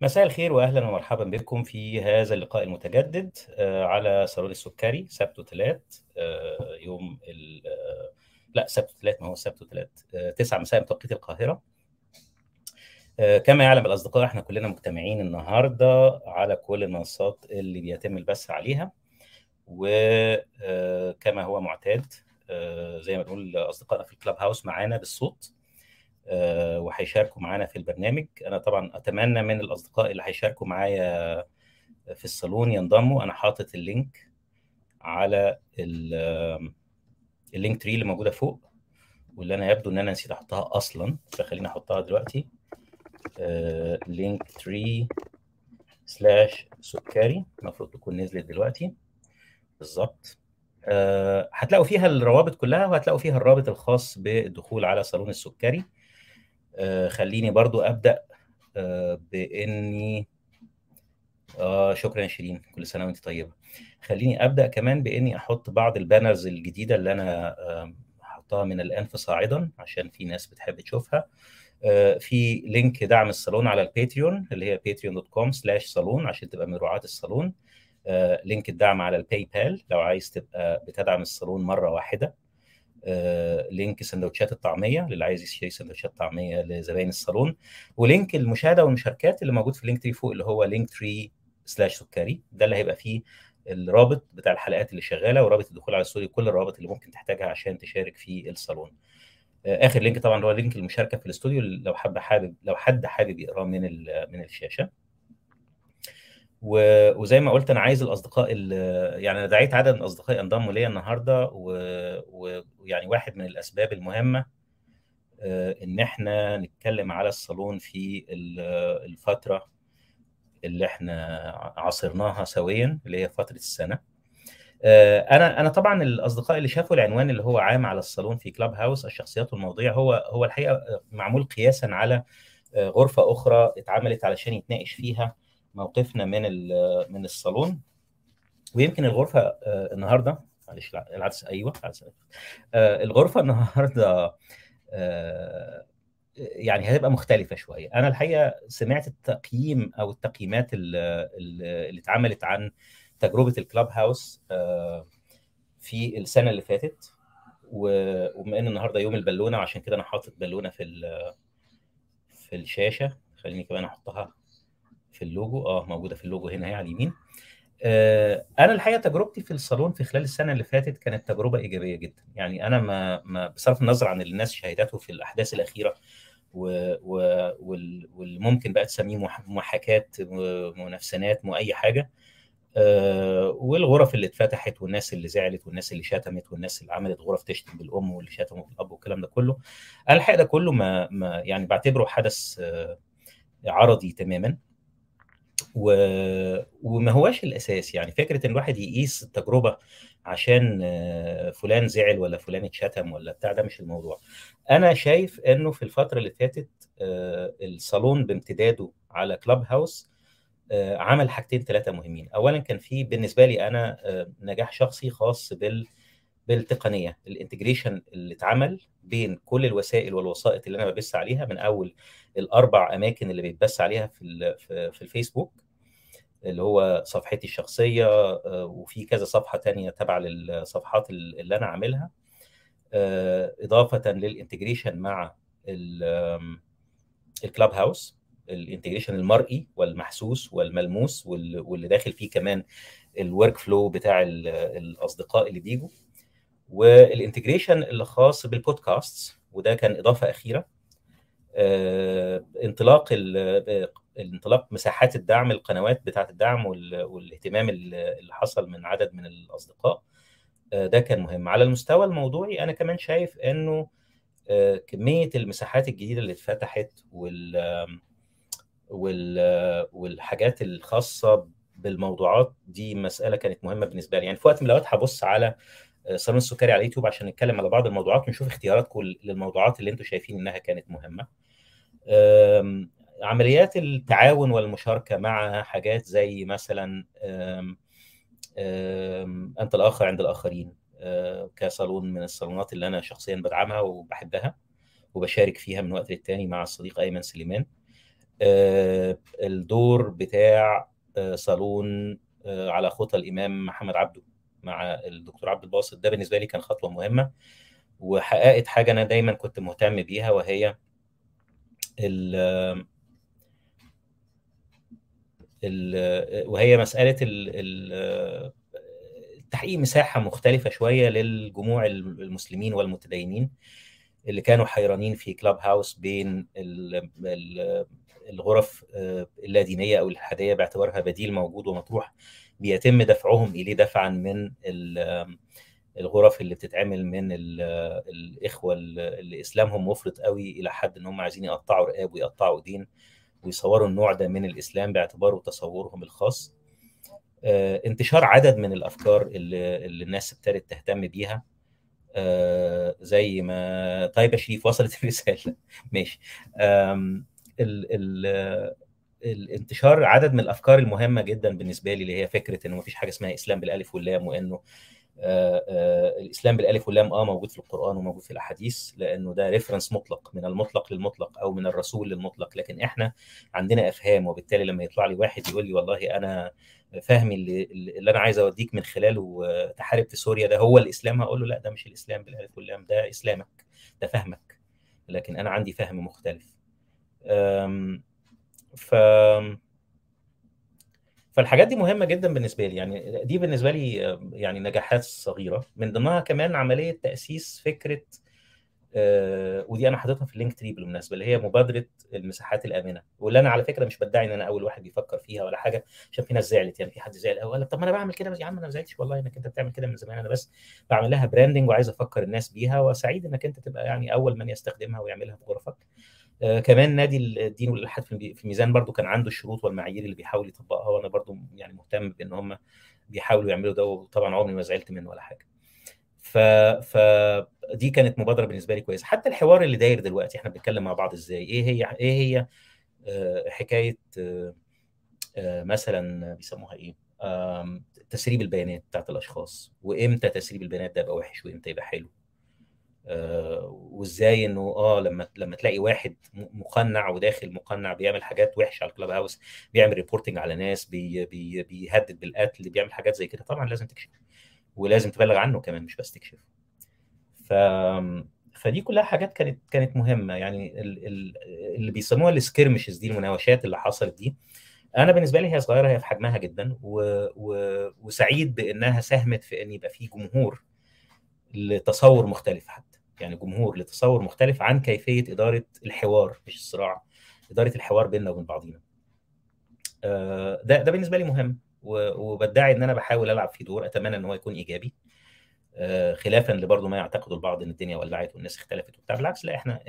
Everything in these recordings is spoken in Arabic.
مساء الخير واهلا ومرحبا بكم في هذا اللقاء المتجدد آه، على صالون السكري سبت وثلاث آه، يوم ال آه، لا سبت وثلاث ما هو سبت وثلاث 9 مساء بتوقيت القاهرة. كما يعلم الأصدقاء إحنا كلنا مجتمعين النهارده على كل المنصات اللي بيتم البث عليها. وكما هو معتاد زي ما نقول أصدقائنا في الكلاب هاوس معانا بالصوت وهيشاركوا معانا في البرنامج. أنا طبعا أتمنى من الأصدقاء اللي هيشاركوا معايا في الصالون ينضموا. أنا حاطط ال link على ال Linktree اللي موجودة فوق واللي أنا يبدو إن أنا نسيت أحطها أصلا فخليني أحطها دلوقتي. Linktree slash سكري المفروض تكون نزلت دلوقتي. بالظبط. أه هتلاقوا فيها الروابط كلها وهتلاقوا فيها الرابط الخاص بالدخول على صالون السكري. آه خليني برضو أبدأ آه بإني آه شكرا شيرين كل سنة وأنت طيبة. خليني أبدأ كمان بإني أحط بعض ال banners الجديدة اللي أنا آه هحطها من الان فصاعدا عشان في ناس بتحب تشوفها. آه في link دعم الصالون على ال Patreon اللي هي patreon.com slash صالون عشان تبقى من رعاة الصالون. آه link الدعم على ال PayPal لو عايز تبقى بتدعم الصالون مرة واحدة. آه، link سندوتشات الطعمية للي عايز يشتري سندوتشات طعمية لزباين الصالون و link المشاهدة والمشاركات اللي موجود في Linktree فوق اللي هو Linktree slash سكري. ده اللي هيبقى فيه الرابط بتاع الحلقات اللي شغالة ورابط الدخول على الستوديو كل الروابط اللي ممكن تحتاجها عشان تشارك في الصالون. آه، آخر link طبعا هو link المشاركة في الاستوديو لو حد حابب لو حد حابب يقراه من من الشاشة. وزي ما قلت أنا عايز الأصدقاء يعني أنا دعيت عدد من أصدقائي انضموا ليا النهارده ويعني واحد من الأسباب المهمة آه، إن إحنا نتكلم على الصالون في الفترة اللي إحنا عاصرناها سويا اللي هي فترة السنة. آه، أنا أنا طبعا الأصدقاء اللي شافوا العنوان اللي هو عام على الصالون في كلاب هاوس الشخصيات والمواضيع هو هو الحقيقة معمول قياسا على آه، غرفة أخرى اتعملت علشان يتناقش فيها موقفنا من من الصالون. ويمكن الغرفة آه، النهارده معلش العدسه أيوه العدسه آه، الغرفة النهارده آه، يعني هتبقى مختلفة شوية. أنا الحقيقة سمعت التقييم أو التقييمات اللي اتعملت عن تجربة ال Clubhouse في السنة اللي فاتت. وبما إن النهارده يوم البالونة وعشان كده أنا حاطط بالونة في في الشاشة. خليني كمان أحطها. في اللوجو آه موجودة في اللوجو هنا هي على اليمين. آه أنا الحقيقة تجربتي في الصالون في خلال السنة اللي فاتت كانت تجربة إيجابية جدا. يعني أنا ما, ما بصرف النظر عن الناس شهدته في الأحداث الأخيرة واللي ممكن بقى تسميه محاكاة منافسات مو أي حاجة. آه والغرف اللي اتفتحت والناس اللي زعلت والناس اللي شتمت والناس اللي عملت غرف تشتم بالأم واللي شتموا بالأب والكلام ده كله. الحقيقة ده كله ما, ما يعني بعتبره حدث آه عرضي تماما. و... وما هواش الأساس. يعني فكرة إن الواحد يقيس التجربة عشان آه، فلان زعل ولا فلان اتشتم ولا بتاع ده مش الموضوع. أنا شايف إنه في الفترة اللي فاتت آه، الصالون بامتداده على كلاب هاوس آه، عمل حاجتين ثلاثة مهمين. اولا كان في بالنسبة لي أنا نجاح شخصي خاص بال بالتقنية. الانتجريشن اللي اتعمل بين كل الوسائل والوسائط اللي أنا ببث عليها من أول الأربع أماكن اللي بيتبث عليها في في الفيسبوك اللي هو صفحتي الشخصية آه، وفي كذا صفحة تانية تبع للصفحات اللي أنا عاملها. آه، إضافة لل integration مع ال Clubhouse. ال integration المرئي والمحسوس والملموس واللي داخل فيه كمان ال workflow بتاع الأصدقاء اللي بيجوا. وال integration اللي خاص بالبودكاست وده كان إضافة أخيرة. آه، انطلاق انطلاق مساحات الدعم القنوات بتاعة الدعم والاهتمام اللي حصل من عدد من الأصدقاء. آه، ده كان مهم. على المستوى الموضوعي أنا كمان شايف إنه آه، كمية المساحات الجديدة اللي اتفتحت وال والحاجات الخاصة بالموضوعات دي مسألة كانت مهمة بالنسبة لي. يعني في وقت من الأوقات هبص على صالون السكري على اليوتيوب عشان نتكلم على بعض الموضوعات ونشوف اختياراتكم للموضوعات اللي أنتم شايفين انها كانت مهمة. عمليات التعاون والمشاركة مع حاجات زي مثلا أنت الآخر عند الآخرين كصالون من الصالونات اللي أنا شخصيا بدعمها وبحبها وبشارك فيها من وقت للتاني مع الصديق أيمن سليمان. الدور بتاع صالون على خطى الإمام محمد عبده. مع الدكتور عبد الباسط ده بالنسبة لي كان خطوة مهمة وحققت حاجة أنا دايما كنت مهتم بيها وهي ال ال وهي مسألة ال تحقيق مساحة مختلفة شوية للجموع المسلمين والمتدينين اللي كانوا حيرانين في كلاب هاوس بين الغرف اللادينيه أو الالحاديه باعتبارها بديل موجود ومطروح. بيتم دفعهم إليه دفعا من الغرف اللي بتتعمل من الإخوة اللي إسلامهم مفرط قوي إلى حد إن هم عايزين يقطعوا رقاب ويقطعوا دين ويصوروا النوع ده من الإسلام باعتباره تصورهم الخاص. انتشار عدد من الأفكار اللي, الناس ابتدت تهتم بيها. زي ما طيب يا شريف وصلت الرسالة. ماشي. ال ال الانتشار عدد من الأفكار المهمة جدا بالنسبة لي اللي هي فكرة انه مفيش حاجة اسمها إسلام بالألف واللام وإنه آآ آآ الإسلام بالألف واللام آه موجود في القرآن وموجود في الأحاديث لأنه ده ريفرنس مطلق من المطلق للمطلق أو من الرسول للمطلق. لكن إحنا عندنا أفهام وبالتالي لما يطلع لي واحد يقول لي والله أنا فهمي اللي, اللي أنا عايز أوديك من خلاله تحارب في سوريا ده هو الإسلام؟ هقول له لا ده مش الإسلام بالألف واللام ده إسلامك ده فهمك. لكن أنا عندي فهم مختلف. ف فالحاجات دي مهمة جدا بالنسبة لي. يعني دي بالنسبة لي يعني نجاحات صغيرة. من ضمنها كمان عملية تأسيس فكرة آه ودي أنا حاططها في ال Linktree بالمناسبة اللي هي مبادرة المساحات الآمنة. واللي أنا على فكرة مش بدعي إن أنا أول واحد بيفكر فيها ولا حاجة عشان في ناس زعلت. يعني في حد زعل قوي قال لك طب ما أنا بعمل كده يا عم أنا ما زعلتش والله إنك أنت بتعمل كده من زمان. أنا بس بعمل لها branding وعايز أفكر الناس بيها وسعيد إنك أنت تبقى يعني أول من يستخدمها ويعملها في غرفك آه كمان نادي الدين والإلحاد في الميزان برضو كان عنده الشروط والمعايير اللي بيحاول يطبقها وأنا برضو يعني مهتم بإن هم بيحاولوا يعملوا ده وطبعا عمري ما زعلت منه ولا حاجة. ف فدي كانت مبادرة بالنسبة لي كويسة. حتى الحوار اللي داير دلوقتي إحنا بنتكلم مع بعض إزاي؟ إيه هي إيه هي آه حكاية آه مثلا بيسموها إيه؟ تسريب البيانات بتاعت الأشخاص. وإمتى تسريب البيانات ده يبقى وحش وإمتى يبقى حلو؟ آه وازاي انه آه لما لما تلاقي واحد مقنع وداخل مقنع بيعمل حاجات وحشة على ال Clubhouse بيعمل reporting على ناس بي بي بيهدد بالقتل بيعمل حاجات زي كده طبعا لازم تكشف ولازم تبلغ عنه كمان مش بس تكشف ف فدي كلها حاجات كانت كانت مهمة. يعني ال... ال... اللي بيسموها السكيرمشز دي المناوشات اللي حصلت دي أنا بالنسبة لي هي صغيرة هي في حجمها جدا و... و... وسعيد بإنها ساهمت في إن يبقى في جمهور لتصور مختلف حتى. يعني جمهور لتصور مختلف عن كيفية إدارة الحوار مش الصراع إدارة الحوار بيننا وبين بعضينا. ده ده بالنسبة لي مهم وبدعي إن أنا بحاول ألعب في دور أتمنى إن هو يكون إيجابي. خلافا لبرضه ما يعتقده البعض إن الدنيا ولعت والناس اختلفت وبتاع. بالعكس لا إحنا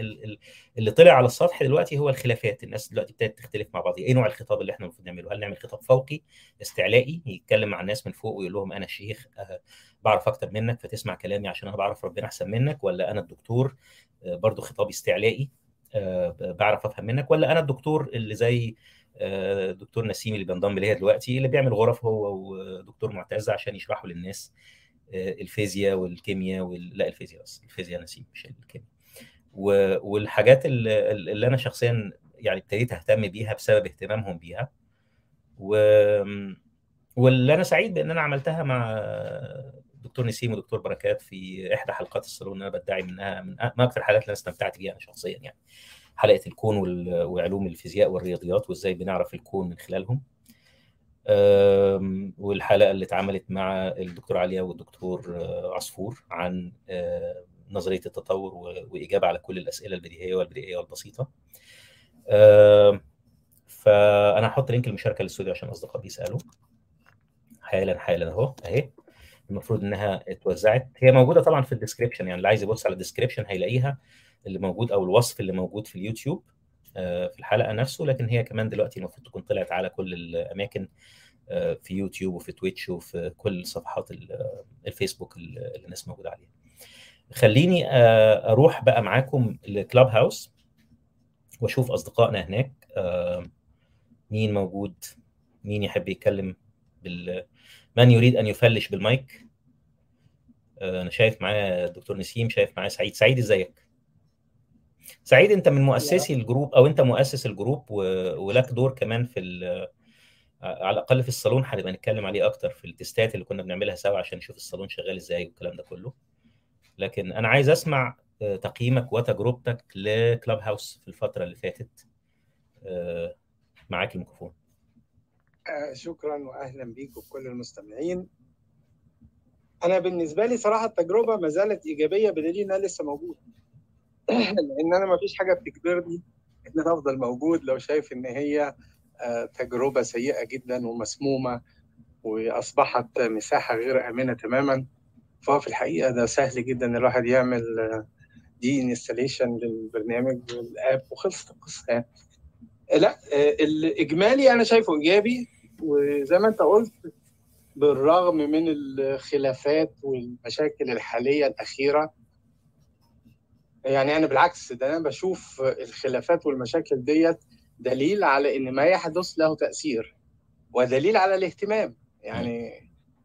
اللي طلع على السطح دلوقتي هو الخلافات. الناس دلوقتي ابتدت تختلف مع بعض. إيه نوع الخطاب اللي إحنا المفروض نعمله؟ هل نعمل خطاب فوقي استعلائي يتكلم مع الناس من فوق ويقول لهم أنا الشيخ بعرف أكتر منك فتسمع كلامي عشان أنا بعرف ربنا أحسن منك ولا أنا الدكتور برضه خطاب استعلائي بعرف أفهم منك ولا أنا الدكتور اللي زي دكتور نسيم اللي بينضم ليها دلوقتي اللي بيعمل غرف هو ودكتور معتز عشان يشرحوا للناس. الفيزياء والكيمياء وال... لا الفيزياء بس الفيزياء نسيم مش الكيمياء. و... والحاجات اللي, اللي أنا شخصيا يعني ابتديت أهتم بيها بسبب اهتمامهم بيها. و... واللي أنا سعيد بأن أنا عملتها مع دكتور نسيم ودكتور بركات في إحدى حلقات الصالون أنا بدعي منها من أكثر الحلقات اللي أنا استمتعت بيها أنا شخصيا يعني. حلقة الكون وال... وعلوم الفيزياء والرياضيات وإزاي بنعرف الكون من خلالهم. والحلقة اللي اتعملت مع الدكتور عليا والدكتور عصفور عن نظرية التطور وإجابة على كل الأسئلة البديهية والبديهية والبسيطة. فأنا هحط link المشاركة للاستوديو عشان الاصدقاء بيسألوا. حالا حالا أهو أهي. المفروض إنها اتوزعت. هي موجودة طبعا في ال description يعني اللي عايز يبص على ال description هيلاقيها اللي موجود أو الوصف اللي موجود في اليوتيوب. في الحلقة نفسه لكن هي كمان دلوقتي المفروض تكون طلعت على كل الأماكن في يوتيوب وفي تويتش وفي كل صفحات الفيسبوك اللي الناس موجودة عليها. خليني أروح بقى معاكم ل Clubhouse وأشوف أصدقائنا هناك مين موجود مين يحب يتكلم بال من يريد أن يفلش بالمايك؟ أنا شايف معايا الدكتور نسيم شايف معايا سعيد. سعيد إزيك؟ سعيد انت من مؤسسي ال group أو انت مؤسس ال group و... ولك دور كمان في ال... على الأقل في الصالون هنبقى نتكلم عليه أكتر في ال test ات اللي كنا بنعملها سوا عشان نشوف الصالون شغال إزاي والكلام ده كله. لكن أنا عايز أسمع تقييمك وتجربتك ل Clubhouse في الفترة اللي فاتت. معاك الميكروفون. شكرا واهلا بيك وكل المستمعين. أنا بالنسبة لي صراحة التجربة ما زالت إيجابية بدليل إنها لسه موجودة. لأن أنا ما فيش حاجة بتجبرني ان أنا افضل موجود لو شايف ان هي تجربة سيئة جدا ومسمومة وأصبحت مساحة غير آمنة تماما. فهو في الحقيقة ده سهل جدا الواحد يعمل دي انستليشن للبرنامج والآب وخلصت القصة يعني. لا الإجمالي أنا شايفه إيجابي وزي ما أنت قلت بالرغم من الخلافات والمشاكل الحالية الأخيرة يعني أنا بالعكس ده أنا بشوف الخلافات والمشاكل ديت دليل على إن ما يحدث له تأثير ودليل على الاهتمام. يعني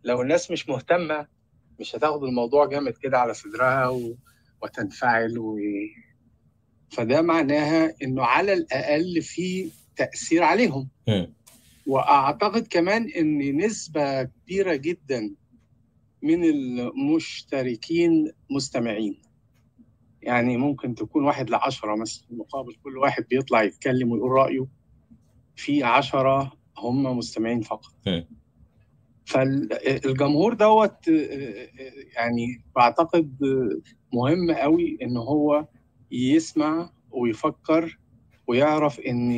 لو الناس مش مهتمة مش هتاخد الموضوع جامد كده على صدرها و... وتنفعل و... فده معناها إنه على الأقل في تأثير عليهم. م. وأعتقد كمان إن نسبة كبيرة جدا من المشتركين مستمعين. يعني ممكن تكون واحد لعشرة مثلا مقابل كل واحد بيطلع يتكلم ويقول رأيه في عشرة هم مستمعين فقط. م. فالجمهور دوت يعني بعتقد مهم قوي إن هو يسمع ويفكر ويعرف إن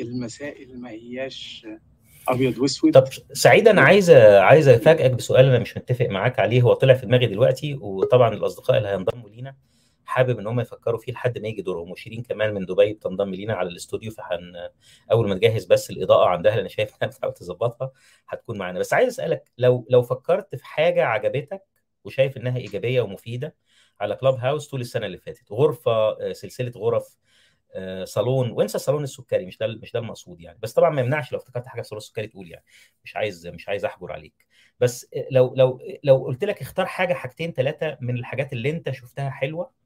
المسائل ما هياش أبيض وأسود. طب سعيد أنا عايز عايز أفاجئك بسؤال أنا مش متفق معاك عليه هو طلع في دماغي دلوقتي وطبعا الأصدقاء اللي هينضموا لينا. حابب إن هم يفكروا فيه لحد ما يجي دورهم وشيرين كمان من دبي بتنضم لينا على الاستوديو فحن أول ما نجهز بس الإضاءة عندها لأن شايف إنها بتحاول تظبطها هتكون معانا. بس عايز أسألك لو لو فكرت في حاجة عجبتك وشايف إنها إيجابية ومفيدة على Clubhouse طول السنة اللي فاتت غرفة سلسلة غرف صالون وإنسى الصالون السكري مش ده مش ده المقصود يعني. بس طبعا ما يمنعش لو افتكرت حاجة في الصالون السكري تقول يعني. مش عايز مش عايز أحجر عليك. بس لو لو لو قلت لك اختار حاجة حاجتين ثلاثة من الحاجات اللي أنت شفتها حلوة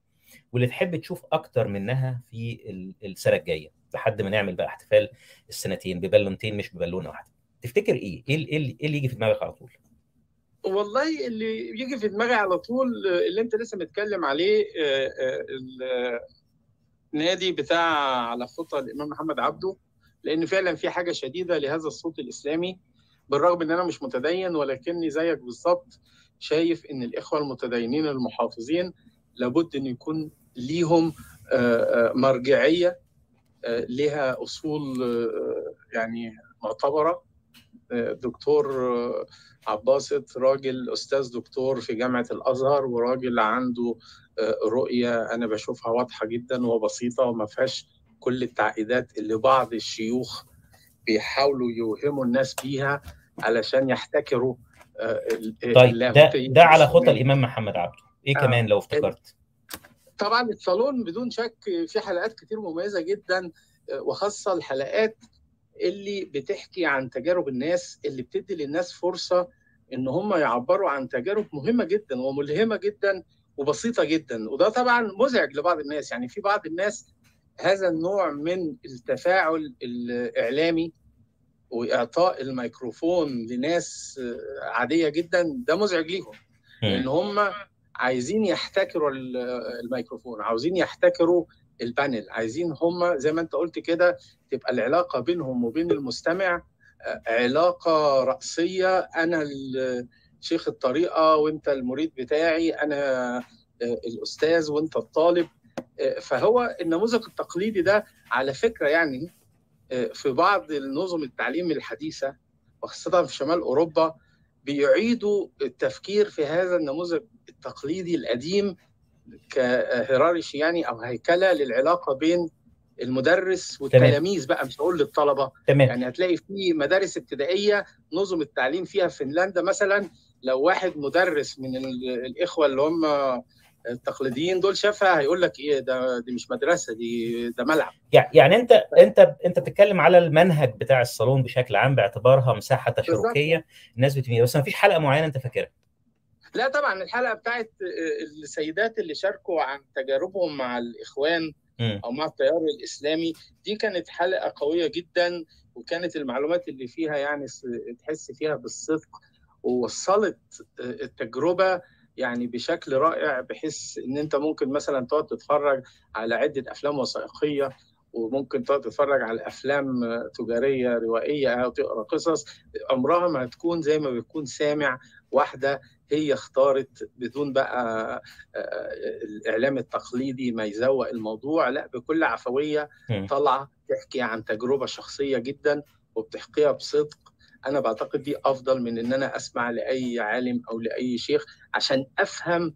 واللي تحب تشوف أكتر منها في السنة الجاية لحد ما نعمل بقى احتفال السنتين ببالونتين مش ببالونة واحدة. تفتكر إيه؟ إيه إيه اللي يجي في دماغك على طول؟ والله اللي يجي في دماغي على طول اللي أنت لسه متكلم عليه النادي بتاع على خطى الإمام محمد عبده لأن فعلا في حاجة شديدة لهذا الصوت الإسلامي بالرغم إن أنا مش متدين ولكني زيك بالظبط شايف إن الإخوة المتدينين المحافظين لابد إن يكون ليهم مرجعية لها أصول يعني معتبرة. دكتور عباسط راجل أستاذ دكتور في جامعة الأزهر وراجل عنده رؤية أنا بشوفها واضحة جدا وبسيطة وما فيهاش كل التعقيدات اللي بعض الشيوخ بيحاولوا يوهموا الناس بيها علشان يحتكروا طيب ده, ده على خطى الإمام محمد عبده. إيه آه. كمان لو افتكرت؟ طبعا الصالون بدون شك في حلقات كتير مميزة جدا وخاصة الحلقات اللي بتحكي عن تجارب الناس اللي بتدي للناس فرصة إن هم يعبروا عن تجارب مهمة جدا وملهمة جدا وبسيطة جدا. وده طبعا مزعج لبعض الناس. يعني في بعض الناس هذا النوع من التفاعل الإعلامي وإعطاء الميكروفون لناس عادية جدا ده مزعج ليهم. لأن هم عايزين يحتكروا الميكروفون عاوزين يحتكروا البانل عايزين هم زي ما انت قلت كده تبقى العلاقة بينهم وبين المستمع علاقة رأسية أنا شيخ الطريقة وأنت المريد بتاعي أنا الأستاذ وأنت الطالب فهو النموذج التقليدي ده على فكرة يعني في بعض النظم التعليم الحديثة وخاصة في شمال أوروبا بيعيدوا التفكير في هذا النموذج التقليدي القديم كهيرارشي يعني أو هيكلة للعلاقة بين المدرس والتلاميذ بقى مش هقول للطلبة تمام. يعني هتلاقي في مدارس ابتدائية نظم التعليم فيها في فنلندا مثلا لو واحد مدرس من الإخوة اللي هم التقليديين دول شافها هيقول لك إيه ده دي مش مدرسة دي ده ملعب. يعني أنت أنت أنت بتتكلم على المنهج بتاع الصالون بشكل عام باعتبارها مساحة تشاركيه الناس بتميل بس ما فيش حلقة معينة أنت فاكرها؟ لا طبعا الحلقة بتاعت السيدات اللي شاركوا عن تجاربهم مع الإخوان مم. أو مع التيار الإسلامي دي كانت حلقة قوية جدا وكانت المعلومات اللي فيها يعني تحس فيها بالصدق ووصلت التجربة يعني بشكل رائع بحيث إن أنت ممكن مثلا تقعد تتفرج على عدة أفلام وثائقية وممكن تقعد تتفرج على أفلام تجارية روائية أو تقرأ قصص عمرها ما هتكون زي ما بتكون سامع واحدة هي اختارت بدون بقى آه، الإعلام التقليدي ما يزوق الموضوع لا بكل عفوية. طالعه تحكي عن تجربة شخصية جدا وبتحكيها بصدق أنا بعتقد دي أفضل من إن أنا أسمع لأي عالم أو لأي شيخ عشان أفهم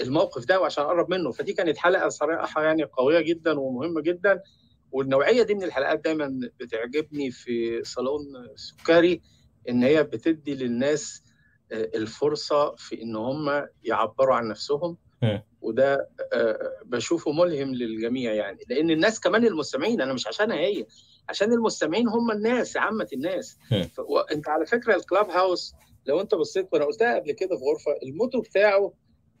الموقف ده وعشان أقرب منه. فدي كانت حلقة صراحة يعني قوية جدا ومهمة جدا. والنوعية دي من الحلقات دايما بتعجبني في صالون سكري إن هي بتدي للناس الفرصة في إن هم يعبروا عن نفسهم. وده آه، بشوفه ملهم للجميع يعني. لأن الناس كمان المستمعين أنا مش عشانها هي. عشان المستمعين هم الناس عامة الناس. وانت على فكرة ال Clubhouse لو انت بصيت وأنا قلتها قبل كده في غرفة ال motto بتاعه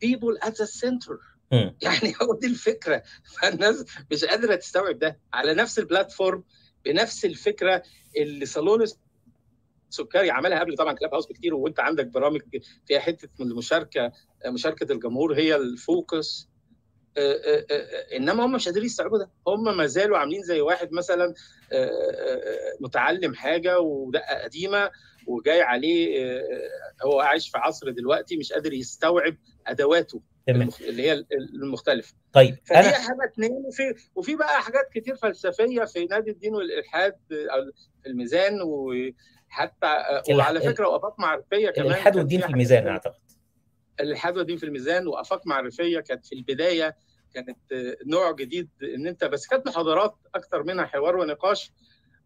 people at the center. مم. يعني هو دي الفكرة. فالناس مش قادرة تستوعب ده. على نفس ال platform بنفس الفكرة اللي صالون سكري عملها قبل طبعا Clubhouse بكتير وانت عندك برامج فيها حتة من المشاركه مشاركة الجمهور هي ال focus. إنما هم مش قادرين يستوعبوا ده. هم ما زالوا عاملين زي واحد مثلا آه، آه، متعلم حاجة ودقة قديمة وجاي عليه آه، هو عايش في عصر دلوقتي مش قادر يستوعب أدواته تمام. اللي هي المختلفة. طيب فدي أنا حاجة اتنين. وفي وفي بقى حاجات كتير فلسفية في نادي الدين والإلحاد في الميزان وحتى وعلى فكرة وآفاق معرفية كمان الإلحاد والدين في الميزان أعتقد. الإلحاد والدين في الميزان وآفاق معرفية كانت في البداية كانت نوع جديد إن أنت بس كانت محاضرات أكتر منها حوار ونقاش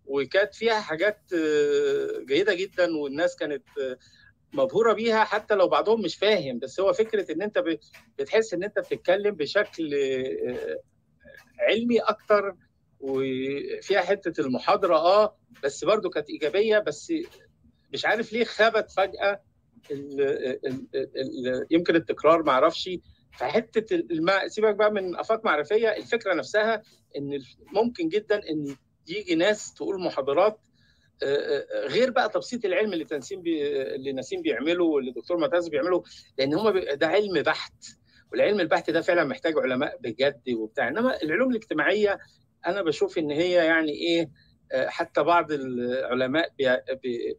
وكانت فيها حاجات جيدة جدا والناس كانت مبهورة بيها حتى لو بعضهم مش فاهم. بس هو فكرة إن أنت بتحس إن أنت بتتكلم بشكل علمي أكتر وفيها حتة المحاضرة آه بس برضو كانت إيجابية بس مش عارف ليه خبت فجأة ال ال ال يمكن التكرار ما أعرفش. فحتة الم... سيبك بقى من افاق معرفية الفكرة نفسها إن ممكن جدا إن يجي ناس تقول محاضرات غير بقى تبسيط العلم اللي تنسيم بي... اللي نسيم بيعمله واللي الدكتور معتز بيعمله لأن هم بي... ده علم بحت. والعلم البحت ده فعلا محتاج علماء بجد وبتاع. إنما العلوم الاجتماعية أنا بشوف إن هي يعني إيه حتى بعض العلماء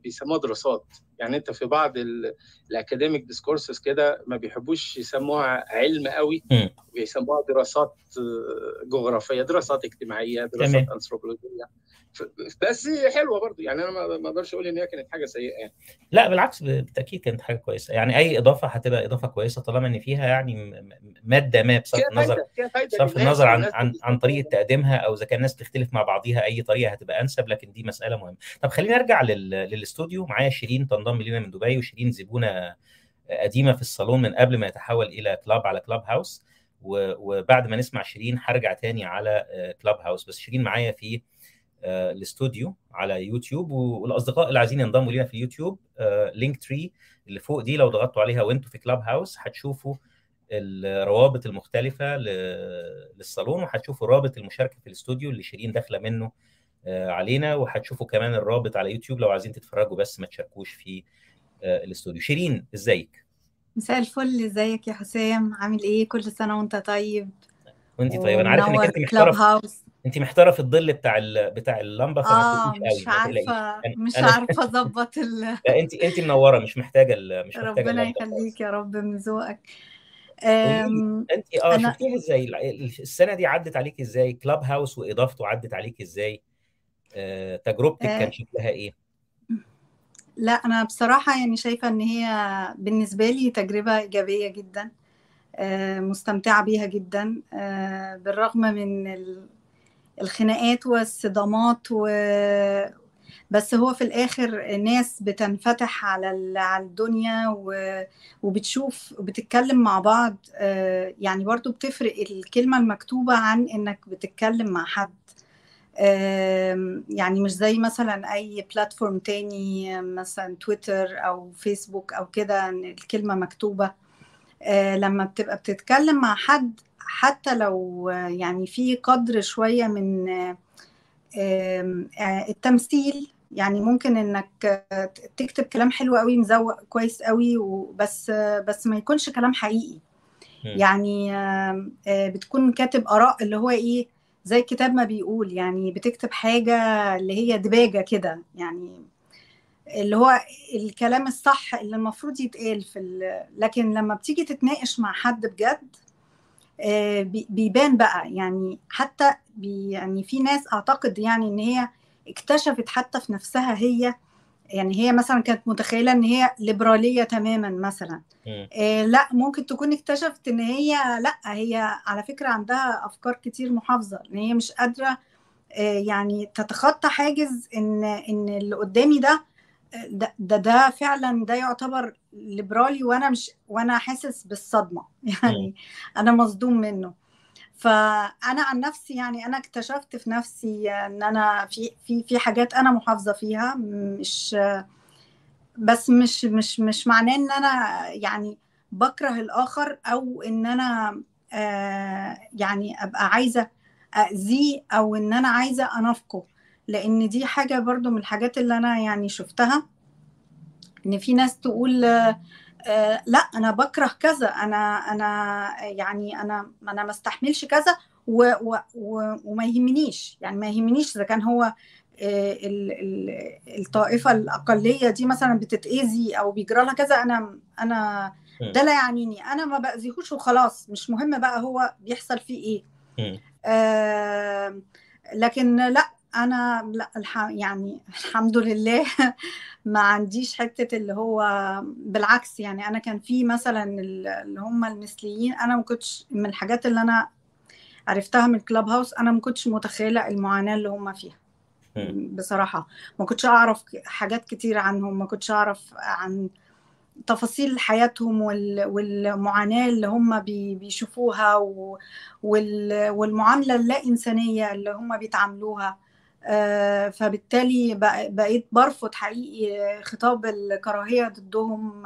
بيسموها دراسات. يعني انت في بعض ال academic discourses كده ما بيحبوش يسموها علم قوي بيسموها دراسات جغرافية دراسات اجتماعية دراسات انثروبولوجيه بس حلوة برضو يعني أنا ما أقدرش أقول إن هي كانت حاجة سيئة يعني. لا بالعكس بالتأكيد كانت حاجة كويسة. يعني أي إضافة هتبقى إضافة كويسة طالما إن فيها يعني مادة ما بصرف النظر بصرف النظر عن عن عن طريقة تقديمها أو إذا كان الناس تختلف مع بعضيها أي طريقة هتبقى أنسب لكن دي مسألة مهمة. طب خلينا نرجع لل... للاستوديو معايا شيرين تنضم لنا من دبي وشيرين زبونه قديمة في الصالون من قبل ما يتحول إلى club على Clubhouse وبعد ما نسمع شيرين هرجع تاني على Clubhouse بس شيرين معايا في الاستوديو على يوتيوب والأصدقاء اللي عايزين ينضموا لينا في اليوتيوب Linktree اللي فوق دي لو ضغطتوا عليها وانتوا في Clubhouse هتشوفوا الروابط المختلفة للصالون وهتشوفوا رابط المشاركة في الاستوديو اللي شيرين داخلة منه علينا وهتشوفوا كمان الرابط على يوتيوب لو عايزين تتفرجوا بس ما تشاركوش في الاستوديو. شيرين ازيك؟ مساء الفل. ازيك يا حسام؟ عامل إيه؟ كل سنة وانت طيب؟ وانت طيب أنا عارف إنك أنت محتاره أنت محتاره في الظل بتاع ال... بتاع اللمبة فما آه مش عارفة مش أنا... عارفة أظبط ال... لا أنت أنت منورة مش محتاجة ال... مش محتاجة ربنا يخليك يا رب من ذوقك. أنت آه أنا... شفتيها إزاي؟ السنة دي عدت عليك إزاي؟ كلاب هاوس وإضافته عدت عليك إزاي؟ آه... تجربتك آه... كان شكلها إيه؟ لا أنا بصراحة يعني شايفة إن هي بالنسبة لي تجربة إيجابية جدا آه... مستمتعة بيها جدا آه... بالرغم من ال... الخناقات والصدامات و... بس هو في الآخر ناس بتنفتح على على الدنيا و... وبتشوف وبتتكلم مع بعض يعني برضو بتفرق الكلمة المكتوبة عن إنك بتتكلم مع حد. يعني مش زي مثلا أي بلاتفورم تاني مثلا تويتر أو فيسبوك أو كده الكلمة مكتوبة. لما بتبقى بتتكلم مع حد حتى لو يعني في قدر شوية من التمثيل يعني ممكن إنك تكتب كلام حلو قوي مزوق كويس قوي وبس بس ما يكونش كلام حقيقي. يعني بتكون كاتب آراء اللي هو إيه زي الكتاب ما بيقول يعني بتكتب حاجة اللي هي دباجة كده يعني اللي هو الكلام الصح اللي المفروض يتقال في لكن لما بتيجي تتناقش مع حد بجد بيبان بقى يعني حتى بي يعني في ناس أعتقد يعني إن هي اكتشفت حتى في نفسها هي يعني هي مثلا كانت متخيلة إن هي ليبرالية تماما مثلا. إيه لا ممكن تكون اكتشفت إن هي لا هي على فكرة عندها أفكار كتير محافظة. إن هي مش قادرة إيه يعني تتخطى حاجز إن إن اللي قدامي ده ده ده, ده فعلا ده يعتبر ليبرالي وأنا مش وأنا حاسس بالصدمة. يعني أنا مصدوم منه. فأنا عن نفسي يعني أنا اكتشفت في نفسي إن أنا في في في حاجات أنا محافظة فيها مش بس مش مش مش معناه إن أنا يعني بكره الآخر أو إن أنا آه يعني أبقى عايزة اذيه أو إن أنا عايزة أنافقه. لأن دي حاجة برضو من الحاجات اللي أنا يعني شفتها إن في ناس تقول لا أنا بكره كذا. أنا أنا يعني أنا أنا ما استحملش كذا و و و وما يهمنيش. يعني ما يهمنيش إذا كان هو آه ال ال الطائفة الأقلية دي مثلا بتتأذي أو بيجرى لها كذا أنا أنا ده لا يعنيني. أنا ما بأذيهوش وخلاص. مش مهم بقى هو بيحصل فيه إيه. آه لكن لا أنا لا الح... يعني الحمد لله ما عنديش حتة اللي هو بالعكس يعني أنا كان في مثلا اللي هم المثليين أنا ما كنتش من الحاجات اللي أنا عرفتها من كلاب هاوس أنا ما كنتش متخيلة المعاناة اللي هم فيها. بصراحة ما كنتش أعرف حاجات كتير عنهم ما كنتش أعرف عن تفاصيل حياتهم والمعاناة اللي هم بيشوفوها والمعاملة اللا إنسانية اللي هم بيتعاملوها. فبالتالي بقيت برفض حقيقي خطاب الكراهية ضدهم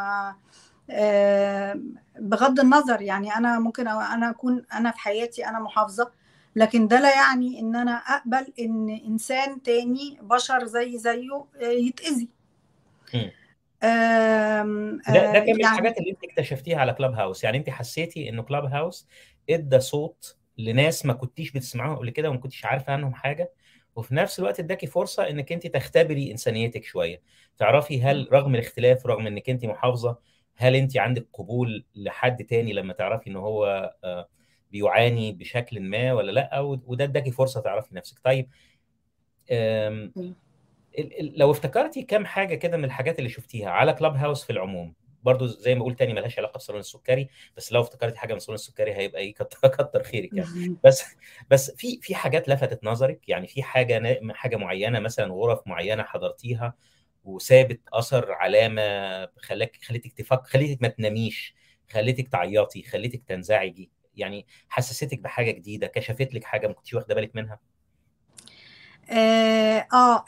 بغض النظر. يعني أنا ممكن أنا أكون أنا في حياتي أنا محافظة لكن ده لا يعني إن أنا أقبل إن إنسان تاني بشر زي زيه يتأذي. ده ده كان من الحاجات اللي انت اكتشفتيها على كلاب هاوس يعني انت حسيتي إنه كلاب هاوس ادى صوت لناس ما كنتيش بتسمعوها قبل كده وما كنتيش عارفة عنهم حاجة؟ وفي نفس الوقت اداكي فرصة إنك انت تختبري إنسانيتك شوية. تعرفي هل رغم الاختلاف رغم إنك انت محافظة هل انت عندك قبول لحد تاني لما تعرفي إن هو بيعاني بشكل ما ولا لأ؟ وده اداكي فرصة تعرفي نفسك. طيب لو افتكرتي كم حاجة كده من الحاجات اللي شفتيها على كلاب هاوس في العموم؟ برضو زي ما قلت تاني ملهاش علاقة بصالون السكري بس لو افتكرتي حاجة من صالون السكري هيبقى إيه كتر, كتر خيرك يعني. بس بس في في حاجات لفتت نظرك؟ يعني في حاجة حاجة معينة مثلا غرف معينة حضرتيها وسابت أثر علامة خلاك خليتك تفكر خليتك ما تناميش خليتك تعيطي خليتك تنزعجي؟ يعني حسستك بحاجة جديدة كشفت لك حاجة ما كنتيش واخدة بالك منها؟ آه, آه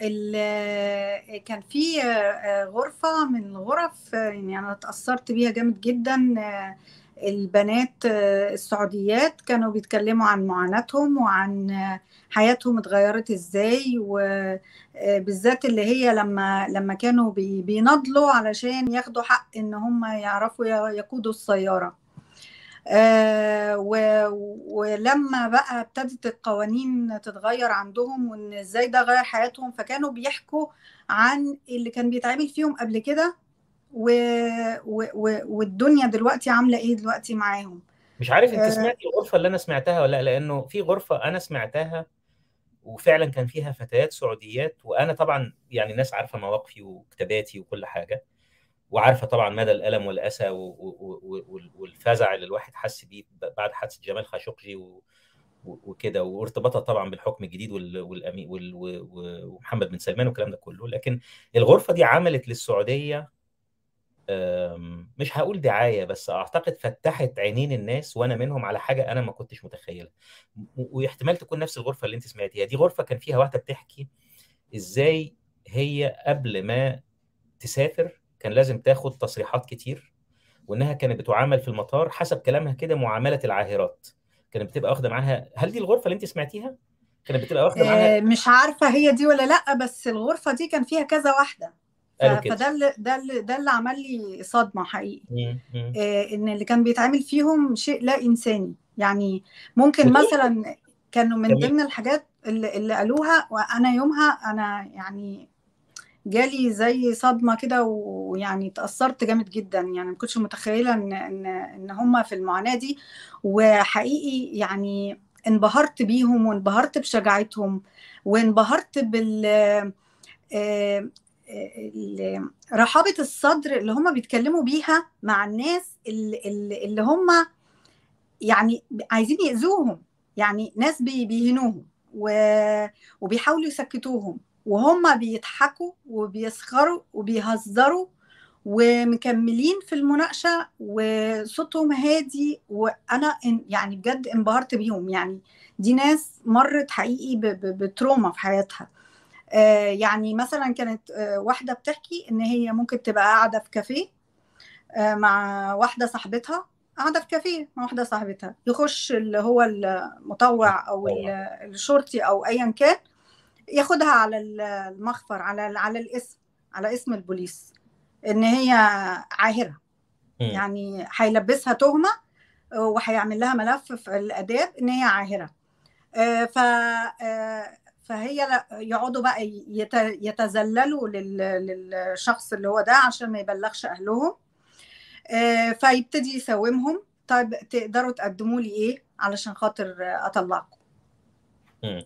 كان في غرفة من الغرف يعني أنا اتأثرت بيها جامد جدا البنات السعوديات كانوا بيتكلموا عن معاناتهم وعن حياتهم اتغيرت إزاي وبالذات اللي هي لما لما كانوا بينضلوا علشان ياخدوا حق إن هم يعرفوا يقودوا السيارة. آه ولما بقى ابتدت القوانين تتغير عندهم وان إزاي ده غير حياتهم فكانوا بيحكوا عن اللي كان بيتعمل فيهم قبل كده و... و... و... والدنيا دلوقتي عاملة إيه دلوقتي معاهم. مش عارف انت سمعتي الغرفة اللي أنا سمعتها ولا لا لأنه في غرفة أنا سمعتها وفعلا كان فيها فتيات سعوديات وأنا طبعا يعني الناس عارفة مواقفي وكتاباتي وكل حاجة. وعارفة طبعا مدى الألم والأسى والفزع اللي الواحد حس بيه بعد حادثة جمال خاشقجي وكده وارتباطها طبعا بالحكم الجديد ومحمد بن سلمان والكلام ده كله. لكن الغرفة دي عملت للسعودية مش هقول دعاية بس أعتقد فتحت عينين الناس وأنا منهم على حاجة أنا ما كنتش متخيلها. واحتمال تكون نفس الغرفة اللي أنت سمعتيها. دي غرفة كان فيها واحدة بتحكي إزاي هي قبل ما تسافر كان لازم تاخد تصريحات كتير وإنها كانت بتعامل في المطار حسب كلامها كده معاملة العاهرات. كانت بتبقى واخدة معاها هل دي الغرفة اللي أنت سمعتيها؟ كانت بتبقى واخدة معاها آه، مش عارفة هي دي ولا لأ بس الغرفة دي كان فيها كذا كده. فده اللي ده اللي ده اللي عمل لي صدمة حقيقي. مم، مم. آه، إن اللي كان بيتعمل فيهم شيء لا إنساني. يعني ممكن مثلا كانوا من ضمن الحاجات اللي, اللي قالوها وأنا يومها أنا يعني جالي زي صدمة كده ويعني تأثرت جامد جدا. يعني ما كنتش متخيلة ان ان إن هم في المعاناة دي. وحقيقي يعني انبهرت بيهم وانبهرت بشجاعتهم وانبهرت بال آه، ال- رحابة الصدر اللي هم بيتكلموا بيها مع الناس اللي, اللي هم يعني عايزين يأذوهم. يعني ناس بي- بيهنوهم وبيحاولوا يسكتوهم. وهم بيضحكوا وبيسخروا وبيهزروا ومكملين في المناقشة وصوتهم هادي وأنا يعني بجد انبهرت بيهم. يعني دي ناس مرت حقيقي بتروما في حياتها. آه، يعني مثلا كانت آه، واحدة بتحكي إن هي ممكن تبقى قاعدة في كافيه آه، مع واحدة صاحبتها. قاعدة في كافيه مع واحدة صاحبتها. يخش اللي هو المطوع أو الشرطي أو أيا كان ياخدها على المخفر على على الاسم على اسم البوليس إن هي عاهرة مم. يعني هيلبسها تهمة وهيعمل لها ملف في الآداب إن هي عاهرة آه، ف آه، فهي يقعدوا بقى يت- يتذللوا لل- للشخص اللي هو ده عشان ما يبلغش أهلهم آه، فيبتدي يساومهم طيب تقدروا تقدموا لي إيه علشان خاطر أطلعكم.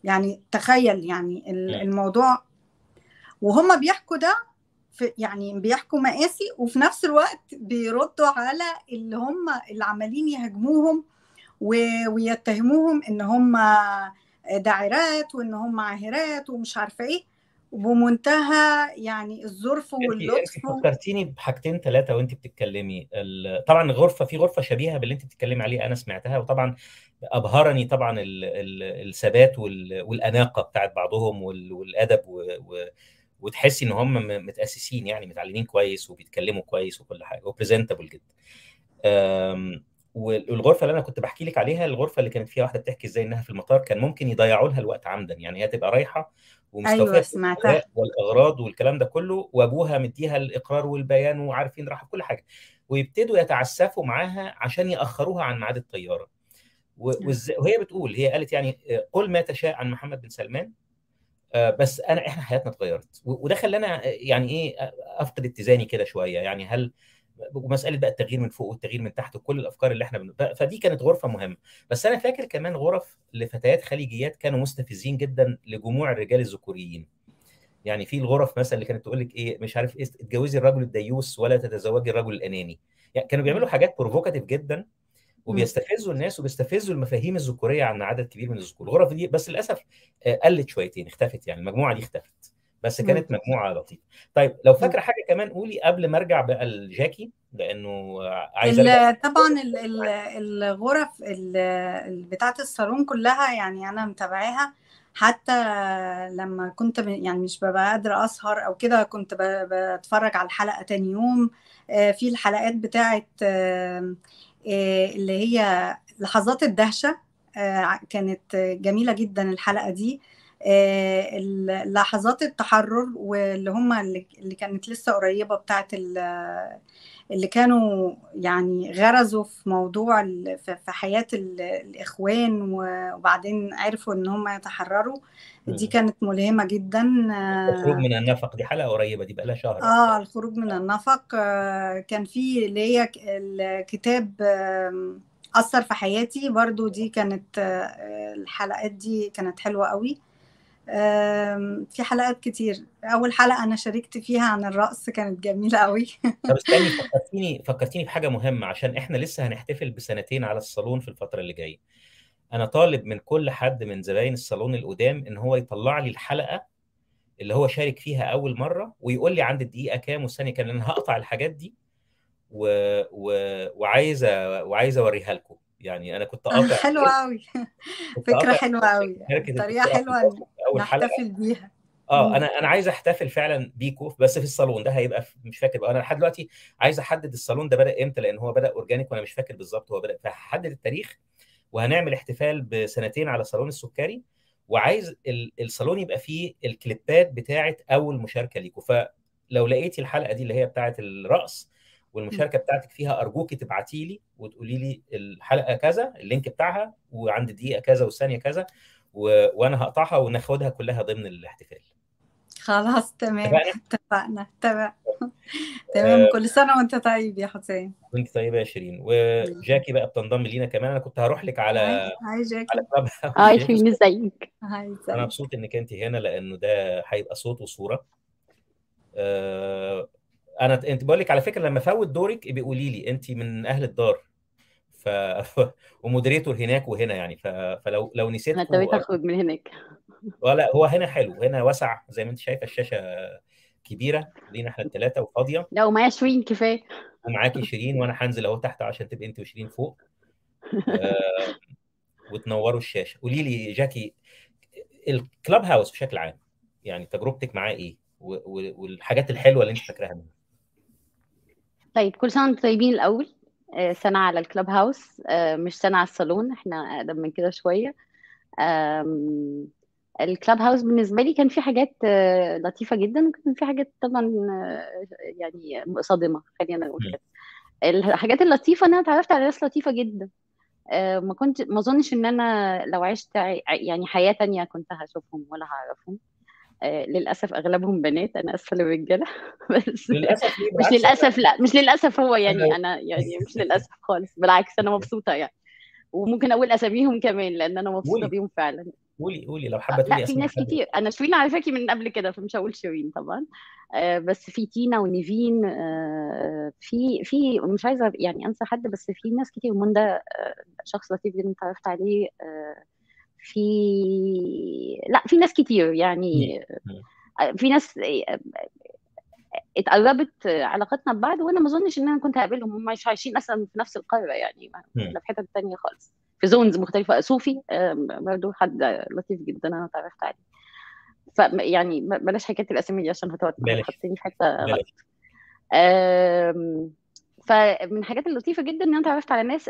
يعني تخيل يعني. الموضوع وهم بيحكوا ده في يعني بيحكوا مقاسي وفي نفس الوقت بيردوا على اللي هم اللي عمالين يهاجموهم ويتهموهم إن هم داعرات وإن هم عاهرات ومش عارفة إيه وبمنتهى يعني الظرف واللطف انت فكرتيني بحاجتين ثلاثة وانت بتتكلمي. طبعا الغرفه في غرفة شبيهة باللي انت بتتكلمي عليه أنا سمعتها وطبعا أبهرني طبعا ال- ال- الثبات وال- والأناقة بتاعت بعضهم وال- والأدب وتحسي إن هم متأسسين يعني متعلمين كويس وبيتكلموا كويس وكل حاجة وبريزنتبل جدا. أم، والغرفه اللي أنا كنت بحكي لك عليها الغرفة اللي كانت فيها واحدة بتحكي إزاي إنها في المطار كان ممكن يضيعوا لها الوقت عمدا. يعني هي تبقى رايحة ومستوفيه أيوه سمعتها. والأغراض والكلام ده كله وأبوها مديها الإقرار والبيان وعارفين راح كل حاجة ويبتدوا يتعسفوا معاها عشان يأخروها عن ميعاد الطيارة. وإز- وهي بتقول هي قالت يعني قل ما تشاء عن محمد بن سلمان آه، بس أنا إحنا حياتنا اتغيرت. وده خلانا آه، يعني إيه أفقد اتزاني كده شوية. يعني هل ومسألة بقى التغيير من فوق والتغيير من تحت وكل الأفكار اللي إحنا بن... فدي كانت غرفة مهمة. بس أنا فاكر كمان غرف لفتيات خليجيات كانوا مستفزين جدا لجموع الرجال الذكوريين. يعني في الغرف مثلا اللي كانت تقول لك إيه مش عارف إيه اتجوزي الرجل الديوس ولا تتزوجي الرجل الأناني. يعني كانوا بيعملوا حاجات provocative جدا. وبيستفزوا الناس وبيستفزوا المفاهيم الذكورية عن عدد كبير من الذكور. الغرف دي بس للأسف آه، قلت شويتين اختفت يعني المجموعة دي اختفت. بس. كانت مجموعة لطيفة. طيب لو. فاكرة حاجة كمان قولي قبل ما أرجع بقى لجاكي لأنه عايز طبعا ال- ال- الغرف ال- ال- بتاعة الصالون كلها يعني أنا متابعاها. حتى لما كنت يعني مش ببقى قادرة أسهر أو كده كنت ب- بتفرج على الحلقة تاني يوم. آه، في الحلقات بتاعة آه، آه، اللي هي لحظات الدهشة. كانت جميلة جدا الحلقة دي. لحظات التحرر واللي هم اللي كانت لسه قريبة بتاعة ال- اللي كانوا يعني غرزوا في موضوع في في حياة ال- الإخوان و- وبعدين عرفوا إن هم يتحرروا. دي. كانت ملهمة جدا. الخروج آه، من النفق دي حلقة قريبة دي بقى لها شهر. آه الخروج من النفق. آه، كان في اللي هي الكتاب أثر في حياتي. برضو دي كانت آه، الحلقات دي كانت حلوة قوي. في حلقات كتير. أول حلقة أنا شاركت فيها عن الرقص كانت جميلة قوي طب استني فكرتيني فكرتيني بحاجة مهمة عشان إحنا لسه هنحتفل بسنتين على الصالون في الفترة اللي جاية. أنا طالب من كل حد من زباين الصالون القدام إن هو يطلع لي الحلقة اللي هو شارك فيها أول مرة ويقول لي عند الدقيقه كام والثانيه كام لأن أنا هقطع الحاجات دي و... و... وعايز أ- وعايز أوريها لكم. يعني أنا كنت قاطع قوي فكرة قاطع حلوة قوي حلوة الفصل في أول حلقة نحتفل بيها. آه أنا أنا عايز أحتفل فعلا بيكو بس في الصالون ده هيبقى مش فاكر بقى. أنا لحد دلوقتي عايز أحدد الصالون ده بدأ إمتى لأن هو بدأ organic وأنا مش فاكر بالظبط هو بدأ فهحدد التاريخ وهنعمل احتفال بسنتين على صالون السكري وعايز الصالون يبقى فيه الكليبات بتاعة أول مشاركة ليكوا فلو لقيتي الحلقة دي اللي هي بتاعة الرقص والمشاركة بتاعتك فيها أرجوكي تبعتي لي وتقولي لي الحلقة كذا ال link بتاعها وعند دقيقة كذا والثانية كذا و... وأنا هقطعها وناخدها كلها ضمن الاحتفال. خلاص تمام. اتفقنا؟ تمام. تمام. كل سنة وأنت طيب يا حسين. وأنت طيبة يا شيرين. وجاكي بقى بتنضم لينا كمان. أنا كنت هروح لك على هاي جاكي. على كلاب هاي شيرين إزيك؟ هاي أنا مبسوط إنك أنت هنا لأنه ده هيبقى صوت وصورة. آه أنا أنت بقول لك على فكرة لما فوت دورك بيقولي لي أنت من أهل الدار. ف و moderator هناك وهنا يعني. ف... فلو لو نسيت أنا ابتديت أخرج من هناك. ولا هو هنا حلو. هنا واسع زي ما أنت شايفة الشاشة كبيرة. لينا إحنا الثلاثه وفاضية. لا ومعايا شيرين كفاية. ومعاكي شيرين وأنا هنزل أهو تحت عشان تبقي أنت وشيرين فوق. آه وتنوروا الشاشة. قولي لي جاكي الكلاب هاوس بشكل عام يعني تجربتك معاه إيه؟ والحاجات الحلوة اللي أنت فاكراها منه طيب كل سنة وأنتم طيبين الأول. سنة على الكلاب هاوس. مش سنة على الصالون إحنا أقدم من كده شوية. الكلاب هاوس بالنسبة لي كان في حاجات لطيفة جدا وكان في حاجات طبعا يعني صادمة خلينا نقول كده. الحاجات اللطيفة إن أنا اتعرفت على ناس لطيفة جدا. ما كنت ما أظنش إن أنا لو عشت يعني حياة تانية كنت هشوفهم ولا هعرفهم. للأسف أغلبهم بنات أنا أسفة للرجالة. بس للأسف مش للأسف لا مش للأسف هو يعني أنا يعني مش للأسف خالص. بالعكس أنا مبسوطة يعني. وممكن أقول أساميهم كمان لأن أنا مبسوطة بيهم فعلا. قولي قولي لو حابة تقولي لا في ناس كتير. أنا شيرين عارفاكي من قبل كده فمش هقول شيرين طبعا. آه بس في تينا ونيفين آه في في مش عايزة يعني أنسى حد بس في ناس كتير. منى آه شخص لطيف جدا اتعرفت عليه آه في لا في ناس كتير يعني. في ناس اتقربت علاقتنا ببعض وأنا ما اظنش إن أنا كنت هقابلهم. هم مش عايشين أصلا في نفس القارة يعني إحنا في حتت تانية خالص. في زونز مختلفة. صوفي برضه حد لطيف جدا أنا اتعرفت عليه. ف يعني بلاش حكاية الأسامي دي عشان هتحطني في حتة غلط. فمن الحاجات اللطيفة جدا إن أنا اتعرفت على ناس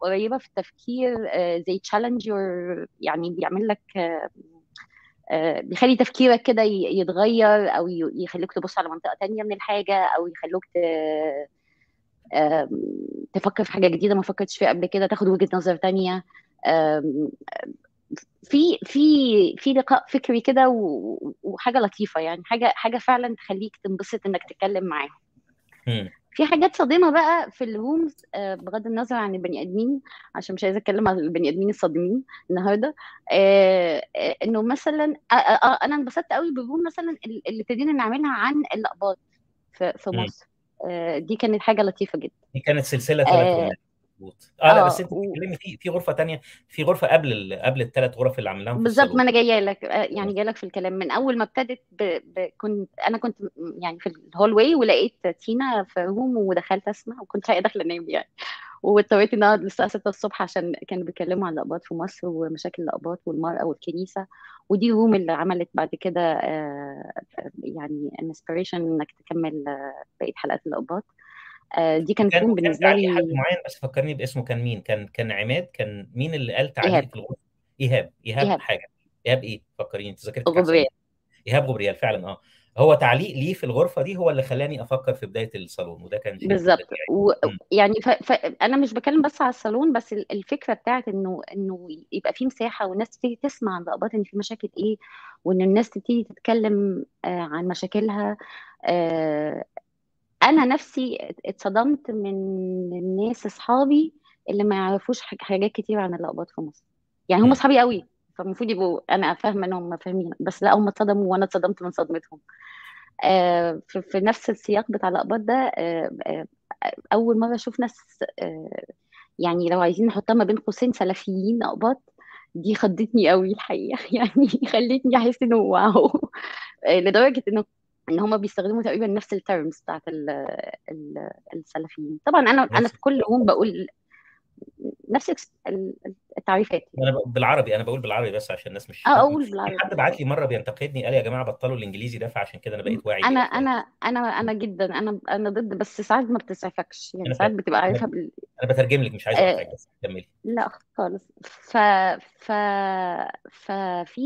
قريبة في التفكير زي تشالنج يعني بيعمل لك بيخلي تفكيرك كده يتغير أو يخليك تبص على منطقة تانية من الحاجة أو يخلوك تفكر في حاجة جديدة ما فكرتش فيها قبل كده تاخد وجهة نظر تانية. في في في لقاء فكري كده وحاجة لطيفة يعني حاجة حاجة فعلا تخليك تنبسط إنك تتكلم معاهم. في حاجات صادمة بقى في الرومز بغض النظر عن البني آدمين عشان مش عايزة أتكلم عن البني آدمين الصادمين النهارده. إنه مثلا أنا انبسطت قوي بالروم مثلا اللي ابتدينا نعملها عن اللقبات في, في مصر. دي كانت حاجة لطيفة جدا. دي كانت سلسلة ثلاث مظبوط آه لا بس أنت بتتكلمي في في غرفة ثانية في غرفة قبل ال... قبل الثلاث غرف اللي عملناهم بالظبط ما أنا جاية لك يعني جاية لك في الكلام. من أول ما ابتدت ب... ب... كنت أنا كنت يعني في ال hallway ولقيت تينا في room ودخلت أسمع وكنت داخلة أنام يعني. واضطريت إن اقعد للساعه 6 الصبح عشان كانوا بيتكلموا عن الأقباط في مصر ومشاكل الأقباط والمرأة والكنيسة. ودي room اللي عملت بعد كده يعني inspiration إنك تكمل بقية حلقات الأقباط. دي كانت روم بالنسبة لي حد معين بس فكرني باسمه كان مين؟ كان كان عماد؟ كان مين اللي قال تعليق في الغرفة؟ إيهاب. إيهاب, إيهاب. حاجة. إيهاب إيه؟ فكريني. أنت ذاكرتك غبريال. إيهاب غبريال فعلا آه. هو تعليق ليه في الغرفة دي هو اللي خلاني أفكر في بداية الصالون وده كان بالظبط. و... يعني ف... ف... أنا مش بتكلم بس على الصالون بس الفكرة بتاعت إنه إنه يبقى في مساحة والناس تبتدي تسمع عن لقبات إن في مشاكل إيه وإن الناس تبتدي تتكلم آه عن مشاكلها آه أنا نفسي اتصدمت من الناس أصحابي اللي ما يعرفوش حاجات كتير عن اللقبات في مصر. يعني هم أصحابي قوي فالمفروض يبقوا أنا فاهمة ان هم فاهمين بس لأ هم اتصدموا وأنا اتصدمت من صدمتهم. آه في, في نفس السياق بتاع اللقبات ده آه آه أول مرة أشوف ناس يعني لو عايزين نحطها ما بين قوسين سلفيين اقباط دي خضتني قوي الحقيقة. يعني خلتني أحس إنه واو. لدرجة إنه إن هم بيستخدموا تقريبا نفس الترمز بتاعت ال ال السلفيين. طبعا أنا أنا في كل يوم بقول نفس تعريفات أنا ب- بالعربي أنا بقول بالعربي بس عشان الناس مش آه أقول بالعربي. حد بعت لي مرة بينتقدني قال يا جماعة بطلوا الإنجليزي ده فعشان كده أنا بقيت واعي أنا أنا أنا أنا جدا. أنا أنا ضد بس ساعات ما بتسعفكش يعني. أنا ساعات بتبقى أنا عارفها بال... أنا بترجم لك مش عايز آه اقطعك بس كملي. لا خالص. ف ف ففي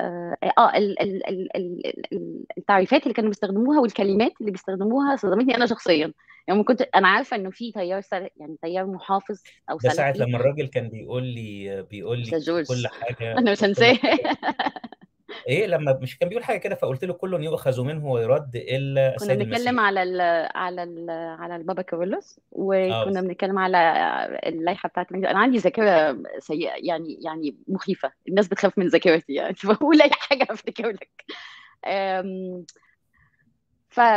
آه آه، ال... ال... ال... ال... ال- التعريفات اللي كانوا بيستخدموها والكلمات اللي بيستخدموها صدمتني أنا شخصيا. يعني كنت أنا عارفة إنه في تيار سل... يعني تيار محافظ أو ده ساعة لما الراجل كان بيقول لي بيقول لي كل حاجة أنا مش كل هنساه. حاجة. إيه لما مش كان بيقول حاجة كده فقلت له كل يؤخذ منه ويرد إلا كنا السيد بنتكلم المسيح على ال على ال على البابا كارلوس آه وكنا بنتكلم على اللائحة بتاعت المجلس أنا عندي ذاكرة سيئة يعني يعني مخيفة. الناس بتخاف من ذاكرتي يعني. فبقول أي حاجة أفتكر لك.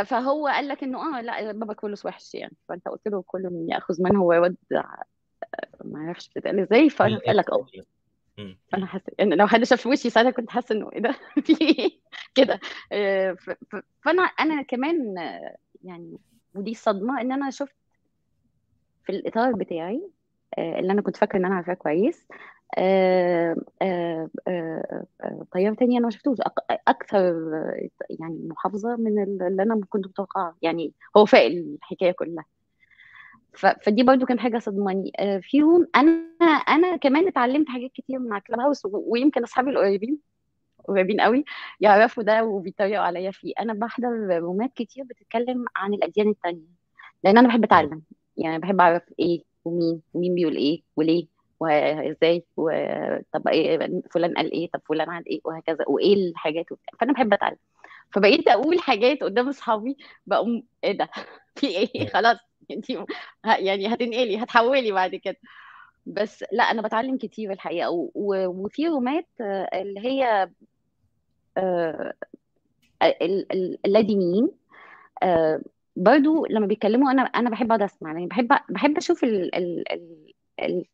فهو قال لك إنه آه لأ بابا كارلوس وحش يعني. فأنت قلت له كل يأخذ منه ويود ما أعرفش بتتقال إزاي فأنا ال- قال لك آه فانا. حاسه إن لو حد شاف وشي ساعتها كنت حاسة إنه إيه ده؟ في إيه؟ كده. آه، فأنا أنا كمان يعني ودي الصدمه إن أنا شفت في الإطار بتاعي آه، اللي أنا كنت فاكرة إن أنا عارفاه كويس آه، تيار تاني أنا ما شفتوش. أكثر يعني محافظة من اللي أنا كنت متوقعة. يعني هو فاق الحكاية كلها. فدي برضو كان حاجة صدماني. آه، فيهم أنا أنا كمان اتعلمت حاجات كتير على كلاب هاوس ويمكن أصحابي القريبين قريبين قوي يعرفوا ده وبيتريقوا عليا فيه. أنا بحضر رومات كتير بتتكلم عن الأديان التانية لأن أنا بحب. أتعلم. يعني بحب أعرف إيه ومين ومين بيقول إيه وليه وإزاي وطب إيه فلان قال إيه طب فلان قال إيه وهكذا وإيه الحاجات وبتاع. فأنا بحب أتعلم. فبقيت أقول حاجات قدام أصحابي بقوم إيه ده؟ في إيه. خلاص. انت يعني هتنقلي هتحولي بعد كده. بس لا أنا بتعلم كتير الحقيقة وفي رومات آه، اللي هي آه، ال- اللادينيين آه، برضو لما بيتكلموا أنا أنا بحب أقعد أسمع يعني بحب بحب أشوف ال ال ال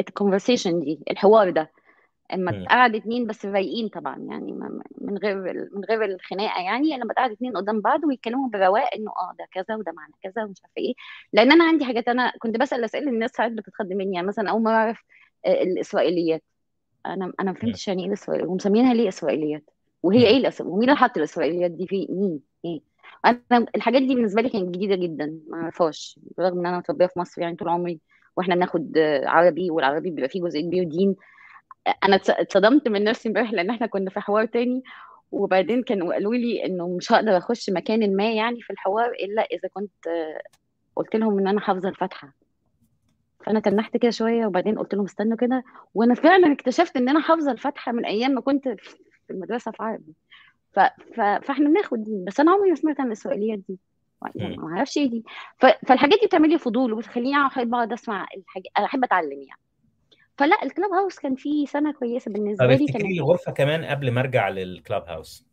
الكونفرسيشن دي الحوار ده. اما. تقعد اتنين بس رايقين طبعا يعني من غير من غير الخناقة يعني لما تقعد اتنين قدام بعض ويتكلموا برواق انه آه ده كذا وده معنى كذا ومش عارفة إيه. لأن أنا عندي حاجات أنا كنت بسأل أسئلة الناس ساعات بتتخض مني يعني مثلا أول ما أعرف آه، الإسرائيليات. أنا أنا ما. فهمتش يعني إيه الإسرائيليات ومسمينها ليه إسرائيليات؟ وهي إيه مم. الأس... ومين اللي حط الإسرائيليات دي؟ في مين؟ إيه؟ أنا الحاجات دي بالنسبة لي كانت جديدة جدا ما أعرفهاش. رغم إن أنا متربية في مصر يعني طول عمري وإحنا بناخد عربي والعربي بيبقى فيه جزء كبير دين أنا اتص- اتصدمت من نفسي امبارح لأن إحنا كنا في حوار تاني وبعدين كانوا قالوا لي إنه مش هقدر أخش مكان ما يعني في الحوار إلا إذا كنت قلت لهم إن أنا حافظة الفاتحة. فأنا تنحت كده شوية وبعدين قلت لهم استنوا كده وأنا فعلا اكتشفت إن أنا حافظة الفاتحة من أيام ما كنت في المدرسة في عربي. ف... ف... فإحنا بناخد دين بس أنا عمري ما سمعت عن الإسرائيليات دي. يعني. ما أعرفش إيه دي. ف... فالحاجات دي بتعمل لي فضول وبتخليني احب أقعد أسمع الحاجات أحب أتعلم يعني. فلا الكلاب هاوس كان فيه سنة كويسة بالنسبة لي افتكري كانت لي غرفة كمان قبل ما ارجع للكلاب هاوس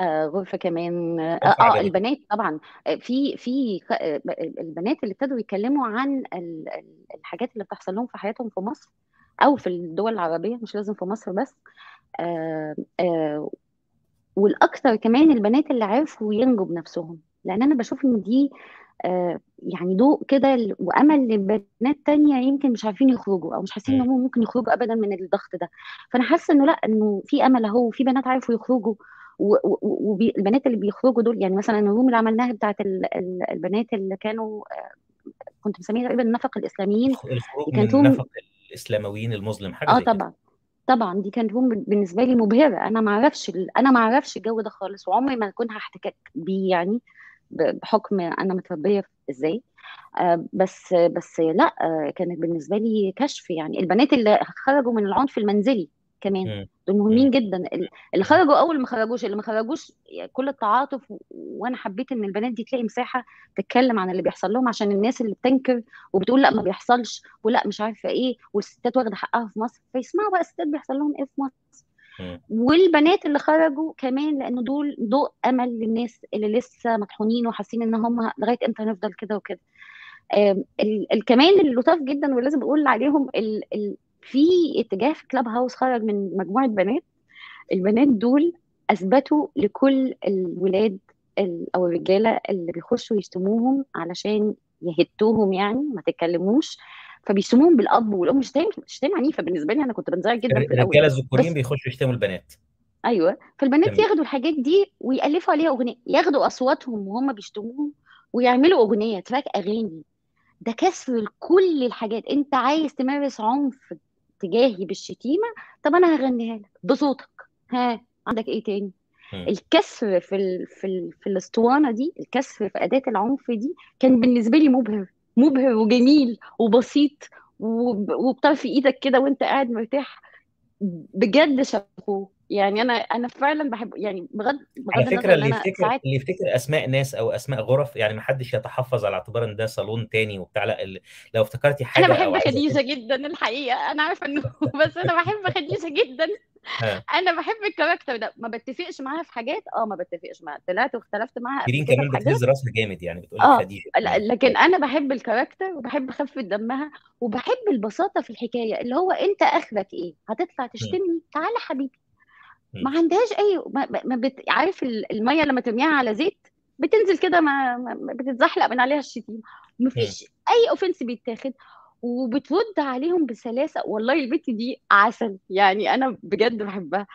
آه غرفة كمان آه, غرفة آه عجبتك. البنات طبعا آه، في في آه، البنات اللي ابتدوا يتكلموا عن ال- ال- الحاجات اللي بتحصل لهم في حياتهم في مصر أو في الدول العربية مش لازم في مصر بس آه آه والاكثر كمان البنات اللي عرفوا ينجوا بنفسهم لأن أنا بشوف إن دي آه يعني ضوء كده وأمل لبنات تانية يمكن مش عارفين يخرجوا أو مش حاسين إن. هم ممكن يخرجوا ابدا من الضغط ده. فأنا حاسة إنه لأ إنه في أمل أهو وفي بنات عرفوا يخرجوا والبنات اللي بيخرجوا دول يعني مثلا الروم اللي عملناها بتاعت ال- ال- البنات اللي كانوا آه، كنت مسميها تقريبا النفق الإسلاميين الخ- الخروج كانت من نفق الإسلامويين المظلم حاجة آه زي كده. طبعا طبعا دي كانت روم بالنسبة لي مبهرة. أنا ما أعرفش أنا ما أعرفش الجو ده خالص وعمري ما كنت هحتكاك بيه يعني. بحكم أنا متربية إزاي آه بس بس لا آه كانت بالنسبة لي كشف يعني البنات اللي خرجوا من العنف المنزلي كمان. دول. مهمين جدا ال- اللي. خرجوا أول ما خرجوش اللي ما خرجوش كل التعاطف وأنا حبيت إن البنات دي تلاقي مساحة تتكلم عن اللي بيحصل لهم عشان الناس اللي بتنكر وبتقول لأ ما بيحصلش ولا مش عارفة إيه والستات واخدة حقها في مصر فيسمعوا بقى الستات بيحصل لهم إيه في مصر. والبنات اللي خرجوا كمان لأنه دول ضوء أمل للناس اللي لسه مطحونين وحاسين إن هم لغاية إمتى هنفضل كده وكده. كمان اللطاف جدا ولازم أقول عليهم ال ال في اتجاه في كلاب هاوس خرج من مجموعة بنات. البنات دول أثبتوا لكل الولاد ال- أو الرجالة اللي بيخشوا يشتموهم علشان يهتوهم يعني ما تتكلموش. فبيشتموهم بالأب والأم شتايم شتايم عنيفة. بالنسبة لي أنا كنت بنزعج جدا في الأول. الرجالة الذكورين بس بيخشوا يشتموا البنات. أيوه. فالبنات تمام. ياخدوا الحاجات دي ويألفوا عليها أغنية ياخدوا أصواتهم وهم بيشتموهم ويعملوا أغنية تراك أغاني. ده كسر كل الحاجات. أنت عايز تمارس عنف تجاهي بالشتيمة؟ طب أنا هغنيها لك بصوتك. ها عندك إيه تاني. الكسر في ال... في ال... في الأسطوانة دي الكسر في أداة العنف دي كان بالنسبة لي مبهر. مبهر وجميل وبسيط وب... وبطرف إيدك كده وانت قاعد مرتاح بجد شابوه يعني أنا أنا فعلا بحب يعني بغض على بغض النظر فكرة اللي أنا يفتكر ساعات اللي يفتكر أسماء ناس أو أسماء غرف يعني ما حدش يتحفظ على اعتبار إن ده صالون تاني وبتاع. لا ال- لو افتكرتي أنا حاجة أو بحب خديجة جدا الحقيقة. أنا عارفة إنه بس أنا بحب خديجة جدا. أنا بحب ال character ده. ما بتفقش معاها في حاجات؟ آه ما بتفقش معاها. طلعت واختلفت معاها قبل شيرين كده كمان في حاجات. بتهز راسها جامد يعني بتقول لك آه خديجه ل- كمان لكن أنا بحب ال character وبحب خفة دمها وبحب البساطة في الحكاية اللي هو أنت أخرك إيه؟ هتطلع. تشتمني؟ تعالى حبيبي. ما. عندهاش أي ما, ما بت... عارف ال- المية لما ترميها على زيت بتنزل كده ما... ما بتتزحلق من عليها الشتيمة. مفيش أي offense بيتاخد. وبترد عليهم بسلاسة. والله البت دي عسل يعني أنا بجد بحبها.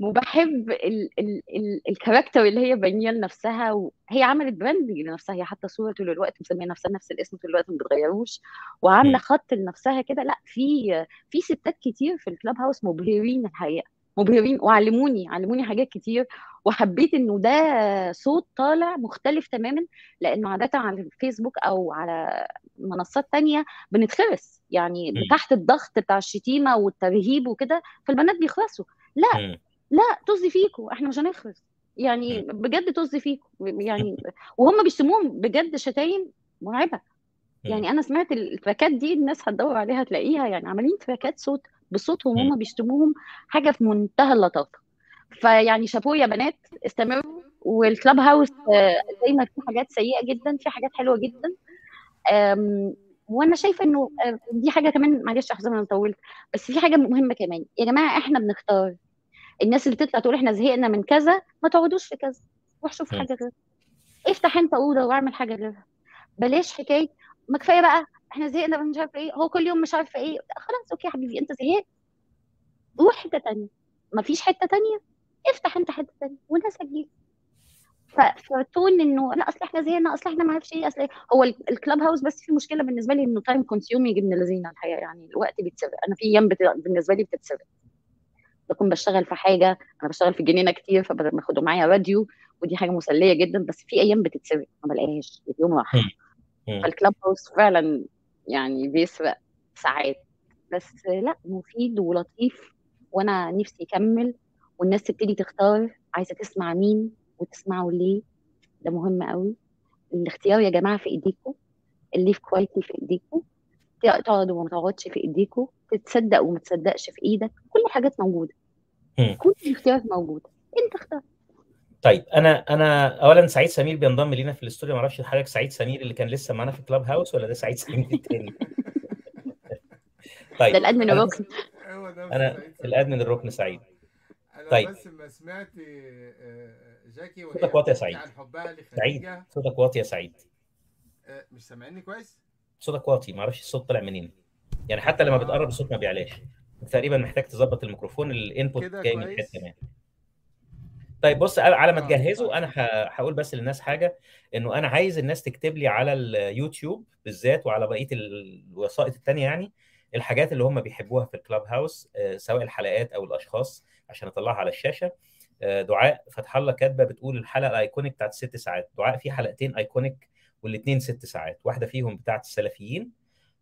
وبحب ال ال ال ال character اللي هي بانيه لنفسها وهي عملت branding لنفسها. هي حتى صورة طول الوقت مسميه نفسها نفس الاسم طول الوقت ما بتغيروش. وعاملة. خط لنفسها كده. لأ في في ستات كتير في الكلاب هاوس مبهرين الحقيقة. مبهرين. وعلموني علموني حاجات كتير. وحبيت إنه ده صوت طالع مختلف تماما لأنه عادة على الفيسبوك أو على منصات تانية بنتخرس. يعني مم. تحت الضغط بتاع الشتيمة والترهيب وكده فالبنات بيخرسوا. لا مم. لا طز فيكوا إحنا مش هنخرس. يعني. بجد طز فيكوا يعني وهم بيشتموهم بجد شتايم مرعبة. يعني أنا سمعت ال tracks دي الناس هتدور عليها تلاقيها يعني عاملين tracks صوت بصوتهم. وهم بيشتموهم حاجة في منتهى اللطافة. فيعني شابوه يا بنات استمروا. والكلاب هاوس آه، زي ما في حاجات سيئة جدا في حاجات حلوة جدا. وأنا شايفة إنه دي حاجة كمان معلش احزن أنا طولت. بس في حاجة مهمة كمان. يا جماعة إحنا بنختار. الناس اللي تطلع تقول إحنا زهقنا من كذا ما تقعدوش في كذا. روح شوف. حاجة غير افتح أنت أوضة وأعمل حاجة غيرها. بلاش حكاية. ما كفاية بقى إحنا زهقنا مش عارفة إيه. هو كل يوم مش عارفة إيه. خلاص أوكي يا حبيبي أنت زهقت. روح حتة تانية. ما فيش حتة تانية؟ افتح أنت حتة تانية. والناس هتجيلك. ف- فتقول إنه لا أصل إحنا زهقنا أصل إحنا ما أعرفش إيه أصل إيه. هو ال- الكلاب هاوس بس في مشكلة بالنسبة لي إنه time consuming ابن الذين الحقيقة يعني الوقت بيتسرق. أنا في أيام بت... بالنسبة لي بتتسرق. بكون بشتغل في حاجة. أنا بشتغل في الجنينه كتير فباخده معايا راديو. ودي حاجة مسلية جدا. بس في أيام بتتسرق. ما بلاقيهاش. اليوم راح. فالكلاب هاوس فعلا يعني بيسرق ساعات. بس لأ مفيد ولطيف وأنا نفسي يكمل والناس تبتدي تختار عايزة تسمع مين وتسمعه ليه. ده مهم قوي الاختيار يا جماعة في إيديكم ال life quality في إيديكم. تقعد وما تقعدش في إيديكم. تتصدق وما تصدقش في إيدك. كل الحاجات موجودة. كل الاختيارات موجودة. أنت اختار. طيب أنا أنا اولا سعيد سمير بينضم لينا في الاستوديو. ما أعرفش حضرتك سعيد سمير اللي كان لسه معانا في كلاب هاوس ولا ده سعيد سمير التاني؟ ده طيب ال admin أنا الركن. أنا ال admin الركن سعيد. أنا طيب. بس ما سمعت آه، جاكي وهي صوتك واطي يا سعيد. سعيد. صوتك واطي يا سعيد. آه، مش سامعني كويس؟ صوتك واطي. ما أعرفش الصوت طالع منين. يعني حتى لما بتقرب آه. الصوت ما بيعلاش. تقريبا محتاج تظبط الميكروفون ال input جاي من حتة؟ كمان طيب بص على ما آه تجهزوا طيب أنا هقول بس للناس حاجة إنه أنا عايز الناس تكتب لي على اليوتيوب بالذات وعلى بقية الوسائط التانية يعني الحاجات اللي هم بيحبوها في ال Clubhouse آه، سواء الحلقات أو الأشخاص عشان أطلعها على الشاشة. آه، دعاء فتح الله كاتبة بتقول الحلقة ال iconic بتاعت ست ساعات. دعاء في حلقتين iconic والاثنين ست ساعات. واحدة فيهم بتاعت السلفيين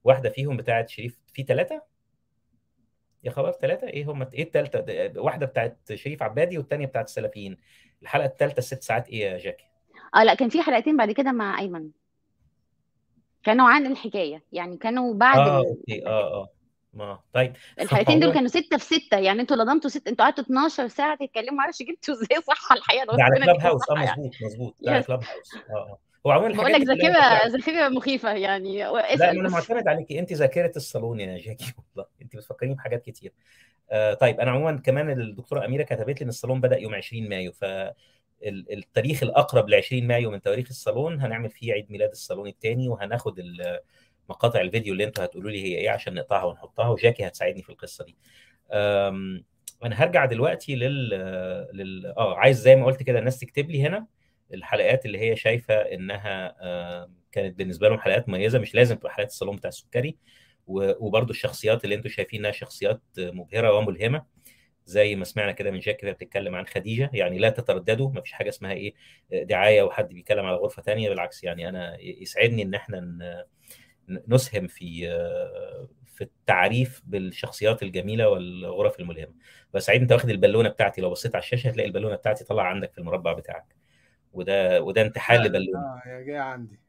واحدة فيهم بتاعت شريف في ثلاثة يا خبر ثلاثة إيه هم إيه الثالثه واحدة بتاعت شريف عبادي والثانيه بتاعت السلفيين. الحلقة الثالثه الست ساعات. إيه يا جاكي؟ آه لا كان في حلقتين بعد كده مع أيمن. كانوا عن الحكاية يعني كانوا بعد آه. okay. آه آه. ما طيب. الحلقتين دول كانوا ستة في ستة يعني أنتوا لضمتوا ستة أنتوا قعدتوا 12 ساعة تتكلموا معرفش جبتوا إزاي صح الحقيقة ده على Clubhouse آه يعني. مظبوط مظبوط. ده على Clubhouse آه آه. هو عموما بقول لك بتطلع ذاكرة مخيفة يعني. لا اسأل. ما أنا معتمد عليكي أنت ذاكرة الصالون يا جاكي. والله أنت بتفكريني بحاجات كتير. آه طيب أنا عموما كمان الدكتورة أميرة كتبت لي إن الصالون بدأ يوم 20 مايو ف ال- التاريخ الأقرب ل 20 مايو من تواريخ الصالون هنعمل فيه عيد ميلاد الصالون الثاني وهناخد مقاطع الفيديو اللي أنتوا هتقولوا لي هي إيه عشان نقطعها ونحطها وجاكي هتساعدني في القصة دي. أنا هرجع دلوقتي لل لل آه عايز زي ما قلت كده الناس تكتب لي هنا. الحلقات اللي هي شايفة إنها آه، كانت بالنسبة لهم حلقات مميزة مش لازم تبقى حلقات الصالون بتاع السكري و- وبرضو الشخصيات اللي أنتوا شايفين إنها شخصيات مبهرة وملهمة زي ما سمعنا كده من جاك وهي بتتكلم عن خديجة يعني لا تترددوا ما فيش حاجة اسمها إيه دعاية وحد بيتكلم على غرفة تانية بالعكس يعني أنا يسعدني إن إحنا نسهم في في التعريف بالشخصيات الجميلة والغرف الملهمة. بس سعيد أنت واخد البالونة بتاعتي لو بصيت على الشاشة هتلاقي البالونة بتاعتي طالعة عندك في المربع بتاعك. وده وده انتحال فعلا لبالونه آه هي جاية عندي.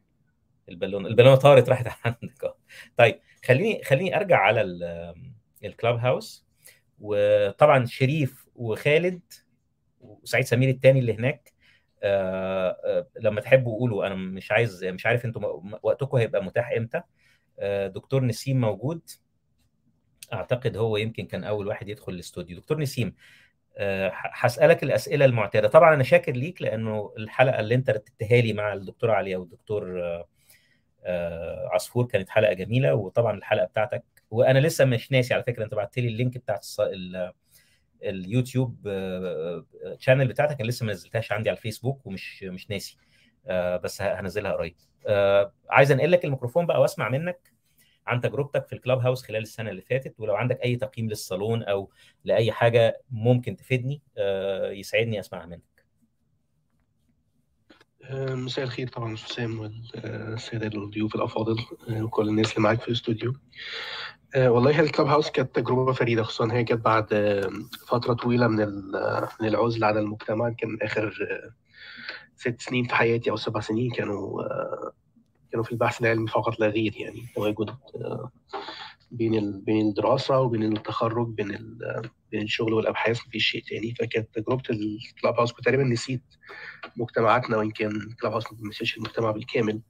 البالونه البالونة طارت راحت عندك آه طيب خليني خليني أرجع على ال- الكلاب هاوس. وطبعا شريف وخالد وسعيد سمير التاني اللي هناك آه، آه، لما تحبوا قولوا أنا مش عايز مش عارف أنتوا م- وقتكم هيبقى متاح إمتى. آه، دكتور نسيم موجود. أعتقد هو يمكن كان أول واحد يدخل الاستوديو. دكتور نسيم هسألك الأسئلة المعتادة. طبعا أنا شاكر ليك لأنه الحلقة اللي أنت رتبتها لي مع الدكتوره عليا والدكتور آه، آه، عصفور كانت حلقة جميلة وطبعا الحلقة بتاعتك وأنا لسه مش ناسي على فكرة أنت بعت لي اللينك بتاعت ال YouTube channel بتاعتك أنا لسه ما نزلتهاش عندي على الفيسبوك ومش مش ناسي آه، بس هنزلها قريب. آه، عايز أنقل لك الميكروفون بقى وأسمع منك؟ عن تجربتك في ال Clubhouse خلال السنة اللي فاتت ولو عندك أي تقييم للصالون أو لأي حاجة ممكن تفيدني آه، يسعدني اسمعها منك. آه، مساء الخير طبعا حسام والسادة الضيوف الأفاضل آه، وكل الناس اللي معاك في الاستوديو. والله الكلاب هاوس كانت تجربة فريدة خصوصا هي كانت بعد فترة طويلة من من العزلة عن المجتمع. كان آه، ست سنين في حياتي أو سبع سنين كانوا كانوا في البحث العلمي فقط لا غير يعني تواجد آه، بين. بين الدراسة وبين التخرج بين. بين الشغل والأبحاث مفيش شيء تاني فكانت تجربة الكلاب هاوس تقريبا نسيت مجتمعاتنا وإن كان الكلاب هاوس ما بيمثلش المجتمع بالكامل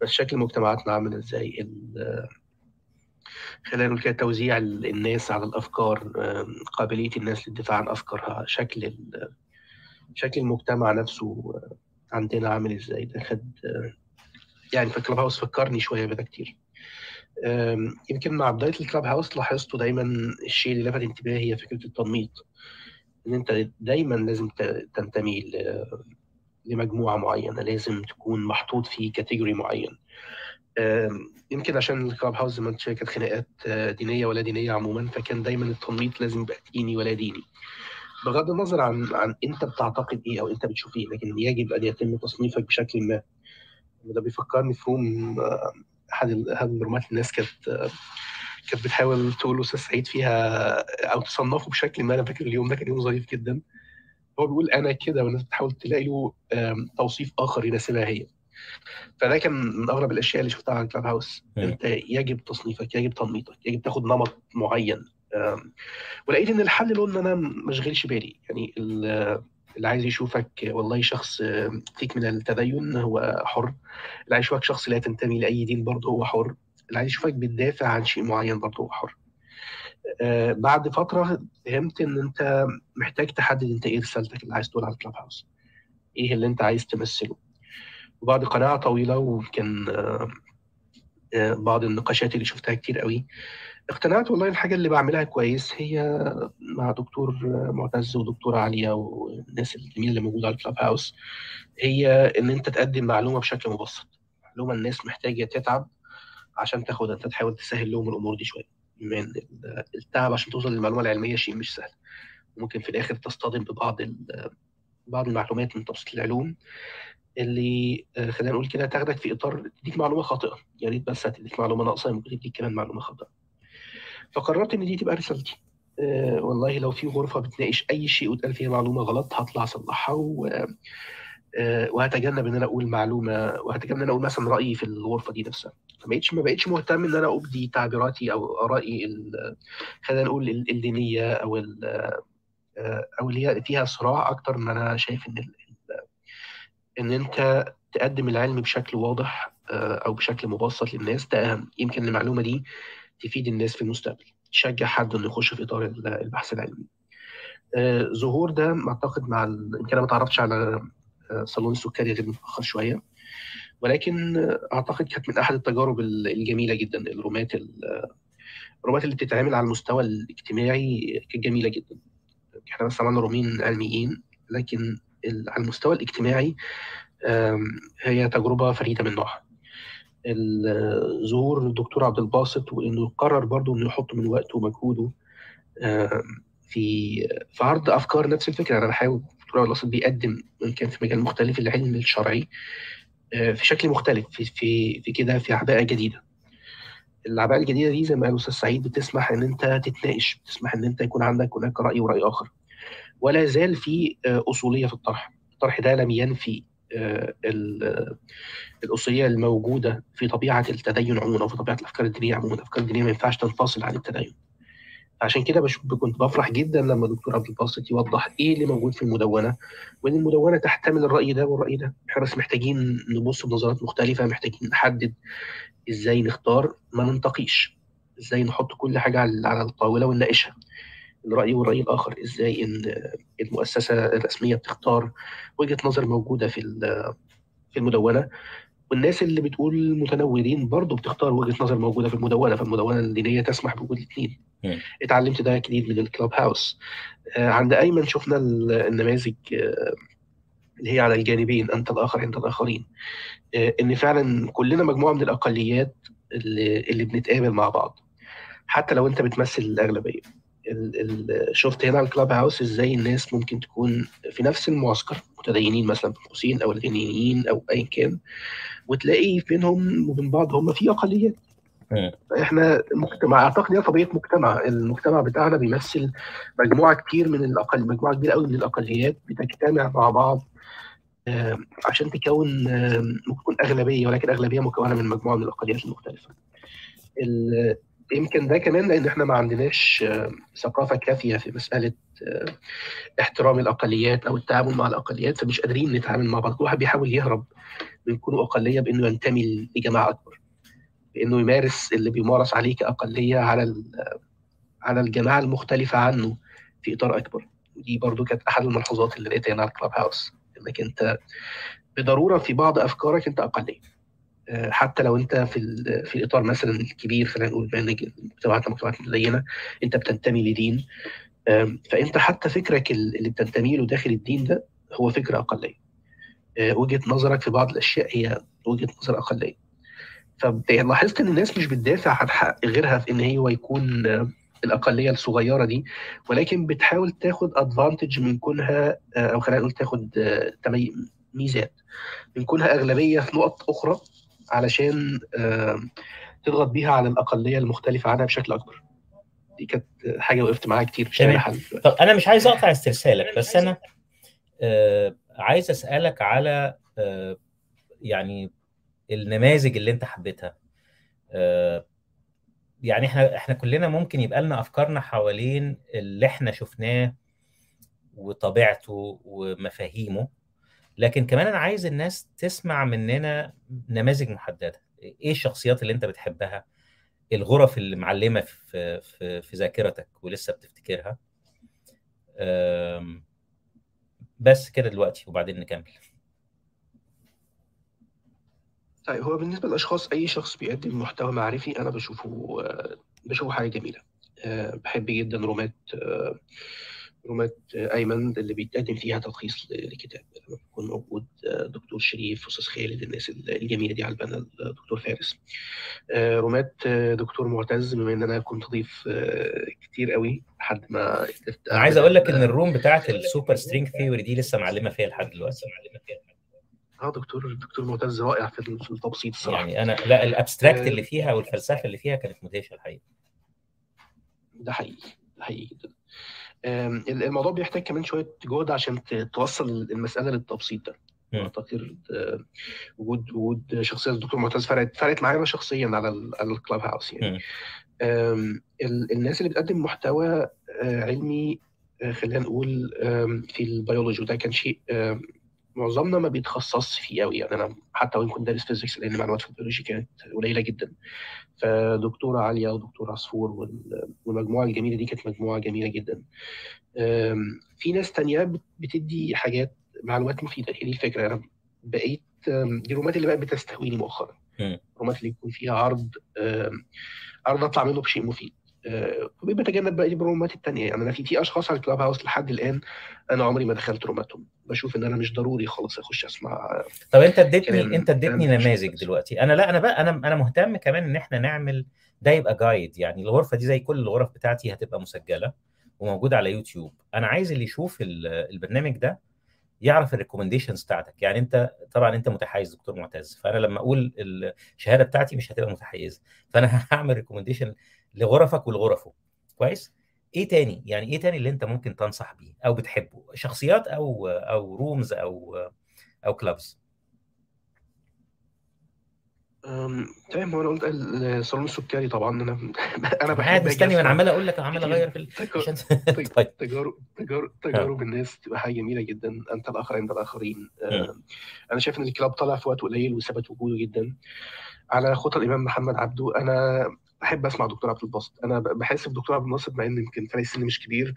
بس شكل مجتمعاتنا عامل إزاي ال... خلينا نقول كده توزيع ال- الناس على الأفكار آم، قابلية الناس للدفاع عن أفكارها شكل. شكل المجتمع نفسه آه، عندنا عامل إزاي ده خد آه، يعني في الكلاب هاوس فكرني شوية بده كتير. يمكن مع بداية الكلاب هاوس لاحظته دايما الشيء اللي لفت انتباهي هي فكرة التنميط. إن أنت دايما لازم تنتمي ل- لمجموعة معينة لازم تكون محطوط في category معين. يمكن عشان ال Clubhouse زي ما انت كانت خناقات آه، دينية ولا دينية عموما فكان دايما التنميط لازم يبقى ديني ولا ديني. بغض النظر عن عن أنت بتعتقد إيه أو أنت بتشوف إيه لكن يجب أن يتم تصنيفك بشكل ما. وده بيفكرني في room أحد ال- أحد الرومات الناس كانت كانت بتحاول تقول أستاذ سعيد فيها أو تصنفه بشكل ما أنا فاكر اليوم ده كان يوم ظريف جدا. هو بيقول أنا كده والناس بتحاول تلاقي له توصيف آخر يناسبها هي. فده كان من أغرب الأشياء اللي شفتها على الكلاب هاوس. مم. أنت يجب تصنيفك يجب تنميطك يجب تاخد نمط معين. ولقيت إن الحل له ان أنا ما اشغلش بالي. يعني اللي عايز يشوفك والله شخص فيك من التدين هو حر. اللي عايز يشوفك شخص لا تنتمي لأي دين برضه هو حر. اللي عايز يشوفك بتدافع عن شيء معين برضه هو حر. آه، بعد فترة فهمت إن أنت محتاج تحدد أنت إيه رسالتك اللي عايز تقولها على الكلاب هاوس. إيه اللي أنت عايز تمثله. وبعد قناعة طويلة وكان آه، آه، بعض النقاشات اللي شفتها كتير قوي اقتنعت والله الحاجة اللي بعملها كويس هي مع دكتور معتز ودكتورة عليا والناس الجميلة اللي موجودة على الكلاب هاوس هي إن أنت تقدم معلومة بشكل مبسط. معلومة الناس محتاجة تتعب عشان تاخدها أنت تحاول تسهل لهم الأمور دي شوية. من التعب عشان توصل للمعلومة العلمية شيء مش سهل. ممكن في الآخر تصطدم ببعض بعض المعلومات من تبسيط العلوم اللي آه، خلينا نقول كده تاخدك في إطار تديك معلومة خاطئة. يا ريت بس هتديك معلومة ناقصة ممكن تديك كمان معلومة خاطئة. فقررت إن دي تبقى رسالتي. آه، والله لو في غرفة بتناقش أي شيء واتقال فيها معلومة غلط هطلع أصلحها و آه، وهتجنب إن أنا أقول معلومة وهتجنب إن أنا أقول مثلا رأيي في الغرفة دي نفسها. فما بقتش ما بقتش مهتم إن أنا ابدي تعبيراتي أو ارائي خلينا نقول ال- الدينية أو آه، أو اللي هي فيها صراع أكتر ما أنا شايف إن ال- ال- إن أنت تقدم العلم بشكل واضح آه، أو بشكل مبسط للناس. ده يمكن المعلومة دي تفيد الناس في المستقبل تشجع حد إنه يخش في إطار ال- البحث العلمي. آه، ظهور ده أعتقد مع يمكن أنا ما تعرفتش على آه، صالون السكري غير متاخر شوية. ولكن أعتقد كانت من أحد التجارب الجميلة جدا الرومات الرومات اللي بتتعمل على المستوى الاجتماعي كانت جميلة جدا. إحنا بس عملنا رومين علميين لكن على المستوى الاجتماعي هي تجربة فريدة من نوعها. ظهور الدكتور عبد الباسط وإنه قرر برضه إنه يحط من وقته ومجهوده في في عرض أفكار نفس الفكرة. أنا بحاول الدكتور عبد الباسط بيقدم إن كان في مجال مختلف العلم الشرعي في شكل مختلف في في في كده في عباءة جديدة. العباءة الجديدة دي زي ما قال الأستاذ سعيد بتسمح إن أنت تتناقش بتسمح إن أنت يكون عندك هناك رأي ورأي آخر. ولا زال في أصولية في الطرح. الطرح ده لم ينفي الاصوليه الموجودة في طبيعة التدين عموما أو في طبيعة الأفكار الدينية عموما. الافكار الدينيه ما ينفعش تنفصل عن التدين. عشان كده بشوف كنت بفرح جدا لما الدكتور عبد الباسط يوضح إيه اللي موجود في المدونة وإن المدونة تحتمل الرأي ده والرأي ده. إحنا بس محتاجين نبص بنظرات مختلفة محتاجين نحدد إزاي نختار ما ننتقيش إزاي نحط كل حاجة على الطاولة ونناقشها. الرأي والرأي الآخر إزاي إن المؤسسة الرسمية بتختار وجهة نظر موجودة في في المدونة. والناس اللي بتقول متنورين برضه بتختار وجهة نظر موجودة في المدونة فالمدونة الدينية تسمح بوجود الاثنين اتعلمت ده جديد من الكلاب هاوس. عند أيمن شفنا النماذج اللي هي على الجانبين أنت الآخر عند الآخرين. إن فعلا كلنا مجموعة من الأقليات اللي, اللي بنتقابل مع بعض. حتى لو أنت بتمثل الأغلبية. شفت هنا على الكلاب هاوس إزاي الناس ممكن تكون في نفس المعسكر متدينين مثلا بين قوسين أو الدينيين أو ايا كان وتلاقي بينهم وبين بعض هم في أقليات. إحنا مجتمع أعتقد هي طبيعة مجتمع. المجتمع بتاعنا بيمثل مجموعة كتير من الأقل مجموعة كبيره قوي من الأقليات بتجتمع مع بعض عشان تكون ممكن تكون أغلبية ولكن أغلبية مكونة من مجموعة من الأقليات المختلفة. يمكن ده كمان لأن إحنا ما عندناش ثقافة كافية في مسألة احترام الأقليات أو التعامل مع الأقليات فمش قادرين نتعامل مع بعض. كل واحد بيحاول يهرب من كونه أقلية بإنه ينتمي لجماعة أكبر بإنه يمارس اللي بيمارس عليه كأقلية على على الجماعة المختلفة عنه في إطار أكبر. ودي برضو كانت أحد الملحوظات اللي لقيتها هنا على الكلاب هاوس إنك أنت بضرورة في بعض أفكارك أنت أقلية. حتى لو انت في في الإطار مثلا الكبير خلينا نقول بما ان مجتمعاتنا مجتمعات متدينه انت بتنتمي لدين فانت حتى فكرك اللي بتنتمي له داخل الدين ده هو فكرة أقلية. وجهة نظرك في بعض الأشياء هي وجهة نظر أقلية. فلاحظت إن الناس مش بتدافع عن حق غيرها في إن هو يكون الأقلية الصغيرة دي ولكن بتحاول تاخد ادفانتج من كونها أو خلينا نقول تاخد ميزات. من كونها أغلبية في نقط أخرى علشان تضغط بيها على الأقلية المختلفة عنها بشكل أكبر. دي كانت حاجة وقفت معاها كتير مش لاقي حل طب أنا مش عايز أقطع استرسالك بس أنا آه عايز أسألك على آه يعني النماذج اللي أنت حبيتها. آه يعني إحنا إحنا كلنا ممكن يبقى لنا أفكارنا حوالين اللي إحنا شفناه وطبيعته ومفاهيمه. لكن كمان أنا عايز الناس تسمع مننا نماذج محددة. إيه الشخصيات اللي أنت بتحبها؟ الغرف اللي معلمة في في في ذاكرتك ولسه بتفتكرها؟ بس كده دلوقتي وبعدين نكمل. طيب هو بالنسبة للأشخاص أي شخص بيقدم محتوى معرفي أنا بشوفه بشوفه حاجة جميلة. بحب جدا رومات رومات أيمن اللي بيتقدم فيها تلخيص لكتاب. لما بيكون موجود دكتور شريف أستاذ خالد الناس الجميلة دي على البنا الدكتور فارس. رومات دكتور معتز بما إن أنا كنت ضيف كتير قوي لحد ما عايز أقول لك إن ال room بتاعت ال super string theory دي لسه معلمة فيها لحد دلوقتي. آه دكتور دكتور معتز رائع في التبسيط الصراحة. يعني أنا لا ال abstract اللي فيها والفلسفة اللي فيها كانت مدهشه الحقيقة. ده حقيقي. ده. حقيقي جدا الموضوع بيحتاج كمان شوية جهد عشان توصل المسألة للتبسيط ده. أعتقد وجود وجود شخصية الدكتور معتز فرقت فرقت معايا شخصيا على على ال Clubhouse يعني. الناس اللي بتقدم محتوى علمي خلينا نقول في البيولوجي وده كان شيء معظمنا ما بيتخصصش فيه قوي يعني أنا حتى وان كنت دارس physics لأن معلومات في البيولوجي كانت قليلة جدا. فدكتوره عليا ودكتور عصفور والمجموعة الجميلة دي كانت مجموعة جميلة جدا. في ناس تانية بتدي حاجات معلومات مفيدة. هي دي الفكرة. أنا بقيت دي الرومات اللي بقت بتستهويني مؤخرا. الرومات اللي يكون فيها عرض عرض أطلع منه بشيء مفيد. آه، وبقيت بتجنب بقى الرومات التانية. يعني أنا في في أشخاص على الكلاب هاوس لحد الآن أنا عمري ما دخلت روماتهم. بشوف إن أنا مش ضروري خلاص أخش أسمع طب أنت اديتني أنت اديتني نماذج. دلوقتي. أنا لا أنا بقى أنا أنا مهتم كمان إن إحنا نعمل ده يبقى جايد يعني الغرفة دي زي كل الغرف بتاعتي هتبقى مسجلة وموجودة على يوتيوب. أنا عايز اللي يشوف ال- البرنامج ده يعرف ال recommendations بتاعتك. يعني انت طبعا أنت متحيز دكتور معتز. فأنا لما أقول الشهادة بتاعتي مش هتبقى متحيزة. فأنا هعمل recommendation لغرفك ولغرفه. كويس؟ إيه تاني؟ يعني إيه تاني اللي أنت ممكن تنصح بيه أو بتحبه؟ شخصيات أو أو rooms أو أو clubs تمام. هو أنا قلت الصالون السكري طبعا. أنا أنا بحب قاعد مستني وأنا عمال أقول لك عمال. أغير في ال... تج- عشان تج- طيب. تجارب تجارب تجارب الناس تبقى حاجة جميلة جدا. أنت الآخر عند الآخرين. أم، أنا شايف إن الكلاب طلع في وقت قليل وثبت وجوده جدا. على خطى الإمام محمد عبده أنا بحب أسمع دكتور عبد الباسط. أنا بحس بدكتور عبد الناصر مع إن يمكن فرق السن مش كبير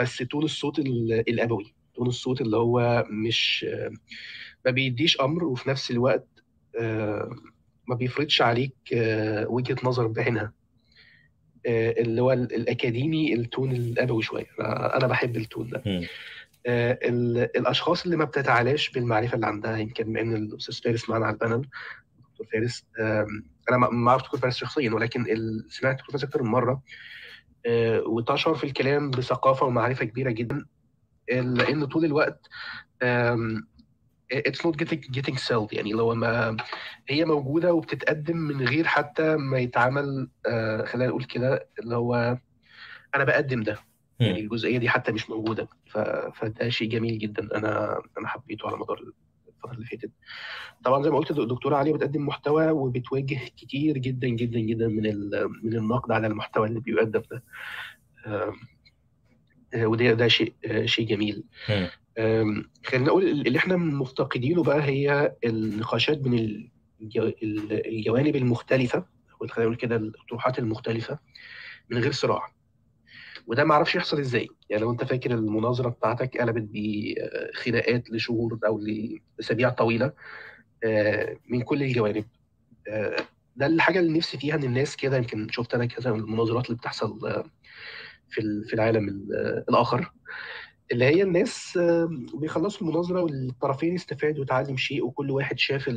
بس تون الصوت ال- الأبوي تون الصوت اللي هو مش ما بيديش أمر وفي نفس الوقت آه، ما بيفرضش عليك آه، وجهة نظر بعينها آه، اللي هو ال- الأكاديمي التون الأبوي شوية. أنا بحب التون ده. آه، الأشخاص اللي ما بتتعالاش بالمعرفة اللي عندها يمكن بما إن الأستاذ فارس معانا على البانل دكتور فارس أنا ما ما اعرف دكتور فارس شخصيا ولكن سمعت فارس أكتر من مرة آه، وتشعر في الكلام بثقافة ومعرفة كبيرة جدا لأن طول الوقت it's not getting getting sold يعني لو ما هي موجودة وبتتقدم من غير حتى ما يتعمل آه، خلينا نقول كده اللي هو أنا بقدم ده يعني. الجزئية دي حتى مش موجودة. فده شيء جميل جدا أنا أنا حبيته على مدار الفترة اللي فاتت. طبعا زي ما قلت الدكتوره عليا بتقدم محتوى وبتواجه كتير جدا جدا جدا من. من النقد على المحتوى اللي بيقدم ده. آه، وده ده شيء آه، شيء جميل. خلينا نقول اللي إحنا مفتقدينه بقى هي النقاشات بين الج- الجوانب المختلفة خلينا نقول كده الطروحات المختلفة من غير صراع. وده ما أعرفش يحصل إزاي. يعني لو انت فاكر المناظرة بتاعتك قلبت بخناقات لشهور أو لأسابيع طويلة آه، من كل الجوانب. آه، ده الحاجة اللي نفسي فيها إن الناس كده يمكن شفت أنا كذا من المناظرات اللي بتحصل آه، في في العالم ال- الآخر. اللي هي الناس بيخلصوا المناظرة والطرفين يستفادوا ويتعلم شيء وكل واحد شاف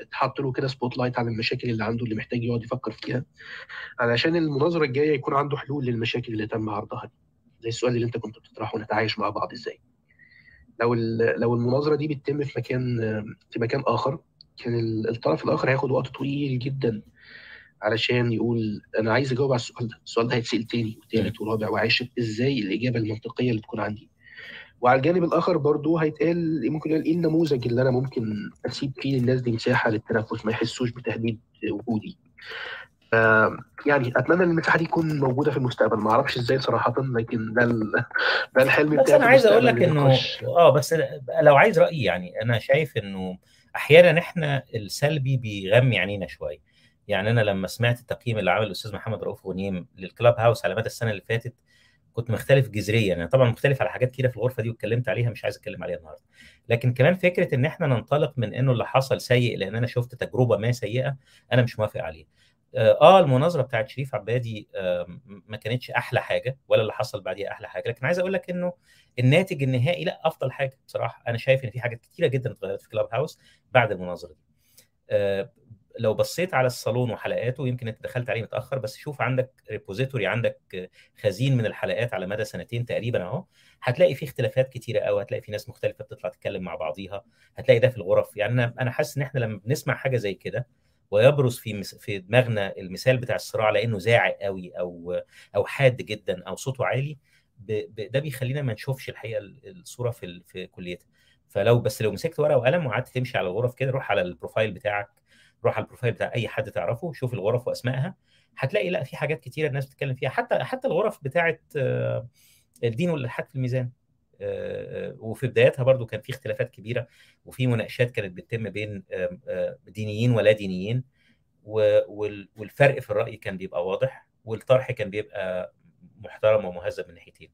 اتحط له كده spotlight على المشاكل اللي عنده اللي محتاج يقعد يفكر فيها. علشان المناظرة الجاية يكون عنده حلول للمشاكل اللي تم عرضها دي. زي السؤال اللي انت كنت بتطرحه نتعايش مع بعض إزاي؟ لو لو المناظرة دي بتتم في مكان في مكان آخر كان ال- الطرف الآخر هياخد وقت طويل جدا علشان يقول أنا عايز أجاوب على السؤال ده. السؤال ده هيتسأل تاني وتالت ورابع وعاشر. إزاي الإجابة المنطقية اللي تكون عندي؟ وعلى الجانب الآخر برضو هيتقال ممكن يقول إيه النموذج اللي أنا ممكن أسيب فيه للناس دي مساحة للتنفس ما يحسوش بتهديد وجودي يعني أتمنى إن المساحة دي تكون موجودة في المستقبل ما أعرفش إزاي صراحة لكن ده ال... ده الحلم بس بتاعي أنا في عايز أقول لك إنه. آه بس لو عايز رأيي يعني أنا شايف إنه أحيانا إحنا السلبي بيغمي عينينا شوية يعني أنا لما سمعت التقييم اللي عمله الأستاذ محمد رؤوف غنيم للكلاب هاوس على مدى السنة اللي فاتت كنت مختلف جذريا. أنا طبعا مختلف على حاجات كتيرة في الغرفة دي واتكلمت عليها مش عايز أتكلم عليها النهارده. لكن كمان فكرة إن إحنا ننطلق من إنه اللي حصل سيء لأن أنا شفت تجربة ما سيئة أنا مش موافق عليه. آه المناظرة بتاعت شريف عبادي آه ما كانتش أحلى حاجة ولا اللي حصل بعديها أحلى حاجة. لكن عايز أقول لك إنه الناتج النهائي لا أفضل حاجة بصراحة. أنا شايف إن في حاجات كتيرة جدا اتغيرت في كلاب هاوس بعد المناظرة دي. آه لو بصيت على الصالون وحلقاته يمكن انت دخلت عليه متأخر بس شوف عندك ريبوزيتوري عندك خزين من الحلقات على مدى سنتين تقريبا أهو هتلاقي فيه اختلافات كتيرة قوي هتلاقي في ناس مختلفة بتطلع تتكلم مع بعضيها هتلاقي ده في الغرف. يعني أنا أنا حاسس إن إحنا لما بنسمع حاجة زي كده ويبرز في في دماغنا المثال بتاع الصراع لأنه زاعق قوي أو أو حاد جدا أو صوته عالي ده بيخلينا ما نشوفش الحقيقة الصورة في في كليتها. فلو بس لو مسكت ورقة وقلم وقعدت تمشي على الغرف كده روح على ال profile بتاعك روح على ال profile بتاع أي حد تعرفه شوف الغرف وأسمائها هتلاقي لأ في حاجات كتيرة الناس بتتكلم فيها حتى حتى الغرف بتاعه الدين والإلحاد في الميزان وفي بداياتها برضو كان في اختلافات كبيرة وفي مناقشات كانت بتتم بين دينيين ولا دينيين والفرق في الرأي كان بيبقى واضح والطرح كان بيبقى محترم ومهذب من ناحيتين.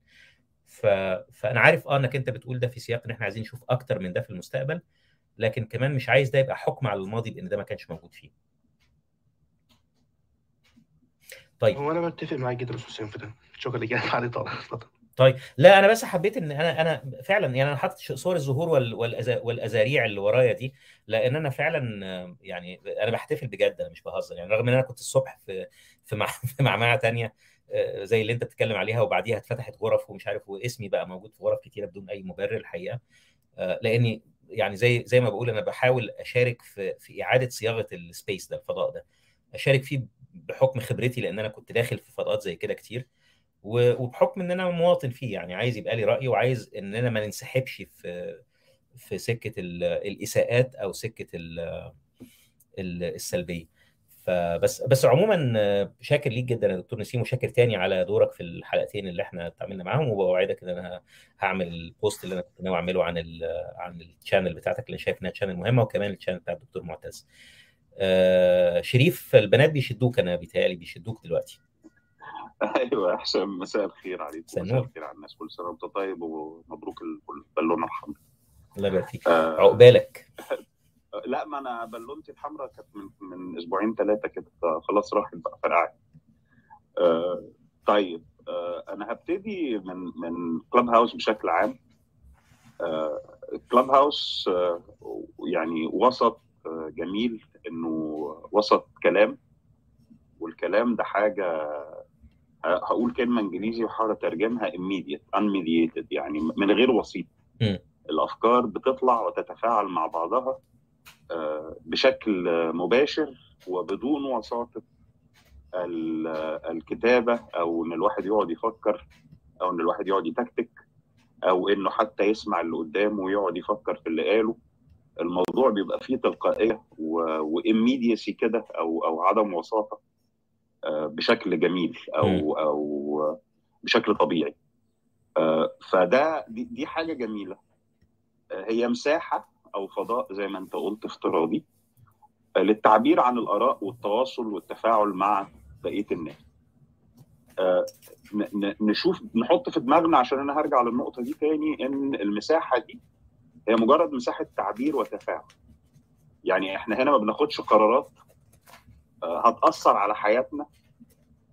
فأنا عارف آه إنك أنت بتقول ده في سياق إن إحنا عايزين نشوف أكتر من ده في المستقبل لكن كمان مش عايز ده يبقى حكم على الماضي بان ده ما كانش موجود فيه. طيب. هو أنا بتفق معاك جدا يا أستاذ حسام في ده شكرا لك علي طبعا اتفضل. طيب. لا أنا بس حبيت إن أنا أنا فعلا يعني أنا حاطط صور الزهور والأزاريع اللي ورايا دي لأن أنا فعلا يعني أنا بحتفل بجد أنا مش بهزر. يعني رغم إن أنا كنت الصبح في في مع في معمعة تانية آه، زي اللي أنت بتتكلم عليها وبعديها اتفتحت غرف ومش عارف واسمي بقى موجود في غرف كتيرة بدون أي مبرر الحقيقة. آه، لأني يعني زي زي ما بقول أنا بحاول أشارك في في إعادة صياغة السبيس ده الفضاء ده. أشارك فيه بحكم خبرتي لأن أنا كنت داخل في فضاءات زي كده كتير. وبحكم إن أنا مواطن فيه يعني عايز يبقى لي رأي وعايز اننا ما ننسحبش في في سكة ال- الإساءات أو سكة ال- ال- السلبية. فبس بس عموما آه، شاكر ليك جدا يا دكتور نسيم وشاكر تاني على دورك في الحلقتين اللي إحنا اتعاملنا معاهم وبوعدك إن أنا هعمل ال post اللي أنا كنت ناوي أعمله عن ال عن ال channel بتاعتك اللي شايف إنها channel مهمة وكمان ال channel بتاع الدكتور معتز. آه، شريف البنات بيشدوك أنا بيتهيألي بيشدوك دلوقتي. أيوه حسام مساء الخير عليكم مساء. الخير على الناس كل سنة وأنت طيب ومبروك البالونه الحمراء الله يبارك فيك. آه عقبالك. لا ما أنا بالونتي الحمراء كانت من من أسبوعين ثلاثة كده خلاص راحت بقى فرقعت. آه طيب آه أنا هبتدي من من كلاب هاوس بشكل عام. آه كلاب هاوس آه يعني وسط آه جميل إنه وسط كلام. والكلام ده حاجة هقول كلمة إنجليزي وحاول أترجمها immediate unmediated يعني من غير وسيط. الأفكار بتطلع وتتفاعل مع بعضها. آه، بشكل مباشر وبدون وساطة ال- الكتابة أو إن الواحد يقعد يفكر أو إن الواحد يقعد يتكتك أو إنه حتى يسمع اللي قدامه ويقعد يفكر في اللي قاله. الموضوع بيبقى فيه تلقائية واميديسي كده أو أو عدم وساطة آه، بشكل جميل أو أو بشكل طبيعي. آه، فده دي, دي حاجة جميلة. آه، هي مساحة أو فضاء زي ما أنت قلت افتراضي آه، للتعبير عن الآراء والتواصل والتفاعل مع بقية الناس. آه، نشوف نحط في دماغنا عشان أنا هرجع للنقطة دي تاني إن المساحة دي هي مجرد مساحة تعبير وتفاعل. يعني إحنا هنا ما بناخدش قرارات آه، هتأثر على حياتنا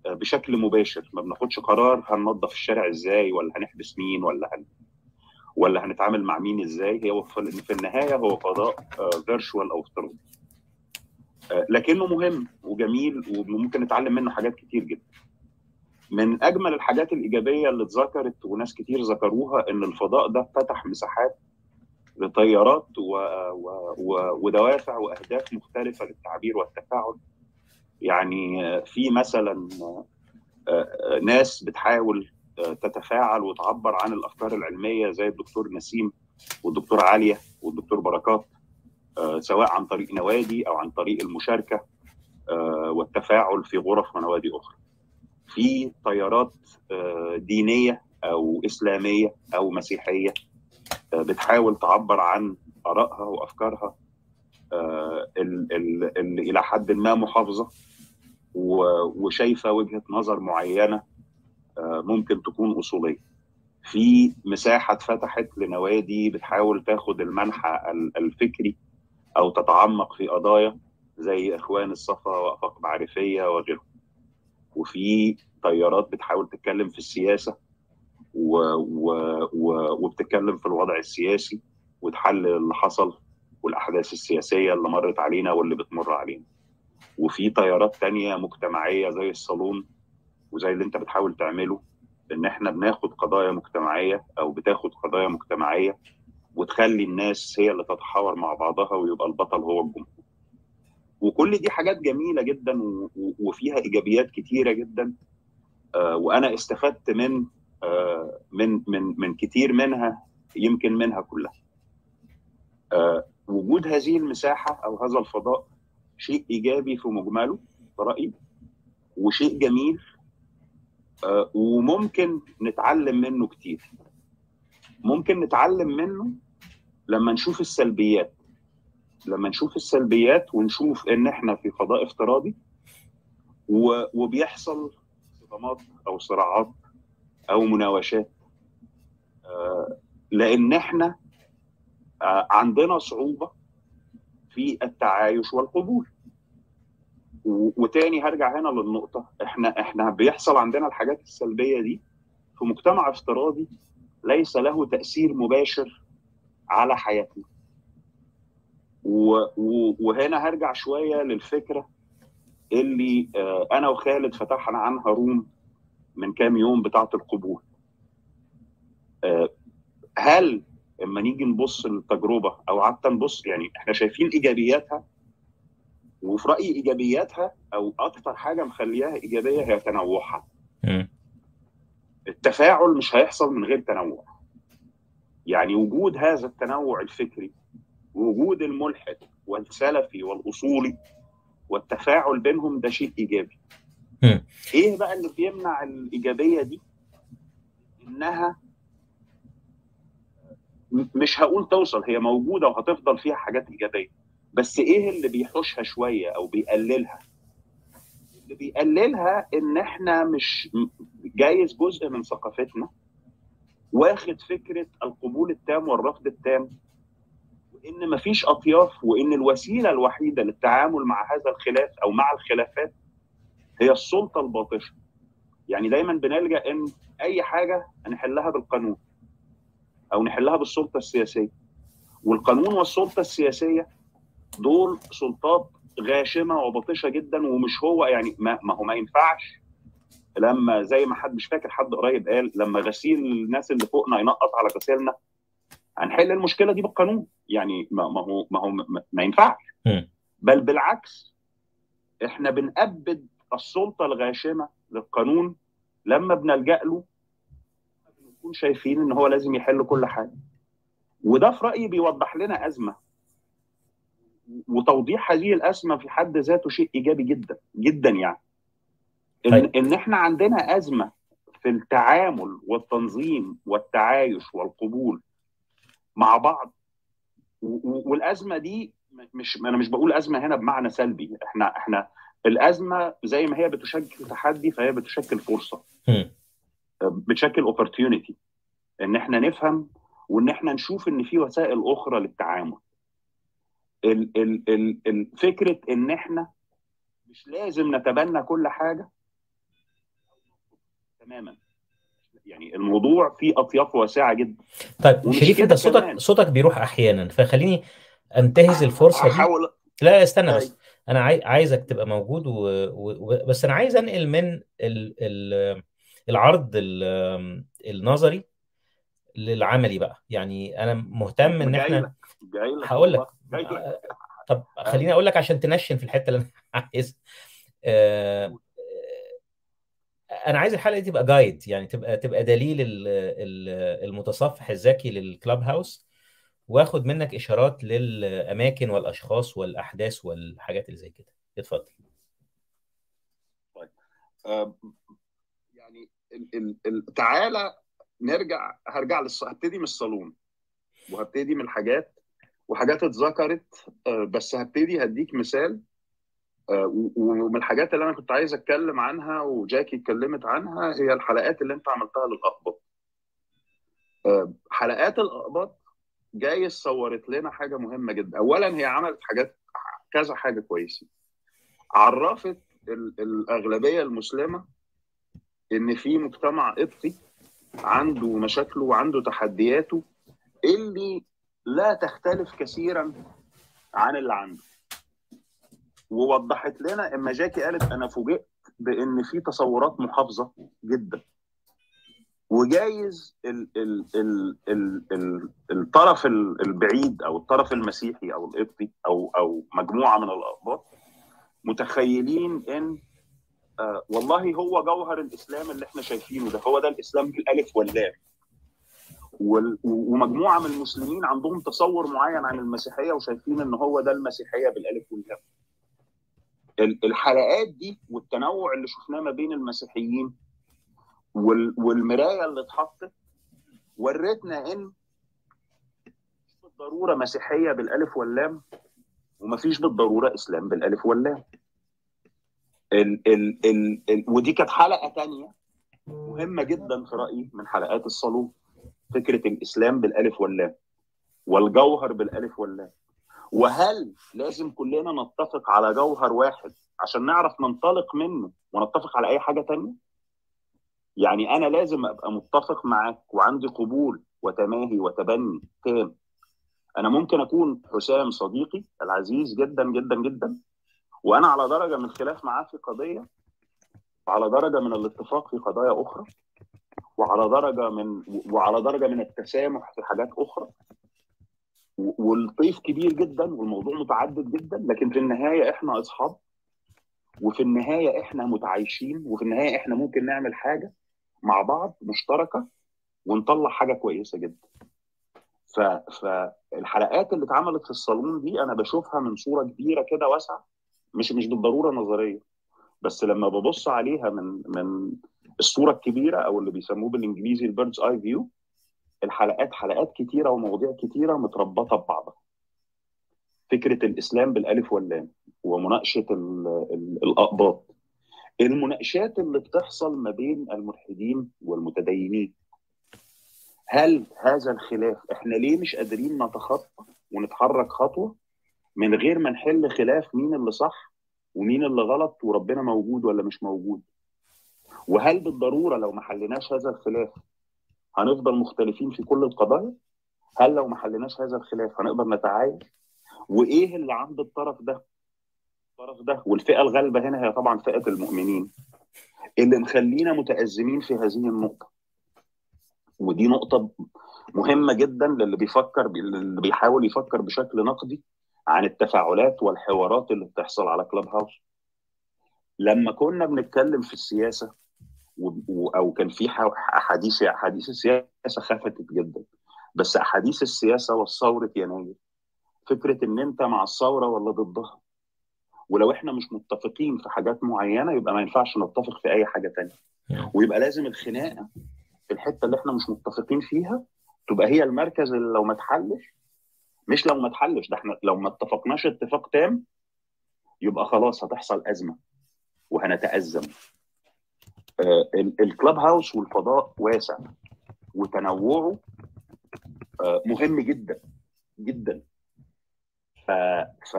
بشكل مباشر. ما بناخدش قرار هننظف الشارع إزاي ولا هنحبس مين ولا هن ولا هنتعامل مع مين إزاي هو في النهاية هو فضاء فيرتشوال أو افتراضي. آه، لكنه مهم وجميل وممكن نتعلم منه حاجات كتير جدا. من أجمل الحاجات الإيجابية اللي اتذكرت وناس كتير ذكروها إن الفضاء ده فتح مساحات لتيارات و... و... و... ودوافع وأهداف مختلفة للتعبير والتفاعل. يعني آه، في مثلا آه، آه، ناس بتحاول آه، تتفاعل وتعبر عن الأفكار العلمية زي الدكتور نسيم والدكتور عاليه والدكتور بركات آه، سواء عن طريق نوادي أو عن طريق المشاركة آه، والتفاعل في غرف ونوادي أخرى. في تيارات آه، دينية أو إسلامية أو مسيحية بتحاول تعبر عن آرائها وأفكارها ال- ال- اللي إلى حد ما محافظة وشايفة وجهة نظر معينة ممكن تكون أصولية. في مساحة اتفتحت لنوادي بتحاول تاخد المنحى ال- الفكري أو تتعمق في قضايا زي إخوان الصفا وأفاق معرفية وغيرهم. وفي تيارات بتحاول تتكلم في السياسة و... و... و... وبتتكلم في الوضع السياسي وتحلل اللي حصل والأحداث السياسية اللي مرت علينا واللي بتمر علينا. وفي تيارات تانية مجتمعية زي الصالون وزي اللي انت بتحاول تعمله إن إحنا بناخد قضايا مجتمعية أو بتاخد قضايا مجتمعية وتخلي الناس هي اللي تتحاور مع بعضها ويبقى البطل هو الجمهور. وكل دي حاجات جميلة جدا وفيها إيجابيات كتيرة جدا آه، وأنا استفدت من آه، من من من كتير منها يمكن منها كلها. آه، وجود هذه المساحة أو هذا الفضاء شيء إيجابي في مجمله برايي وشيء جميل وممكن نتعلم منه كتير. ممكن نتعلم منه لما نشوف السلبيات. لما نشوف السلبيات ونشوف إن إحنا في فضاء افتراضي وبيحصل صدمات أو صراعات أو مناوشات. آه، لأن إحنا آه، عندنا صعوبة في التعايش والقبول. وتاني هرجع هنا للنقطة. إحنا إحنا بيحصل عندنا الحاجات السلبية دي في مجتمع افتراضي ليس له تأثير مباشر على حياتنا. وهنا هرجع شوية للفكرة اللي آه، أنا وخالد فتحنا عنها روم من كام يوم بتاعة القبول. آه، هل لما نيجي نبص للتجربة أو حتى نبص يعني إحنا شايفين إيجابياتها وفي رأيي إيجابياتها أو أكتر حاجة مخليها إيجابية هي تنوعها. التفاعل مش هيحصل من غير تنوع. يعني وجود هذا التنوع الفكري وجود الملحد والسلفي والأصولي والتفاعل بينهم ده شيء إيجابي. إيه بقى اللي بيمنع الإيجابية دي؟ إنها مش هقول توصل هي موجودة وهتفضل فيها حاجات إيجابية. بس إيه اللي بيحوشها شوية أو بيقللها؟ اللي بيقللها ان إحنا مش جايز جزء من ثقافتنا واخد فكرة القبول التام والرفض التام وان مفيش اطياف وان الوسيلة الوحيدة للتعامل مع هذا الخلاف أو مع الخلافات هي السلطة الباطشة. يعني دايما بنلجأ ان اي حاجة نحلها بالقانون أو نحلها بالسلطة السياسية. والقانون والسلطة السياسية دول سلطات غاشمة وباطشه جدا ومش هو يعني ما, ما هو ما ينفعش. لما زي ما حد مش فاكر حد قريب قال لما غسيل الناس اللي فوقنا ينقط على غسيلنا هنحل المشكلة دي بالقانون. يعني ما, ما هو ما هو ما, ما ينفعش. بل بالعكس إحنا بنأبد السلطة الغاشمة للقانون. لما بنلجأ له بنكون شايفين إن هو لازم يحل كل حاجة. وده في رأيي بيوضح لنا أزمة. وتوضيح هذه الأزمة في حد ذاته شيء إيجابي جدا جدا يعني إن طيب. إن إحنا عندنا أزمة في التعامل والتنظيم والتعايش والقبول مع بعض والأزمة دي مش أنا مش بقول أزمة هنا بمعنى سلبي إحنا إحنا الأزمة زي ما هي بتشكل تحدي فهي بتشكل فرصة. بتشكل اوبورتيونيتي إن إحنا نفهم وإن إحنا نشوف إن في وسائل أخرى للتعامل ال ال ال ال فكرة إن إحنا مش لازم نتبنى كل حاجة. تماما. يعني الموضوع فيه أطياف واسعة جدا. طيب شريف إنت صوتك كمان. صوتك بيروح أحيانا فخليني أنتهز الفرصة دي. هحاول. لا استنى بس. طيب. أنا عاي... عايزك تبقى موجود و... و... بس أنا عايز أنقل من ال... ال... العرض ال... النظري للعملي بقى. يعني أنا مهتم إن إحنا جاي لك هقول لك. طب خليني أقول لك عشان تنشن في الحتة اللي أنا عايزها آه، أنا عايز الحلقة دي تبقى جايد يعني تبقى تبقى دليل ال- ال- المتصفح الذكي للكلاب هاوس وآخد منك إشارات للأماكن والأشخاص والأحداث والحاجات اللي زي كده. اتفضل. آه، يعني ال ال ال تعالى نرجع هرجع للص... هبتدي من الصالون وهبتدي من الحاجات وحاجات اتذكرت آه، بس هبتدي هديك مثال آه، ومن الحاجات اللي أنا كنت عايز أتكلم عنها وجاكي اتكلمت عنها هي الحلقات اللي أنت عملتها للأقباط. آه، حلقات الأقباط جاي صورت لنا حاجة مهمة جدا. اولا هي عملت حاجات كذا حاجة كويسة. عرفت ال- الأغلبية المسلمة إن في مجتمع قبطي عنده مشاكله وعنده تحدياته اللي لا تختلف كثيرا عن اللي عنده. ووضحت لنا إما جاكي قالت أنا فوجئت بإن في تصورات محافظة جدا. وجايز ال ال ال ال ال الطرف ال- البعيد أو الطرف المسيحي أو القبطي أو أو مجموعة من الأقباط متخيلين إن آه والله هو جوهر الإسلام اللي إحنا شايفينه ده. هو ده الإسلام بالألف واللام. وال- ومجموعة من المسلمين عندهم تصور معين عن المسيحية وشايفين إن هو ده المسيحية بالألف واللام ال- الحلقات دي والتنوع اللي شفناه ما بين المسيحيين وال- والمراية اللي اتحطت ورتنا إن بالضرورة مسيحية بالألف واللام ومفيش بالضرورة إسلام بالألف واللام. ال ال ال ال ودي كانت حلقة تانية مهمة جدا في رأيي من حلقات الصالون. فكرة الإسلام بالألف واللام والجوهر بالألف واللام. وهل لازم كلنا نتفق على جوهر واحد عشان نعرف ننطلق منه ونتفق على أي حاجة تانية؟ يعني أنا لازم أبقى متفق معاك وعندي قبول وتماهي وتبني. تام. أنا ممكن أكون حسام صديقي العزيز جدا جدا جدا وأنا على درجة من الخلاف معاه في قضية وعلى درجة من الاتفاق في قضايا أخرى. وعلى درجة من وعلى درجة من التسامح في حاجات أخرى. والطيف كبير جدا والموضوع متعدد جدا لكن في النهاية إحنا أصحاب وفي النهاية إحنا متعايشين وفي النهاية إحنا ممكن نعمل حاجة مع بعض مشتركة ونطلع حاجة كويسة جدا. ف... فالحلقات اللي اتعملت في الصالون دي أنا بشوفها من صورة كبيرة كده واسعة مش مش بالضرورة نظرية بس لما ببص عليها من من الصورة الكبيرة أو اللي بيسموه بالإنجليزي ال bird's eye view الحلقات حلقات كتيرة ومواضيع كتيرة متربطة ببعضها. فكرة الإسلام بالألف واللام ومناقشة ال... ال... الأقباط. المناقشات اللي بتحصل ما بين الملحدين والمتدينين. هل هذا الخلاف؟ إحنا ليه مش قادرين نتخطى ونتحرك خطوة من غير ما نحل خلاف مين اللي صح ومين اللي غلط وربنا موجود ولا مش موجود؟ وهل بالضرورة لو ما حليناش هذا الخلاف هنفضل مختلفين في كل القضايا؟ هل لو ما حليناش هذا الخلاف هنقدر نتعايش؟ وإيه اللي عند الطرف ده؟ الطرف ده والفئة الغالبة هنا هي طبعا فئة المؤمنين اللي مخلينا متأزمين في هذه النقطة. ودي نقطة مهمة جدا للي بيفكر اللي بيحاول يفكر بشكل نقدي عن التفاعلات والحوارات اللي بتحصل على كلاب هاوس لما كنا بنتكلم في السياسة. أو كان في أحاديث أحاديث السياسة خفتت جدا. بس أحاديث السياسة والثوره يناير فكرة إن أنت مع الثورة ولا ضدها. ولو إحنا مش متفقين في حاجات معينة يبقى ما ينفعش نتفق في أي حاجة تانية. ويبقى لازم الخناقة في الحتة اللي إحنا مش متفقين فيها تبقى هي المركز اللي لو ما اتحلش مش لو ما اتحلش. ده إحنا لو ما اتفقناش اتفاق تام يبقى خلاص هتحصل أزمة وهنتأزم. الكلاب هاوس والفضاء واسع وتنوعه آه مهم جدا جدا. ف, ف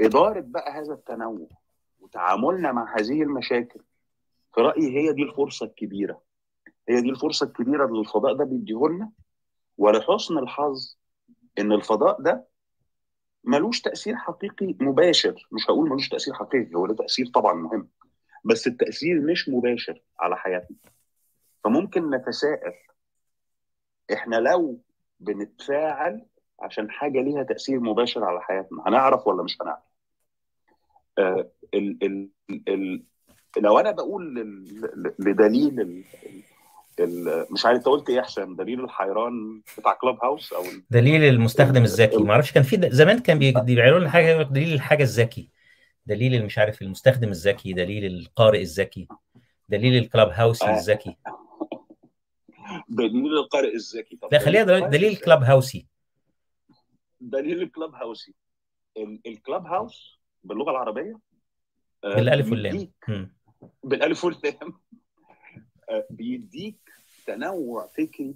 إدارة بقى هذا التنوع وتعاملنا مع هذه المشاكل في رأيي هي دي الفرصة الكبيرة. هي دي الفرصة الكبيرة اللي الفضاء ده بيديهولنا ولحسن الحظ إن الفضاء ده ملوش تأثير حقيقي مباشر. مش هقول ملوش تأثير حقيقي هو له تأثير طبعا مهم. بس التأثير مش مباشر على حياتنا. فممكن نتساءل إحنا لو بنتفاعل عشان حاجة ليها تأثير مباشر على حياتنا هنعرف ولا مش هنعرف؟ آه ال ال ال لو أنا بقول لدليل ال ال مش عارف أنت قلت إيه أحسن؟ دليل الحيران بتاع كلاب هاوس أو دليل المستخدم الذكي. ما أعرفش كان في زمان كان بيعملوا لنا حاجة دليل الحاجة الذكي. دليل مش عارف المستخدم الذكي دليل القارئ الذكي دليل الكلاب هاوسي آه. الذكي. دليل القارئ الذكي. لا خليها دليل, دليل الكلاب هاوسي. دليل الكلاب هاوسي. الكلاب هاوس باللغة العربية؟ آه، بالألف واللام. بالألف واللام. آه، بيديك تنوع فكري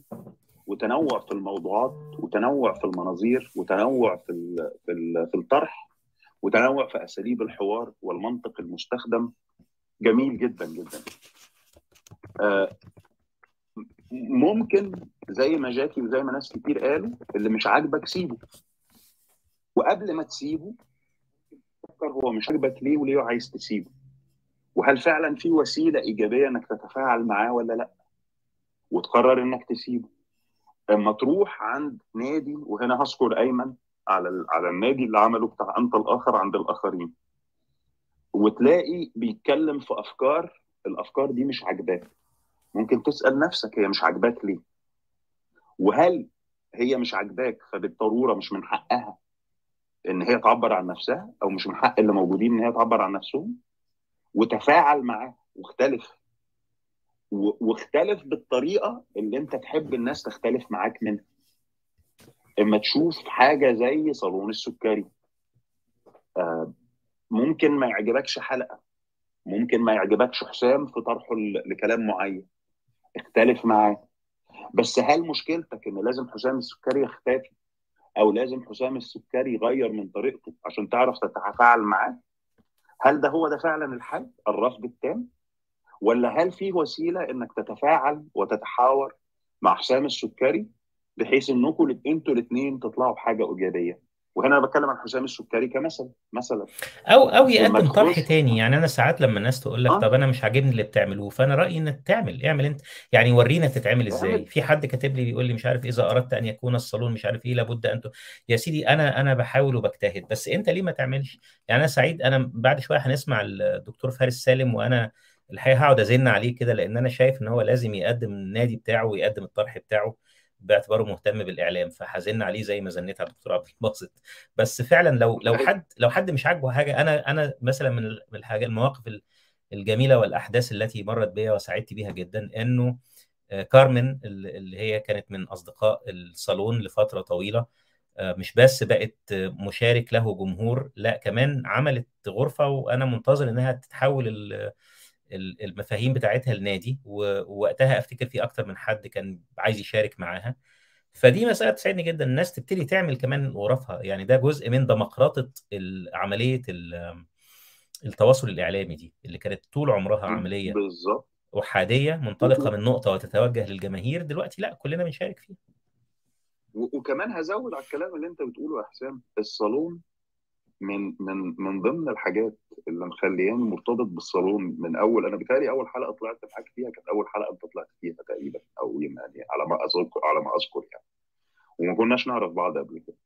وتنوع في الموضوعات وتنوع في المناظير وتنوع في في الطرح وتنوع في أساليب الحوار والمنطق المستخدم. جميل جدا جدا. آه، ممكن زي ما جاكي وزي ما ناس كتير قالوا اللي مش عاجبك سيبه. وقبل ما تسيبه فكر هو مش عاجبك ليه وليه عايز تسيبه. وهل فعلا في وسيلة إيجابية إنك تتفاعل معاه ولا لأ؟ وتقرر إنك تسيبه. أما تروح عند نادي وهنا هذكر أيمن على على النادي اللي عمله بتاع أنت الآخر عند الآخرين. وتلاقي بيتكلم في أفكار الأفكار دي مش عاجباك. ممكن تسأل نفسك هي مش عاجباك ليه؟ وهل هي مش عاجباك؟ فبالضروره مش من حقها إن هي تعبر عن نفسها أو مش من حق اللي موجودين إن هي تعبر عن نفسهم؟ وتفاعل معاه واختلف. واختلف بالطريقة اللي أنت تحب الناس تختلف معاك منها. إما تشوف حاجة زي صالون السكري. آه، ممكن ما يعجبكش حلقة. ممكن ما يعجبكش حسام في طرحه لكلام معين. اختلف معاه. بس هل مشكلتك إن لازم حسام السكري يختفي؟ أو لازم حسام السكري يغير من طريقته عشان تعرف تتفاعل معاه؟ هل ده هو ده فعلا الحل الرفض التام؟ ولا هل في وسيلة إنك تتفاعل وتتحاور مع حسام السكري بحيث إنكم إنتوا الاثنين تطلعوا بحاجة إيجابية. وهنا أنا بتكلم عن حسام السكري كمثل مثلا. أو أو يقدم طرح تاني. يعني أنا ساعات لما الناس تقول لك آه. طب أنا مش عاجبني اللي بتعملوه فأنا رأيي إنك تعمل اعمل أنت. يعني ورينا تتعمل إزاي. في حد كاتب لي بيقول لي مش عارف إذا أردت أن يكون الصالون مش عارف إيه لابد أن ت... يا سيدي أنا أنا بحاول وبجتهد. بس أنت ليه ما تعملش؟ يعني أنا سعيد أنا بعد شوية هنسمع الدكتور فارس سالم وأنا الحقيقة هقعد أزن عليه كده لأن أنا شايف إن هو لازم يقدم النادي بتاعه ويقدم الطرح بتاعه. باعتباره مهتم بالإعلام فهزن عليه زي ما زنيت على الدكتور عبد الباسط بس فعلا لو لو حد لو حد مش عاجبه حاجة أنا أنا مثلا من ال- من الحاجة المواقف ال- الجميلة والأحداث التي مرت بيا وسعدت بيها جدا إنه آه، كارمن ال- اللي هي كانت من أصدقاء الصالون لفترة طويلة آه، مش بس بقت مشارك له جمهور لا كمان عملت غرفة وأنا منتظر إنها تتحول المفاهيم بتاعتها لنادي ووقتها أفتكر في أكتر من حد كان عايز يشارك معاها. فدي مسألة تسعدني جدا الناس تبتدي تعمل كمان غرفها يعني ده جزء من عملية ال- التواصل الإعلامي دي اللي كانت طول عمرها عملية بالظبط. منطلقة و- من نقطة وتتوجه للجماهير. دلوقتي لا كلنا بنشارك فيها. وكمان هزود على الكلام اللي أنت بتقوله يا حسام. الصالون من من من ضمن الحاجات اللي مخلياني مرتبط بالصالون من أول أنا بتهيألي أول حلقة طلعت معاك فيها كانت أول حلقة أنت طلعت فيها تقريبا أو يعني على ما أذكر على ما أذكر يعني. وما كناش نعرف بعض قبل كده.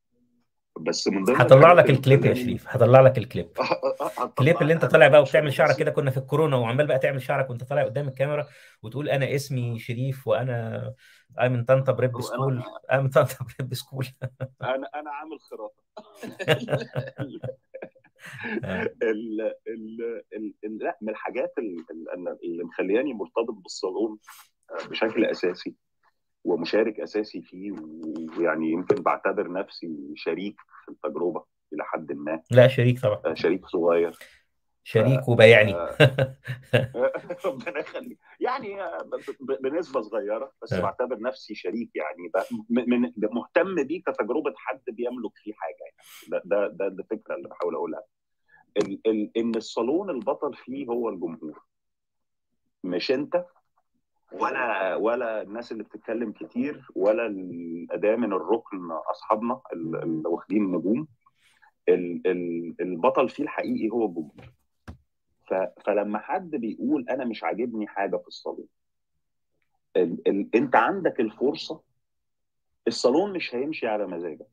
بس من ضمن هطلع لك الكليب يا شريف. هطلع لك الكليب. الكليب هتطلع اللي انت طالع بقى وبتعمل شعرك كده كنا في الكورونا وعمال بقى تعمل شعرك وانت طالع قدام الكاميرا وتقول أنا اسمي شريف وأنا أنا من طنطا prep school أنا من طنطا prep school أنا أنا عامل خرافة. آه. ال ال ال لا من الحاجات ال- ال- اللي مخلياني مرتبط بالصالون بشكل أساسي ومشارك أساسي فيه ويعني يمكن بعتبر نفسي شريك في التجربة إلى حد ما. لا شريك طبعا. آه، شريك صغير. شريك وبيعني. آه، ربنا يخليك. يعني آه، بنسبة صغيرة بس آه. بعتبر نفسي شريك يعني. من مهتم بيه كتجربة حد بيملك فيه حاجة يعني. ده ده ده ده الفكرة اللي بحاول أقولها. ال ال إن الصالون البطل فيه هو الجمهور. مش أنت ولا ولا الناس اللي بتتكلم كتير ولا الأداة من الركن أصحابنا ال- اللي واخدين نجوم. ال- ال- البطل فيه الحقيقي هو الجمهور فلما حد بيقول أنا مش عاجبني حاجة في الصالون ال ال أنت عندك الفرصة الصالون مش هيمشي على مزاجك.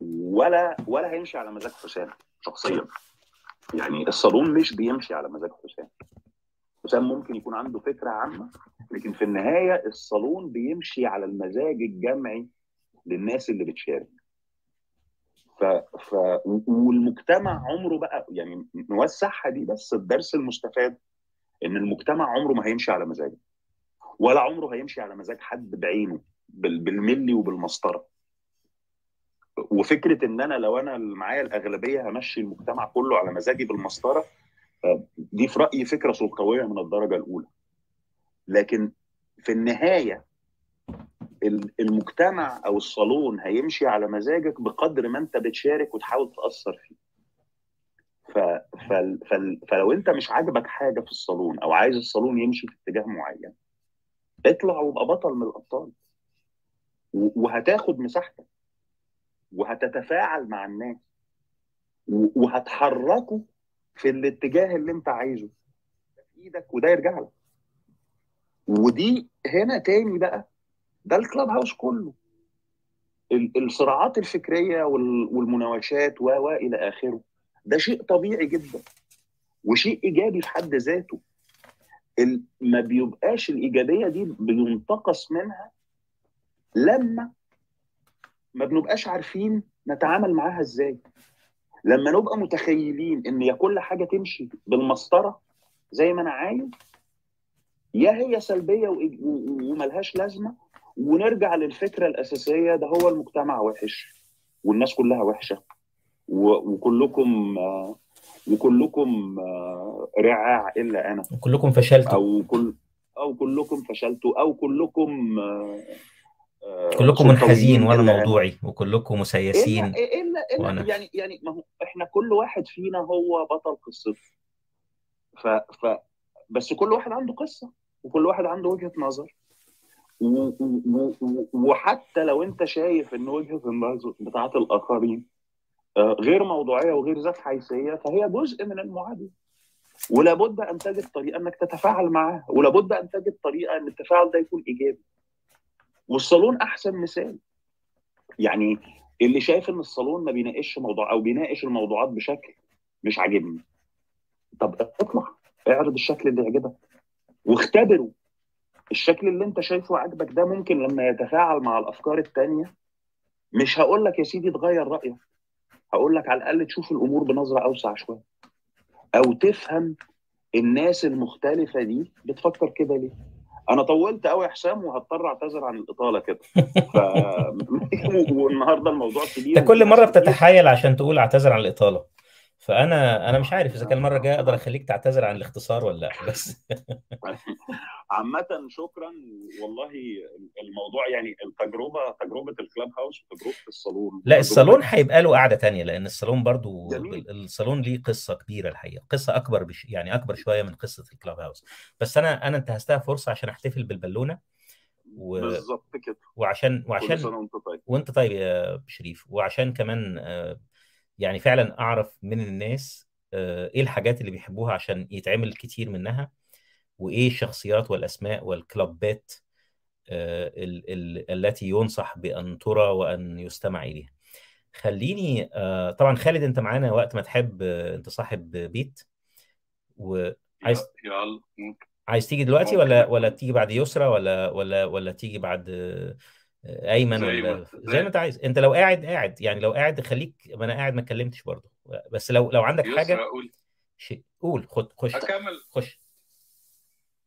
ولا ولا هيمشي على مزاج حسام شخصيا. يعني الصالون مش بيمشي على مزاج حسام. حسام ممكن يكون عنده فكرة عامة لكن في النهاية الصالون بيمشي على المزاج الجمعي للناس اللي بتشارك. ف... ف... والمجتمع عمره بقى يعني نوسعها دي بس الدرس المستفاد إن المجتمع عمره ما هيمشي على مزاجه ولا عمره هيمشي على مزاج حد بعينه بال... بالملي وبالمسطرة. وفكرة إن أنا لو أنا معايا الأغلبية همشي المجتمع كله على مزاجي بالمسطرة دي في رأيي فكرة سلطوية من الدرجة الأولى. لكن في النهاية ال- المجتمع أو الصالون هيمشي على مزاجك بقدر ما أنت بتشارك وتحاول تأثر فيه. ف... فل... فل... فلو أنت مش عاجبك حاجة في الصالون أو عايز الصالون يمشي في اتجاه معين اطلع وابقى بطل من الأبطال. وهتاخد مساحتك. وهتتفاعل مع الناس. و... في الاتجاه اللي انت عايزه. في إيدك وده يرجع لك. ودي هنا تاني بقى ده الكلاب هاوس كله. ال- الصراعات الفكرية وال- والمناوشات و إلى آخره. ده شيء طبيعي جدا وشيء إيجابي في حد ذاته. ما بيبقاش الإيجابية دي بينتقص منها لما ما بنبقاش عارفين نتعامل معاها إزاي. لما نبقى متخيلين إن يا كل حاجة تمشي بالمسطرة زي ما أنا عايز يا هي سلبية وملهاش لازمة ونرجع للفكرة الأساسية ده هو المجتمع وحش والناس كلها وحشة وكلكم وكلكم رعاع إلا أنا. كلكم فشلتوا. أو كل أو كلكم فشلتوا أو كلكم كلكم سلطويين منحازين وأنا موضوعي وكلكم مسيسين الا الا وأنا. يعني يعني ما هو إحنا كل واحد فينا هو بطل قصته. ف ف بس كل واحد عنده قصة وكل واحد عنده وجهة نظر. وحتى لو أنت شايف إن وجهة النظر بتاعت الآخرين آه، غير موضوعية وغير ذات حيثية فهي جزء من المعادلة. ولابد أن تجد طريقة إنك تتفاعل معاها ولابد أن تجد طريقة إن التفاعل ده يكون إيجابي. والصالون أحسن مثال. يعني اللي شايف إن الصالون ما بيناقش موضوع أو بيناقش الموضوعات بشكل مش عاجبني. طب اطلع اعرض الشكل اللي يعجبك. واختبره. الشكل اللي أنت شايفه عاجبك ده ممكن لما يتفاعل مع الأفكار التانية. مش هقول لك يا سيدي تغير رأيك. هقول لك على الأقل تشوف الأمور بنظرة أوسع شوية. أو تفهم الناس المختلفة دي بتفكر كده ليه. أنا طولت قوي يا حسام وهضطر أعتذر عن الإطالة كده. ف... والنهاردة الموضوع كبير أنت كل مرة كتير بتتحايل عشان تقول أعتذر عن الإطالة. فأنا أنا مش عارف إذا كان المره الجايه أقدر أخليك تعتذر عن الاختصار ولا لأ بس. عامة شكرا والله الموضوع يعني التجربة تجربة الكلاب هاوس وتجربة الصالون. لا الصالون هيبقى له قعده تانية لأن الصالون برضو جميل. الصالون ليه قصة كبيرة الحقيقة قصة أكبر بش يعني أكبر شوية من قصة الكلاب هاوس. بس أنا أنا انتهزتها فرصة عشان أحتفل بالبالونة و... بالظبط كده. وعشان وعشان وأنت طيب. وأنت طيب يا شريف. وعشان كمان آه، يعني فعلا أعرف من الناس آه، إيه الحاجات اللي بيحبوها عشان يتعمل كتير منها وإيه الشخصيات والأسماء والكلابات آه، ال- ال- التي ينصح بأن ترى وأن يستمع إليها. خليني آه، طبعا خالد أنت معانا وقت ما تحب أنت صاحب بيت. وعايز يلا عايز تيجي دلوقتي ولا ولا تيجي بعد يسرى ولا ولا ولا تيجي بعد أيمن زي ولا زي ما أنت عايز. أنت لو قاعد قاعد. يعني لو قاعد خليك ما أنا قاعد ما اتكلمتش برضه. بس لو لو عندك حاجة أقول شيء قول. خد خش. أكمل. خش.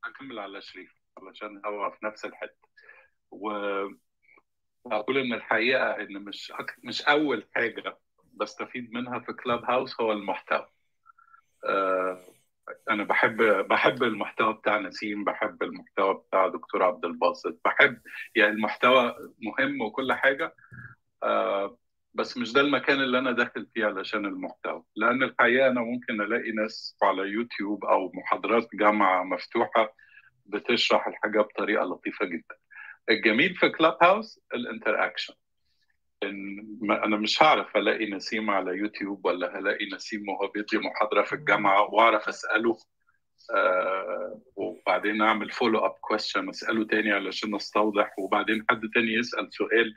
أكمل على شريف علشان هو في نفس الحتة. واقول إن الحقيقة إن مش أك... مش أول حاجة بستفيد منها في كلاب هاوس هو المحتوى. آه، أنا بحب بحب المحتوى بتاع نسيم بحب المحتوى بتاع دكتور عبد الباسط. بحب يعني المحتوى مهم وكل حاجة آه، بس مش ده المكان اللي أنا داخل فيه علشان المحتوى. لأن الحقيقة أنا ممكن ألاقي ناس على يوتيوب أو محاضرات جامعة مفتوحة بتشرح الحاجة بطريقة لطيفة جدا. الجميل في كلاب هاوس ال interaction إن ما- أنا مش هعرف ألاقي نسيم على يوتيوب ولا هلاقي نسيم وهو بيدي محاضرة في الجامعة وأعرف أسأله آه وبعدين أعمل follow up question أسأله تاني علشان أستوضح وبعدين حد تاني يسأل سؤال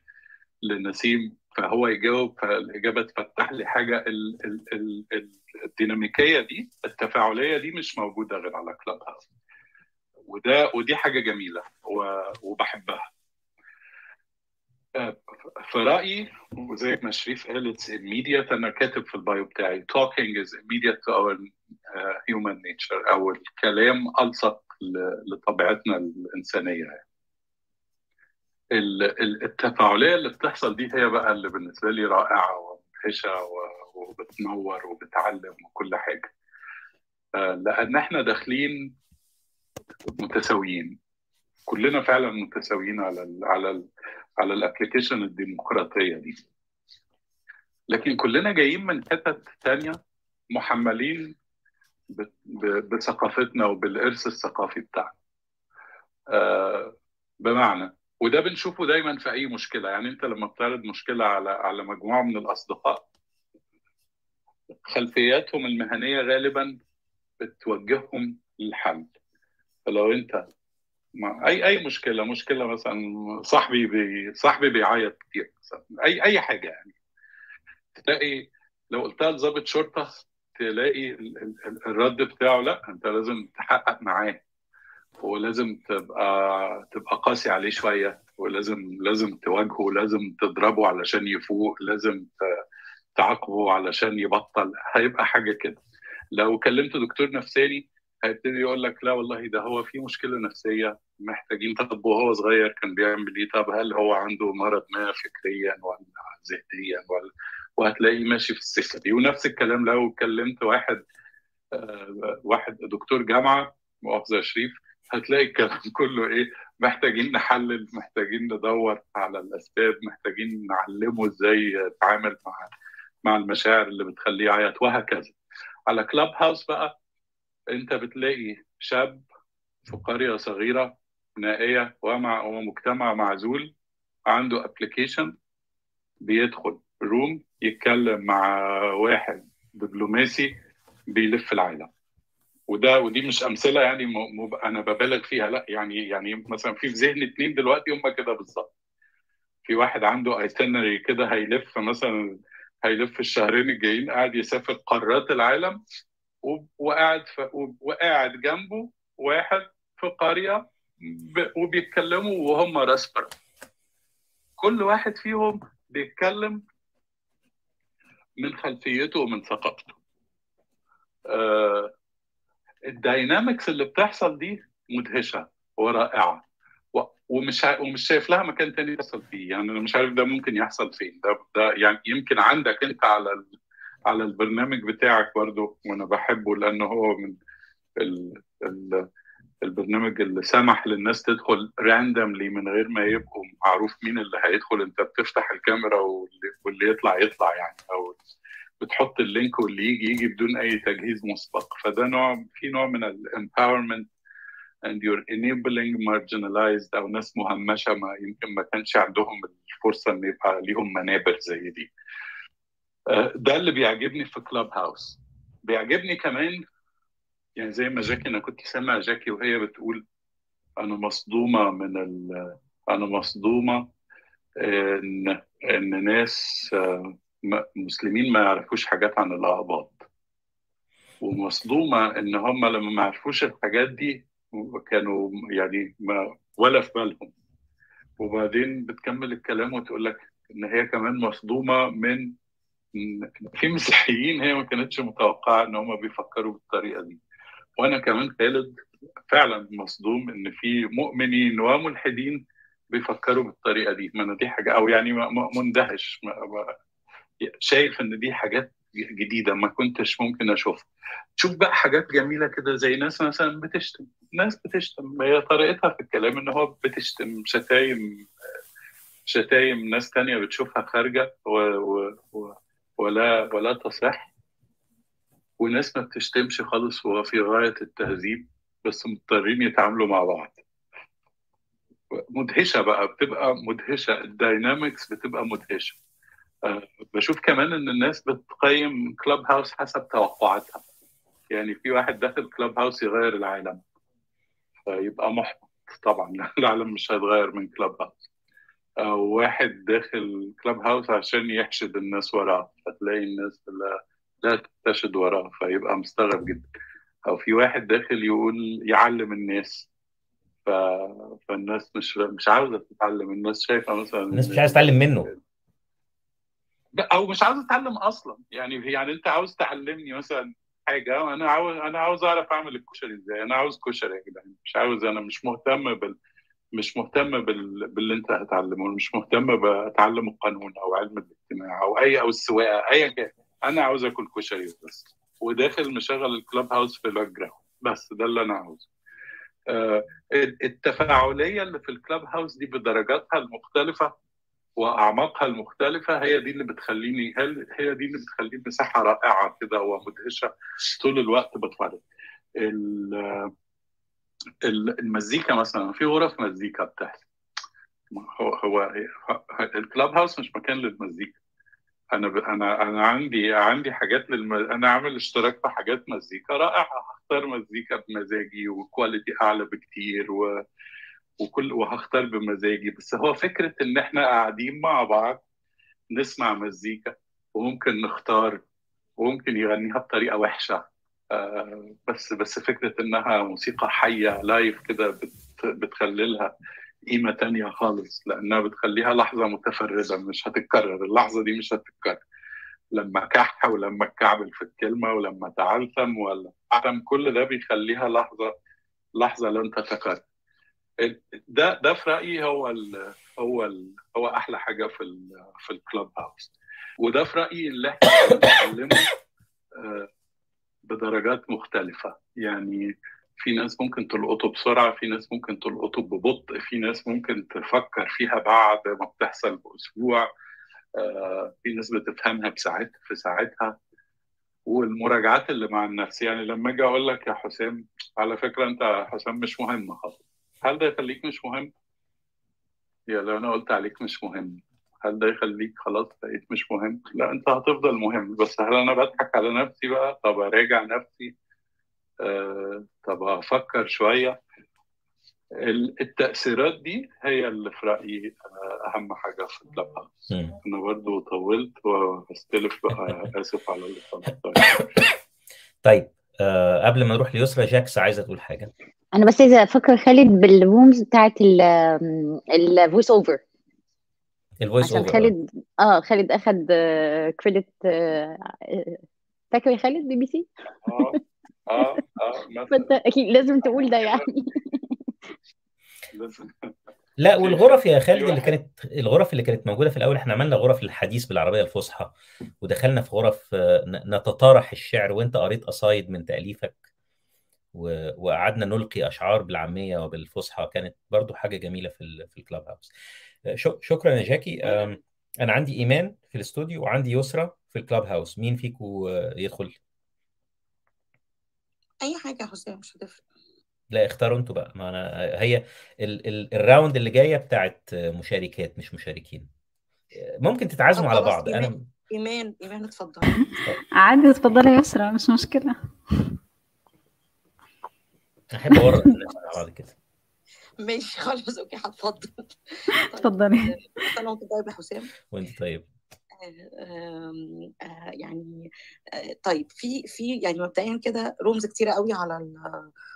لنسيم فهو يجاوب فالإجابة تفتح لي حاجة ال ال ال ال الديناميكية دي التفاعلية دي مش موجودة غير على كلاب هاوس وده ودي حاجة جميلة و- وبحبها. في رايي وزي ما شريف قال it's immediate أنا كاتب في البايو بتاعي. Talking is immediate to our uh, human nature. أو الكلام ألصق لطبيعتنا الإنسانية. يعني. ال- ال- التفاعلية اللي بتحصل دي هي بقى اللي بالنسبة لي رائعة ومدهشه وبتنور وبتعلم وكل حاجة. آه، لأن إحنا داخلين متساويين. كلنا فعلا متساويين على ال على ال على الابلكيشن الديمقراطية دي. لكن كلنا جايين من حتت تانية محملين بثقافتنا وبالإرث الثقافي بتاعنا. آه، بمعنى وده بنشوفه دايما في أي مشكلة. يعني أنت لما بتعرض مشكلة على على مجموعة من الأصدقاء خلفياتهم المهنية غالبا بتوجههم للحل. فلو أنت مع اي أي مشكلة مشكلة مثلا صاحبي بي صاحبي بيعيط كتير مثلا. اي أي حاجة يعني. تلاقي لو قلتها لضابط شرطة تلاقي ال- ال- الرد بتاعه لا أنت لازم تحقق معاه. ولازم تبقى تبقى قاسي عليه شوية. ولازم لازم تواجهه لازم تضربه علشان يفوق لازم تعاقبه علشان يبطل. هيبقى حاجة كده. لو كلمت دكتور نفساني هيبتدي يقول لك لا والله ده هو في مشكلة نفسية. محتاجين طب وهو صغير كان بيعمل إيه؟ طب هل هو عنده مرض ما فكريا ولا ذهنيا ولا وهتلاقيه ماشي في السكة دي. ونفس الكلام لو كلمت واحد آه، واحد دكتور جامعة مؤاخذه شريف هتلاقي الكلام كله إيه؟ محتاجين نحلل محتاجين ندور على الأسباب محتاجين نعلمه إزاي يتعامل مع مع المشاعر اللي بتخليه يعيط وهكذا. على كلاب هاوس بقى أنت بتلاقي شاب في قرية صغيرة نائيه ومع ومجتمع معزول عنده application بيدخل room يتكلم مع واحد دبلوماسي بيلف العالم وده ودي مش أمثلة يعني م... م... أنا ببالغ فيها لا يعني يعني مثلا في في ذهن اتنين دلوقتي هم كده بالظبط في واحد عنده itinerary كده هيلف مثلا هيلف الشهرين الجايين قاعد يسافر قارات العالم. وقاعد ف... وقاعد جنبه واحد في قرية. وبيتكلموا وهم راسبر. كل واحد فيهم بيتكلم من خلفيته ومن ثقافته. آه ال dynamics اللي بتحصل دي مدهشة ورائعة. ومش ومش شايف لها مكان تاني يحصل فيه. يعني أنا مش عارف ده ممكن يحصل فين. ده ده يعني يمكن عندك أنت على ال... على البرنامج بتاعك برضو وأنا بحبه لأنه هو من ال... ال... البرنامج اللي سمح للناس تدخل randomly من غير ما يبقوا معروف مين اللي هيدخل. انت بتفتح الكاميرا واللي, يطلع يطلع يعني. أو بتحط ال link واللي يجي يجي بدون أي تجهيز مسبق. فده نوع في نوع من ال empowerment and you're enabling marginalized أو ناس مهمشة ما يمكن ما كانش عندهم الفرصة إن يبقى ليهم منابر زي دي. آه، ده اللي بيعجبني في كلاب هاوس بيعجبني كمان يعني زي ما جاكي أنا كنت سامع جاكي وهي بتقول أنا مصدومة من ال أنا مصدومة إن إن ناس مسلمين ما يعرفوش حاجات عن الاقباط ومصدومة إن هم لما ما عرفوش الحاجات دي كانوا يعني ما ولا في بالهم. وبعدين بتكمل الكلام وتقول لك إن هي كمان مصدومة من في مسيحيين هي ما كانتش متوقعة إن هم بيفكروا بالطريقة دي. وأنا كمان خالد فعلا مصدوم إن في مؤمنين وملحدين بيفكروا بالطريقة دي. ما أنا دي حاجة أو يعني مندهش. شايف إن دي حاجات جديدة ما كنتش ممكن أشوفها. تشوف بقى حاجات جميلة كده زي ناس مثلا بتشتم. ناس بتشتم. هي طريقتها في الكلام إن هو بتشتم شتايم شتايم ناس تانية بتشوفها خارجة. و... و... ولا ولا تصح. وناس ما بتشتمش خالص وهو في غاية التهذيب بس مضطرين يتعاملوا مع بعض. مدهشة بقى بتبقى مدهشة. ال dynamics بتبقى مدهشة. آه، بشوف كمان إن الناس بتقيم كلاب هاوس حسب توقعاتها. يعني في واحد داخل كلاب هاوس يغير العالم. فيبقى محبط طبعا. العالم مش هيتغير من كلاب هاوس. أو واحد داخل كلاب هاوس عشان يحشد الناس وراه. فتلاقي الناس لا لا تحشد وراه فيبقى مستغرب جدا. أو في واحد داخل يقول يعلم الناس. ف... فالناس مش مش عاوزة تتعلم. الناس شايفة مثلا الناس مش عايز تتعلم منه. أو مش عاوز اتعلم أصلا. يعني يعني أنت عاوز تعلمني مثلا حاجة أنا عاوز أنا عاوز أعرف أعمل الكشري إزاي. أنا عاوز كشري يا جدعان. مش عاوز أنا مش مهتم بال مش مهتم بال... باللي أنت هتعلمه. مش مهتم بتعلم القانون أو علم الاجتماع أو أي أو السواقة ايا كان. أنا عاوز آكل كشري بس وداخل مشغل الكلاب هاوس في ال background. بس ده اللي أنا عاوزه. آه، التفاعلية اللي في الكلاب هاوس دي بدرجاتها المختلفة وأعماقها المختلفة هي دي اللي بتخليني هي دي اللي بتخليني مساحة رائعة كده ومدهشة؟ طول الوقت بتفرج. ال- ال- المزيكا مثلا في غرف مزيكا بتحصل. هو هو الكلاب هاوس مش مكان للمزيكا. أنا ب... أنا أنا عندي عندي حاجات للم... أنا عامل اشتراك في حاجات مزيكا رائعة. هختار مزيكا بمزاجي وكواليتي أعلى بكتير و... وكل وهختار بمزاجي. بس هو فكرة إن إحنا قاعدين مع بعض نسمع مزيكا وممكن نختار وممكن يغنيها بطريقة وحشة. آه بس بس فكرة إنها موسيقى حية لايف كده بت... بتخلي قيمة تانية خالص لأنها بتخليها لحظة متفردة مش هتتكرر اللحظة دي مش هتتكرر. لما كح ولما اتكعبل في الكلمة ولما تعلثم ولا عدم كل ده بيخليها لحظة لحظة لن تتكرر. ده ده في رأيي هو ال هو ال هو أحلى حاجة في ال في الكلاب هاوس. وده في رأيي اللي إحنا بنتعلمه آه، بدرجات مختلفة. يعني في ناس ممكن تلقطه بسرعة في ناس ممكن تلقطه ببطء في ناس ممكن تفكر فيها بعد ما بتحصل بأسبوع آه، في ناس بتفهمها بساعتها في ساعتها والمراجعات اللي مع النفس يعني لما أجي أقول لك يا حسام على فكرة أنت يا حسام مش مهم خالص هل ده يخليك مش مهم؟ يا لو أنا قلت عليك مش مهم هل ده يخليك خلاص بقيت مش مهم؟ لا أنت هتفضل مهم بس هل أنا بضحك على نفسي بقى؟ طب أراجع نفسي طب أفكر شوية. ال- التأثيرات دي هي اللي في رأيي آه، أهم حاجة في هاوس مم. أنا برضو طولت وهستلف بقى آسف على اللي طيب آه قبل ما نروح ليسرا جاكس عايزة تقول حاجة. أنا بس عايزة أفكر خالد بال rooms بتاعت ال voice over ال voice عشان over خالد آه. خالد أخد credit فاكر يا خالد بي بي سي آه. آه آه مثلا. فأنت أكيد لازم تقول ده يعني. لازم. لا والغرف يا خالد اللي واحد كانت الغرف اللي كانت موجودة في الأول إحنا عملنا غرف للحديث بالعربية الفصحى ودخلنا في غرف آه، ن- نتطارح الشعر وأنت قريت قصايد من تأليفك وقعدنا نلقي أشعار بالعامية وبالفصحى كانت برضو حاجة جميلة في ال- في الكلاب هاوس. آه، شو- شكرا يا جاكي. أنا عندي إيمان في الاستوديو وعندي يسرا في الكلاب هاوس. مين فيكم آه، يدخل؟ أي حاجة يا حسام مش هتفرق. لا اختاروا أنتوا بقى. ما أنا هي ال ال ال round اللي جاية بتاعت مشاركات مش مشاركين. ممكن طب تتعازموا على بعض. أنا إيمان إيمان اتفضل. عادي اتفضلي يا يسرا مش مشكلة. أحب اورط الناس مع بعض كده. ماشي خلاص okay هتفضل. طيب اتفضلي. كل سنه وانت طيب يا حسام وأنت طيب. يعني آه، طيب في في يعني مبدئيا كده rooms كتيرة قوي على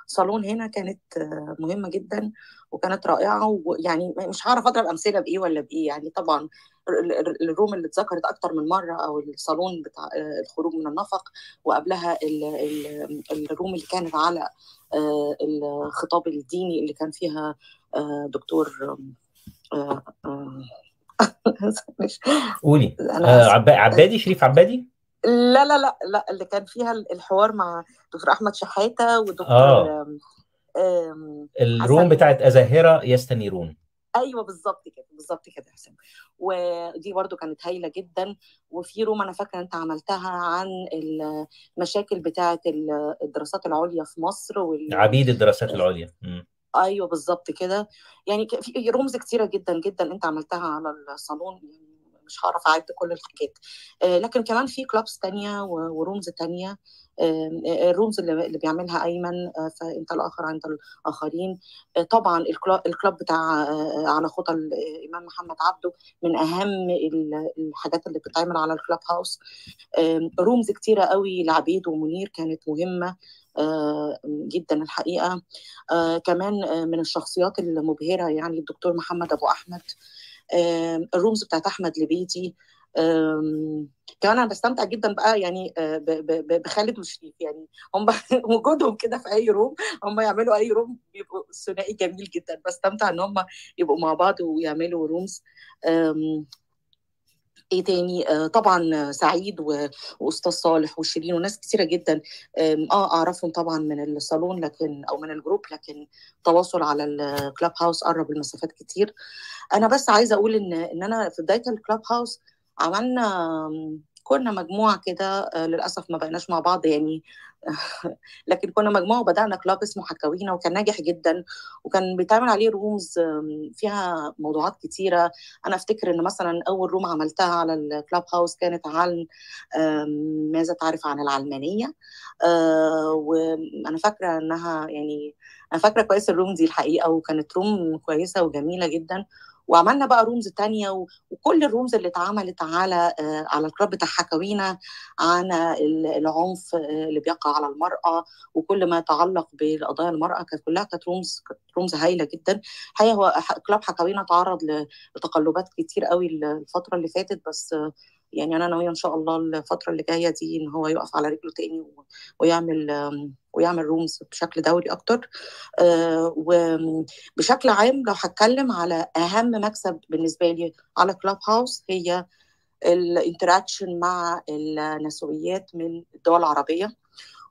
الصالون هنا كانت آه، مهمة جدا وكانت رائعة ويعني مش هعرف أضرب أمثلة بإيه ولا بإيه. يعني طبعا ال- ال- الروم اللي اتذكرت أكتر من مرة أو الصالون بتاع آه، الخروج من النفق وقبلها ال- ال- الروم اللي كانت على آه، الخطاب الديني اللي كان فيها آه، دكتور آه، آه، مش قولي آه عب... عبادي شريف عبادي؟ لا لا لا لا اللي كان فيها الحوار مع دكتور أحمد شحاتة ودكتور آم، آم، الروم بتاعت أزاهرة يستنيرون أيوه بالظبط كده بالظبط كده يا حسام. ودي برضو كانت هايلة جدا. وفي روم أنا فاكرة أنت عملتها عن المشاكل بتاعه الدراسات العليا في مصر وال عبيد الدراسات العليا. أيوه بالظبط كده. يعني في رمز كتيرة جدا جدا أنت عملتها على الصالون يعني مش هعرف أعد كل الحاجات. آه، لكن كمان في clubs تانية و rooms تانية آم، آه، ال rooms اللي بيعملها أيمن آه، فإنت الآخر عند الآخرين. آه، طبعا ال clu- ال club بتاع آه، على خطى الامام محمد عبده من أهم ال- الحاجات اللي بتتعمل على ال Clubhouse rooms كتيرة قوي لعبيد ومنير كانت مهمة آه، جدا الحقيقة. آه، كمان آه، من الشخصيات المبهرة يعني الدكتور محمد أبو أحمد. ال rooms بتاعت أحمد لبيدي آم، كمان أنا بستمتع جدا بقى يعني آه، بخالد وشريف. يعني هم وجودهم كده في أي room هم يعملوا أي room بيبقوا ثنائي جميل جدا. بستمتع إن هم يبقوا مع بعض ويعملوا rooms إيه تاني؟ آه طبعا سعيد وأستاذ صالح وشيرين وناس كتيرة جدا. آه أعرفهم طبعا من الصالون لكن أو من ال group لكن التواصل على ال Clubhouse قرب المسافات كتير. أنا بس عايزة أقول إن إن أنا في بداية ال Clubhouse عملنا كنا مجموعة كده آه، للأسف ما بقيناش مع بعض يعني. لكن كنا مجموعة وبدأنا club اسمه حكاوينا وكان ناجح جدا وكان بيتعمل عليه rooms فيها موضوعات كتيرة. أنا أفتكر إن مثلا أول room عملتها على ال Clubhouse كانت عن ماذا تعرف عن العلمانية. آه، وأنا فاكرة إنها يعني أنا فاكرة كويس ال room دي الحقيقة وكانت room كويسة وجميلة جدا. وعملنا بقى rooms تانية وكل ال rooms اللي اتعملت على آه، على ال club بتاع حكاوينا عن ال- العنف آه، اللي بيقع على المرأة وكل ما يتعلق بقضايا المرأة كانت كلها كانت rooms rooms هايلة جدا. الحقيقة هو club حكاوينا تعرض لتقلبات كتير قوي الفترة اللي فاتت بس يعني أنا ناوية إن شاء الله الفترة اللي جاية دي إن هو يقف على رجله تاني ويعمل ويعمل rooms بشكل دوري أكتر. آه، وبشكل عام لو هتكلم على أهم مكسب بالنسبة لي على Clubhouse هي ال interaction مع النسويات من الدول العربية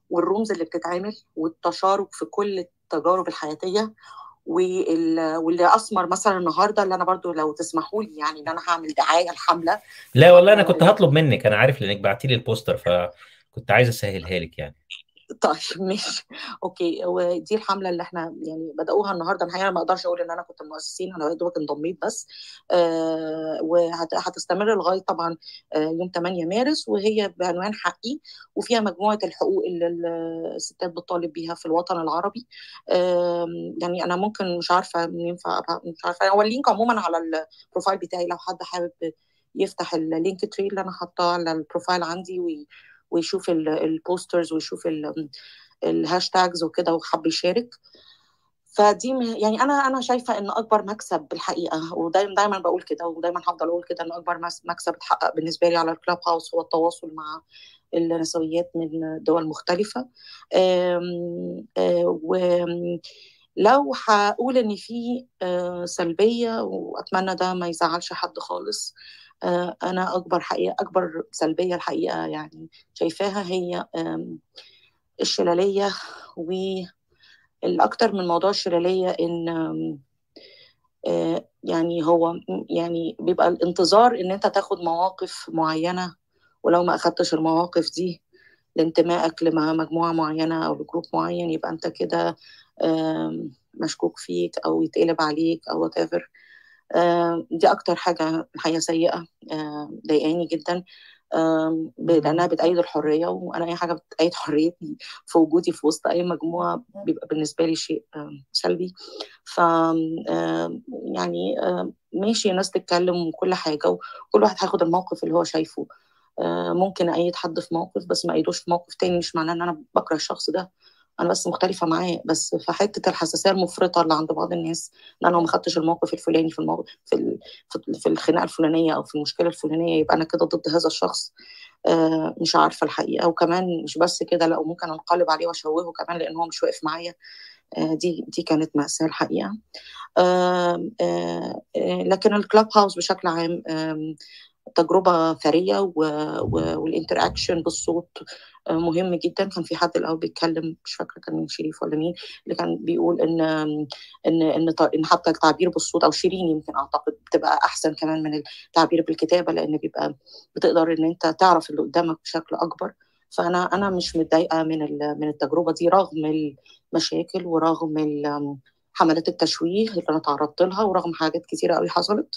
وال rooms اللي بتتعمل والتشارك في كل التجارب الحياتية. واللي اثمر مثلا النهارده اللي أنا برضو لو تسمحوا لي يعني إن أنا هعمل دعاية الحملة. لا والله أنا كنت هطلب منك أنا عارف لأنك بعتي لي ال poster فكنت عايز أسهلها لك يعني. طيب ماشي. okay ودي الحملة اللي إحنا يعني بدأوها النهارده. الحقيقة ما أقدرش أقول إن أنا كنت المؤسسين أنا يا دوبك انضميت بس. آه وهتستمر لغاية طبعا آه يوم 8 مارس وهي بعنوان حقي وفيها مجموعة الحقوق اللي الستات بتطالب بيها في الوطن العربي. آه يعني أنا ممكن مش عارفة ينفع مش عارفة. هو ال link عموما على ال profile بتاعي لو حد حابب يفتح ال Linktree اللي أنا حاطاه على ال profile عندي وي ويشوف ال- ال posters ويشوف ال- ال hashtags وكده وحب يشارك. فدي يعني أنا أنا شايفة إن أكبر مكسب بالحقيقة ودايما دايما بقول كده ودايما هفضل أقول كده إن أكبر مكسب اتحقق بالنسبة لي على ال Clubhouse هو التواصل مع النسويات من دول مختلفة. ولو هقول إن في سلبية وأتمنى ده ما يزعلش حد خالص. أنا أكبر حقيقة أكبر سلبية الحقيقة يعني شايفاها هي الشلالية والأكتر من موضوع الشلالية إن آه، يعني هو يعني بيبقى الانتظار إن أنت تاخد مواقف معينة ولو ما أخدتش المواقف دي لانتمائك لمجموعة معينة أو لجروب معين يبقى أنت كده مشكوك فيك أو يتقلب عليك أو ايفر دي أكتر حاجة الحقيقة سيئة ضايقاني جدا. لأنها بتأيد الحرية وأنا أي حاجة بتأيد حريتي في وجودي في وسط أي مجموعة بيبقى بالنسبة لي شيء سلبي. ف يعني ماشي الناس تتكلم وكل حاجة وكل واحد هياخد الموقف اللي هو شايفه. ممكن أيد حد في موقف بس ما أيدوش في موقف تاني مش معناه إن أنا بكره الشخص ده. أنا بس مختلفة معاه بس في حتة الحساسية المفرطة اللي عند بعض الناس أنا لو ما خدتش الموقف الفلاني في الموقف في ال- في الخناقة الفلانية أو في المشكلة الفلانية يبقى أنا كده ضد هذا الشخص. آه، مش عارفة الحقيقة. وكمان مش بس كده لا وممكن أنقلب عليه وأشوهه كمان لأن هو مش واقف معايا. آه، دي دي كانت مأساة الحقيقة. آه، لكن الكلاب هاوس بشكل عام آم، تجربة ثرية والانتراكشن بالصوت آه، مهم جدا. كان في حد الأول بيتكلم مش فاكرة كان مين شريف ولا مين اللي كان بيقول إن إن ط- إن حتى التعبير بالصوت أو شيرين يمكن أعتقد بتبقى أحسن كمان من التعبير بالكتابة لأن بيبقى بتقدر إن أنت تعرف اللي قدامك بشكل أكبر. فأنا أنا مش متضايقة من من التجربة دي رغم المشاكل ورغم حملات التشويه اللي أنا تعرضت لها ورغم حاجات كتيرة قوي حصلت.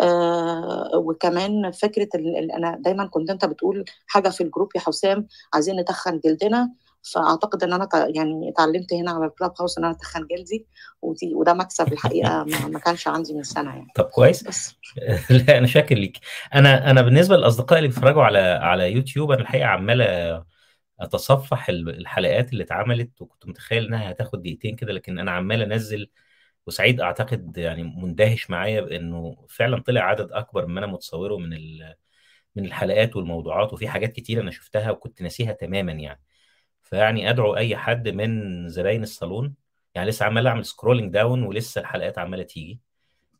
آه وكمان فكرة ال- ال- أنا دايما كنت أنت بتقول حاجة في الجروب يا حسام عايزين نتخن جلدنا. فأعتقد إن أنا يعني اتعلمت هنا على الكلاب هاوس إن أنا أتخن جلدي ودي وده مكسب الحقيقة ما, ما كانش عندي من سنة يعني. طب كويس. بس. لا أنا شاكر ليك. أنا أنا بالنسبة للاصدقاء اللي بيتفرجوا على على يوتيوب أنا الحقيقة عمال أتصفح ال- الحلقات اللي اتعملت وكنت متخيل إنها هتاخد دقيقتين كده لكن أنا عمال أنزل. وسعيد أعتقد يعني مندهش معايا بإنه فعلا طلع عدد أكبر مما أنا متصوره من من الحلقات والموضوعات وفي حاجات كتير أنا شفتها وكنت ناسيها تماما يعني. فيعني أدعو أي حد من زباين الصالون يعني لسه عمال أعمل scrolling down ولسه الحلقات عمالة تيجي.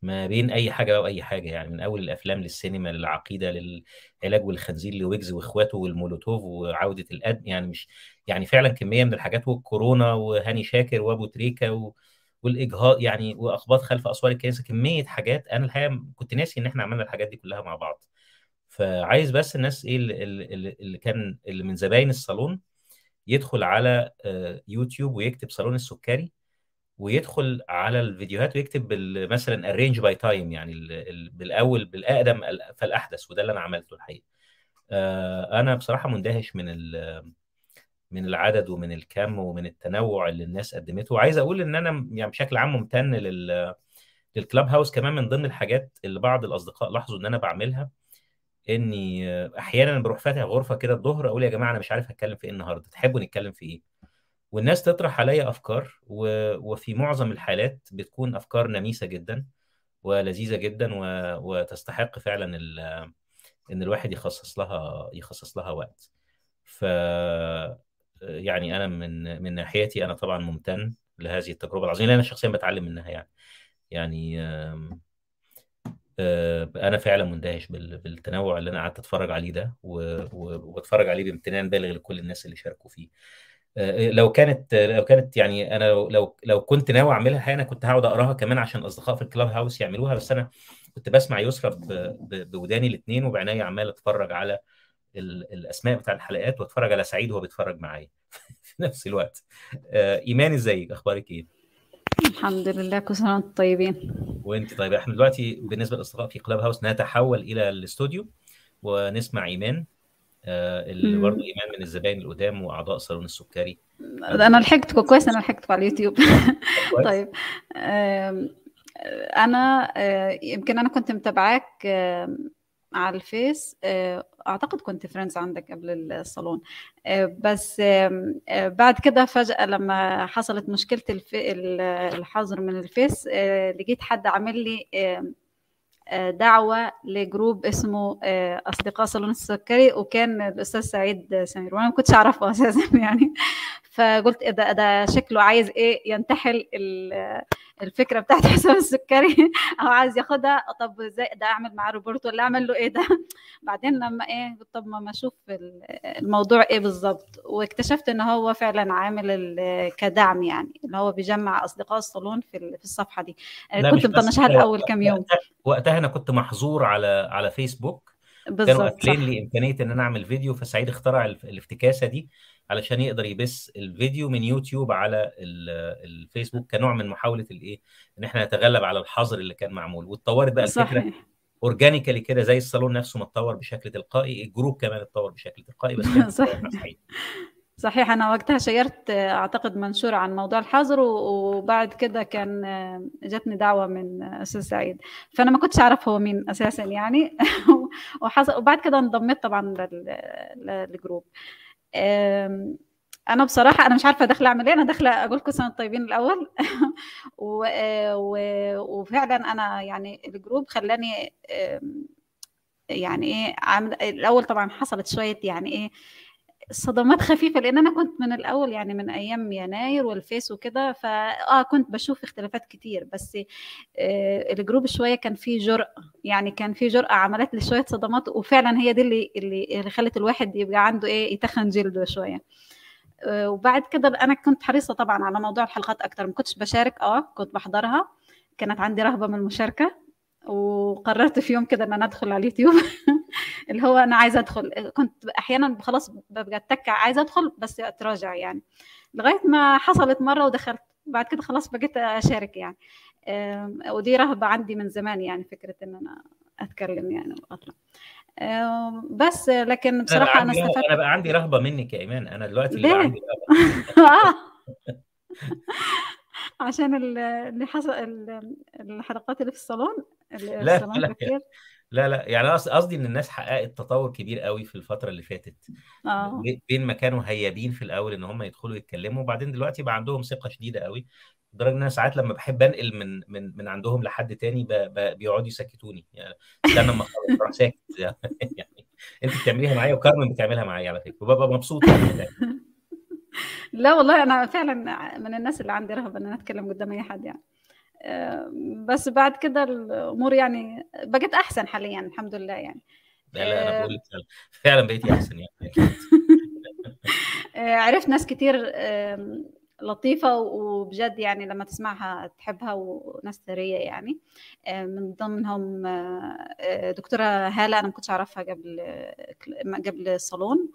ما بين أي حاجة بقى وأي حاجة يعني من أول الأفلام للسينما للعقيدة للعلاج والخنزير لويجز وإخواته والمولوتوف وعودة الأد يعني مش يعني فعلا كمية من الحاجات والكورونا وهاني شاكر وأبو تريكة و... والإجهاض يعني وأقباط خلف أسوار الكنيسة كمية حاجات أنا الحقيقة كنت ناسي إن إحنا عملنا الحاجات دي كلها مع بعض. فعايز بس الناس إيه اللي, اللي اللي كان اللي من زباين الصالون يدخل على آه، يوتيوب ويكتب صالون السكري ويدخل على الفيديوهات ويكتب مثلا arrange by time يعني ال- ال- بالأول بالأقدم فالأحدث وده اللي أنا عملته الحقيقة. آه، أنا بصراحة مندهش من من العدد ومن الكم ومن التنوع اللي الناس قدمته. وعايز أقول إن أنا يعني بشكل عام ممتن لل للكلاب هاوس كمان من ضمن الحاجات اللي بعض الأصدقاء لاحظوا إن أنا بعملها إني أحيانا بروح فاتح غرفة كده الظهر أقول يا جماعة أنا مش عارف هتكلم في إيه النهارده تحبوا نتكلم في إيه؟ والناس تطرح عليا أفكار و... وفي معظم الحالات بتكون أفكار نميسة جدا ولذيذة جدا و... وتستحق فعلا ال... إن الواحد يخصص لها يخصص لها وقت. ف يعني أنا من من ناحيتي أنا طبعا ممتن لهذه التجربة العظيمة لأن أنا شخصيا بتعلم منها يعني. يعني آه، أنا فعلا مندهش بال- بالتنوع اللي أنا قعدت أتفرج عليه ده و- و- وبتفرج عليه بامتنان بالغ لكل الناس اللي شاركوا فيه. لو كانت لو كانت يعني أنا لو لو, لو كنت ناوي أعملها الحقيقة أنا كنت هقعد أقراها كمان عشان أصدقاء في الكلاب هاوس يعملوها بس أنا كنت بسمع يسرا بوداني الاثنين وبعناية عمال أتفرج على ال- الأسماء بتاع الحلقات وأتفرج على سعيد وهو بيتفرج معايا. في نفس الوقت. آه، إيمان إزيك؟ أخبارك إيه؟ الحمد لله كل سنة وأنتم طيبين. وأنت طيب إحنا دلوقتي بالنسبة للاصدقاء في كلاب هاوس نتحول إلى الاستوديو ونسمع إيمان. آه، برضه مم. إيمان من الزباين القدام وأعضاء صالون السكري. أنا لحقتكم كويس أنا لحقتكم على اليوتيوب. طيب أنا آه، يمكن أنا كنت متابعاك على الفيس آه، أعتقد كنت friends عندك قبل الصالون. آه، بس آه، بعد كده فجأة لما حصلت ال- الحظر من الفيس آه، لقيت حد عامل لي دعوة ل group اسمه آه، أصدقاء صالون السكري وكان الأستاذ سعيد سمير وأنا ما كنتش أعرفه أساسا يعني. فقلت ده شكله عايز إيه ينتحل ال- الفكرة بتاعت حساب السكري أو عايز ياخدها طب إزاي ده أعمل معاه report ولا أعمل له إيه ده؟ بعدين لما قلت طب ما أشوف ال- الموضوع إيه بالظبط؟ واكتشفت إن هو فعلا عامل كدعم يعني اللي هو بيجمع أصدقاء الصالون في في الصفحة دي. آه، كنت مطنشها لأول كام يوم. وقتها أنا كنت محظور على على فيسبوك. كانوا بالظبط قافلين صح لي إمكانية إن أنا أعمل فيديو فسعيد اخترع الافتكاسة دي. علشان يقدر يبث الفيديو من يوتيوب على ال- الفيسبوك كنوع من محاولة الإيه؟ إن إحنا نتغلب على الحظر اللي كان معمول. واتطورت بقى الفكرة صحيح. organically كده زي الصالون نفسه ما اتطور بشكل تلقائي ال group كمان اتطور بشكل تلقائي بس كان صح اتطور مع سعيد صحيح. أنا وقتها شيرت أعتقد منشور عن موضوع الحظر وبعد كده كان جاتني دعوة من أستاذ سعيد. فأنا ما كنتش أعرف هو مين أساسا يعني. وبعد كده انضميت طبعا لل- لل group. آم، أنا بصراحة أنا مش عارفة داخلة أعمل إيه. أنا داخلة أقول كل سنة وأنتم طيبين و- وفعلا أنا يعني ال group خلاني يعني عامل الأول طبعا حصلت شوية يعني إيه صدمات خفيفة لأن أنا كنت من الأول يعني من أيام يناير والفيس وكده فآه كنت بشوف اختلافات كتير بس آه الجروب شوية كان فيه جرأة يعني كان فيه جرأة عملت لي شوية صدمات وفعلا هي دي اللي اللي, خلت الواحد يبقى عنده إيه يتخن جلده شوية. آه وبعد كده أنا كنت حريصة طبعا على موضوع الحلقات أكتر ما كنتش بشارك آه كنت بحضرها كانت عندي رهبة من المشاركة. وقررت في يوم كده إن أنا أدخل على اليوتيوب. اللي هو أنا عايزة أدخل كنت أحيانا خلاص اتكع عايزة أدخل بس أتراجع يعني. لغاية ما حصلت مرة ودخلت بعد كده خلاص بقيت أشارك يعني. ودي رهبة عندي من زمان يعني فكرة إن أنا أتكلم يعني وأطلع. بس لكن بصراحة أنا استفدت. أنا بقى عندي رهبة منك يا إيمان أنا دلوقتي اللي بقى؟ عندي رهبة. آه. عشان ال- اللي حصل ال- الحلقات اللي في الصالون اللي لا الصالون لا لا. لا يعني أنا قصدي إن الناس حققت تطور كبير قوي في الفترة اللي فاتت. بي- بين ما كانوا هيابين في الأول إن هم يدخلوا يتكلموا وبعدين دلوقتي بقى عندهم ثقة شديدة قوي لدرجة إن أنا ساعات لما بحب أنقل من من من عندهم لحد تاني ب... ب... بيقعدوا يسكتوني. يعني استنى اما أخلص أروح ساكت. يعني انت بتعمليها معايا وكارمن بتعملها معايا على فكرة وببقى مبسوط. يعني لا والله أنا فعلا من الناس اللي عندي رهبة إن أنا أتكلم قدام أي حد يعني. آه، بس بعد كده الأمور يعني بقت أحسن حاليا الحمد لله يعني. لا لا أنا آه، بقول فعلا فعلا بقيتي أحسن يعني. آه، عرفت ناس كتير لطيفة وبجد يعني لما تسمعها تحبها وناس ثرية يعني. من ضمنهم دكتورة هالة أنا ما كنتش أعرفها قبل قبل الصالون.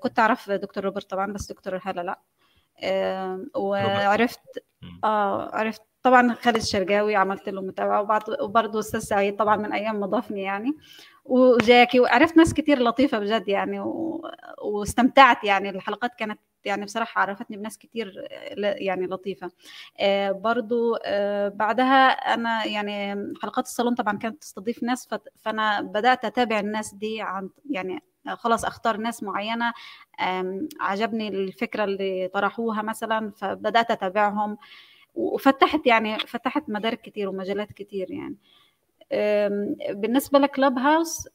كنت أعرف دكتور روبرت طبعا بس دكتور هالة لأ. وعرفت. آه عرفت طبعا خالد الشرقاوي عملت له متابعة وبعد وبرضه أستاذ سعيد طبعا من أيام ما ضافني يعني. وجاكي وعرفت ناس كتير لطيفة بجد يعني و... واستمتعت يعني. الحلقات كانت يعني بصراحة عرفتني بناس كتير يعني لطيفة. آه برضو آه بعدها أنا يعني حلقات الصالون طبعا كانت تستضيف ناس فت... فأنا بدأت أتابع الناس دي عن يعني خلاص أختار ناس معينة آم، عجبني الفكرة اللي طرحوها مثلا فبدأت أتابعهم وفتحت يعني فتحت مدارك كتير ومجالات كتير يعني. أم، بالنسبة لكلاب هاوس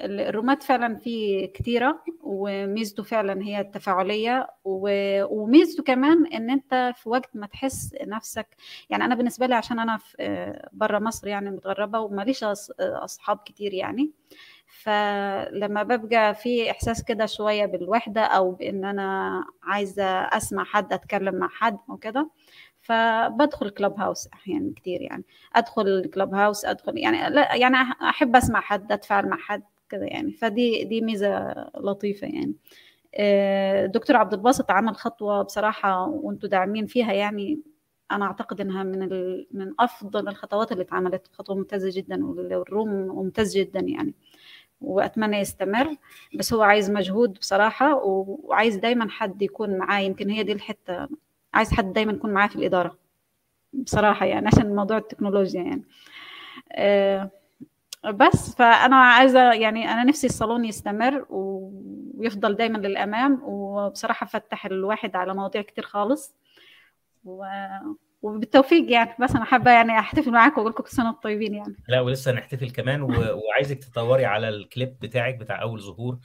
الرومات فعلا فيه كتيرة وميزته فعلا هي التفاعلية وميزته كمان إن أنت في وقت ما تحس نفسك يعني أنا بالنسبة لي عشان أنا في بره مصر يعني متغربة وماليش أص- أصحاب كتير يعني. فلما ببقى في إحساس كده شوية بالوحدة أو بإن أنا عايزة أسمع حد أتكلم مع حد وكده فبدخل كلوب هاوس أحيانا كتير يعني. أدخل كلوب هاوس أدخل يعني لا يعني أحب أسمع حد أتفاعل مع حد كده يعني. فدي دي ميزة لطيفة يعني. آه، دكتور عبد الباسط عمل خطوة بصراحة وأنتم داعمين فيها يعني. أنا أعتقد إنها من. من أفضل الخطوات اللي اتعملت خطوة ممتازة جدا والروم ممتاز جدا يعني. وأتمنى يستمر بس هو عايز مجهود بصراحة وعايز دايما حد يكون معاه يمكن هي دي الحتة عايز حد دايما يكون معاه في الإدارة بصراحة يعني عشان موضوع التكنولوجيا يعني. أه بس فأنا عايزة يعني أنا نفسي الصالون يستمر ويفضل دايما للأمام وبصراحة فتح الواحد على مواضيع كتير خالص و... وبالتوفيق يعني بس أنا حابة يعني أحتفل معاكم وأقول لكم كل سنه طيبين يعني. لا ولسه هنحتفل كمان و... وعايزك تدوري على الكليب بتاعك بتاع أول ظهور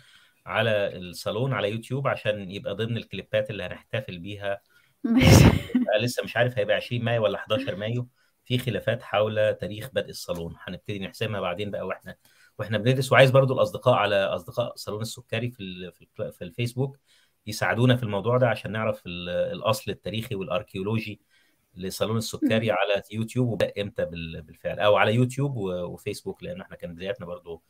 على الصالون على يوتيوب عشان يبقى ضمن الكليبات اللي هنحتفل بيها. لسه مش عارف هيبقى 20 مايو ولا 11 مايو. في خلافات حول تاريخ بدء الصالون. هنبتدي نحسمها بعدين بقى وإحنا وإحنا بندرس. وعايز برضو الأصدقاء على أصدقاء صالون السكري في في الفيسبوك يساعدونا في الموضوع ده عشان نعرف الأصل التاريخي والأركيولوجي لصالون السكري على يوتيوب وبقى إمتى بالفعل أو على يوتيوب وفيسبوك لأن إحنا كان بداياتنا برضو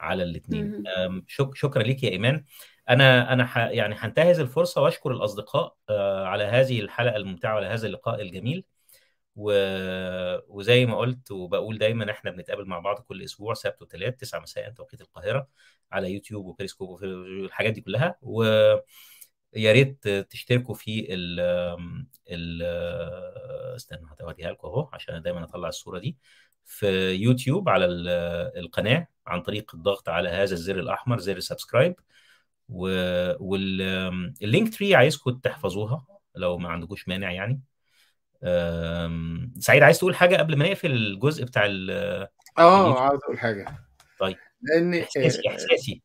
على الاثنين شك شكرا ليك يا إيمان. أنا أنا ح يعني هنتهز الفرصة وأشكر الأصدقاء على هذه الحلقة الممتعة وعلى هذا اللقاء الجميل. و... وزي ما قلت وبقول دايما إحنا بنتقابل مع بعض كل أسبوع سبت وثلاث 9 مساء توقيت القاهرة على يوتيوب وبيريسكوب والحاجات دي كلها. و يا ريت تشتركوا في ال ال استنى هوريها لكم اهو عشان دايما أطلع الصورة دي. في يوتيوب على القناة عن طريق الضغط على هذا الزر الأحمر زر subscribe وال Linktree عايزكم تحفظوها لو ما عندكوش مانع يعني. سعيد عايز تقول حاجة قبل ما نقفل الجزء بتاع ال آه عاوز أقول حاجة. طيب. لأن إحساسي إحساسي.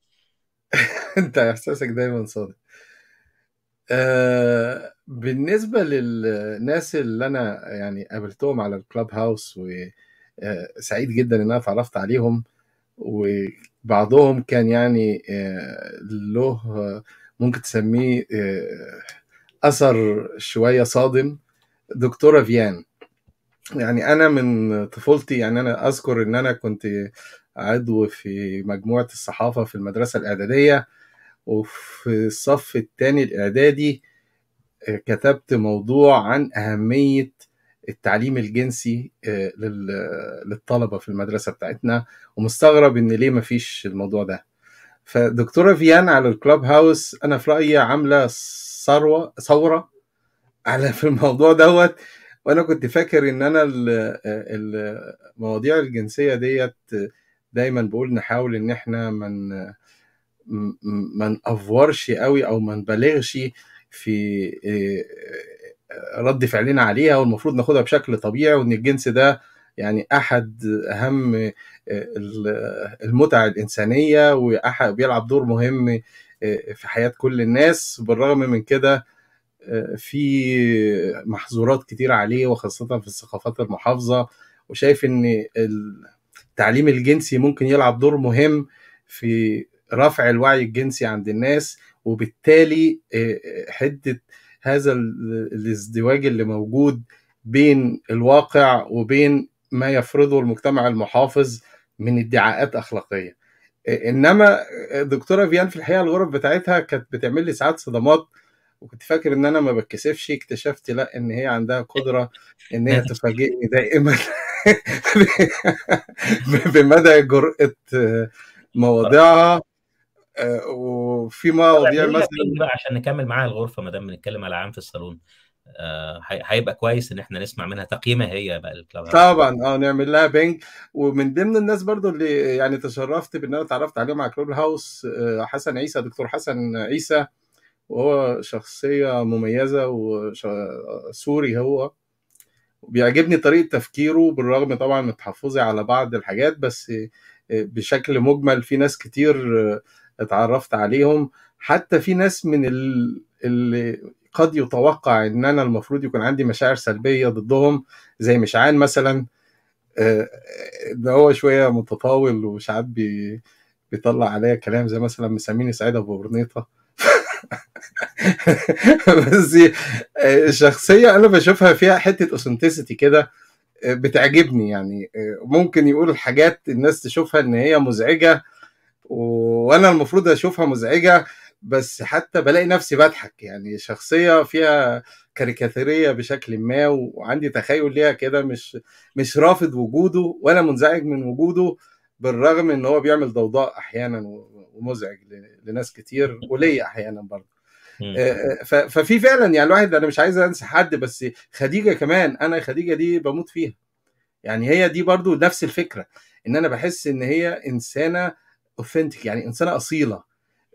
أنت إحساسك دايما صادق. آه بالنسبة للناس اللي أنا يعني قابلتهم على ال Clubhouse وسعيد جدا إن أنا اتعرفت عليهم وبعضهم كان يعني آه له ممكن تسميه آه أثر شوية صادم دكتورة فيان. يعني أنا من طفولتي يعني أنا أذكر إن أنا كنت عضو في مجموعة الصحافة في المدرسة الإعدادية. وفي الصف الثاني الإعدادي كتبت موضوع عن أهمية التعليم الجنسي للطلبة في المدرسة بتاعتنا ومستغرب إن ليه ما فيش الموضوع ده. فدكتورة فيان على الكلاب هاوس أنا في رأيي عاملة ثروة ثورة على في الموضوع دوت. وأنا كنت فاكر إن أنا المواضيع الجنسية ديت دايما بقول نحاول إن إحنا من ما نأفورش قوي أو ما نبالغش في رد فعلنا عليها والمفروض ناخدها بشكل طبيعي وإن الجنس ده يعني أحد أهم المتع الإنسانية واحد بيلعب دور مهم في حياة كل الناس. بالرغم من كده في محظورات كتير عليه وخاصة في الثقافات المحافظة. وشايف إن التعليم الجنسي ممكن يلعب دور مهم في رفع الوعي الجنسي عند الناس وبالتالي حدة هذا الازدواج اللي موجود بين الواقع وبين ما يفرضه المجتمع المحافظ من ادعاءات أخلاقية. إنما دكتورة فيان في الحقيقة الغرف بتاعتها كانت بتعمل لي ساعات صدمات وكنت فاكر إن أنا ما بتكسفش اكتشفت لأ إن هي عندها قدرة إن هي تفاجئني دائما بمدى جرأة مواضيعها. وفي مواضيع مثلا بقى عشان نكمل معاها الغرفة ما دام بنتكلم على عام في الصالون. هيبقى كويس إن إحنا نسمع منها. تقييمها هي بقى الكلاب طبعا آه نعمل لها بينج. ومن ضمن الناس برضو اللي يعني تشرفت بإن أنا اتعرفت عليهم على كلوب هاوس حسن عيسى دكتور حسن عيسى. وهو شخصية مميزة وسوري هو. بيعجبني طريقة تفكيره بالرغم طبعا من تحفظي على بعض الحاجات بس بشكل مجمل في ناس كتير اتعرفت عليهم. حتى في ناس من اللي قد يتوقع إن أنا المفروض يكون عندي مشاعر سلبية ضدهم زي مشعان مثلا. ده هو شوية متطاول وساعات بي بيطلع عليا كلام زي مثلا مسميني سعيد أبو برنيطه بس آه، شخصية أنا بشوفها فيها حتة اوثنتسيتي كده آه، بتعجبني يعني آه، ممكن يقول حاجات الناس تشوفها إن هي مزعجة وأنا المفروض اشوفها مزعجة بس حتى بلاقي نفسي بضحك. يعني شخصية فيها كاريكاتيرية بشكل ما وعندي تخيل ليها كده مش مش رافض وجوده ولا منزعج من وجوده بالرغم إن هو بيعمل ضوضاء أحيانا ومزعج لناس كتير وليا أحيانا برضه. آه، ف- ففي فعلا يعني الواحد أنا مش عايز أنسى حد بس خديجة كمان أنا خديجة دي بموت فيها. يعني هي دي برضو نفس الفكرة إن أنا بحس إن هي إنسانة اوثنتيك يعني إنسانة أصيلة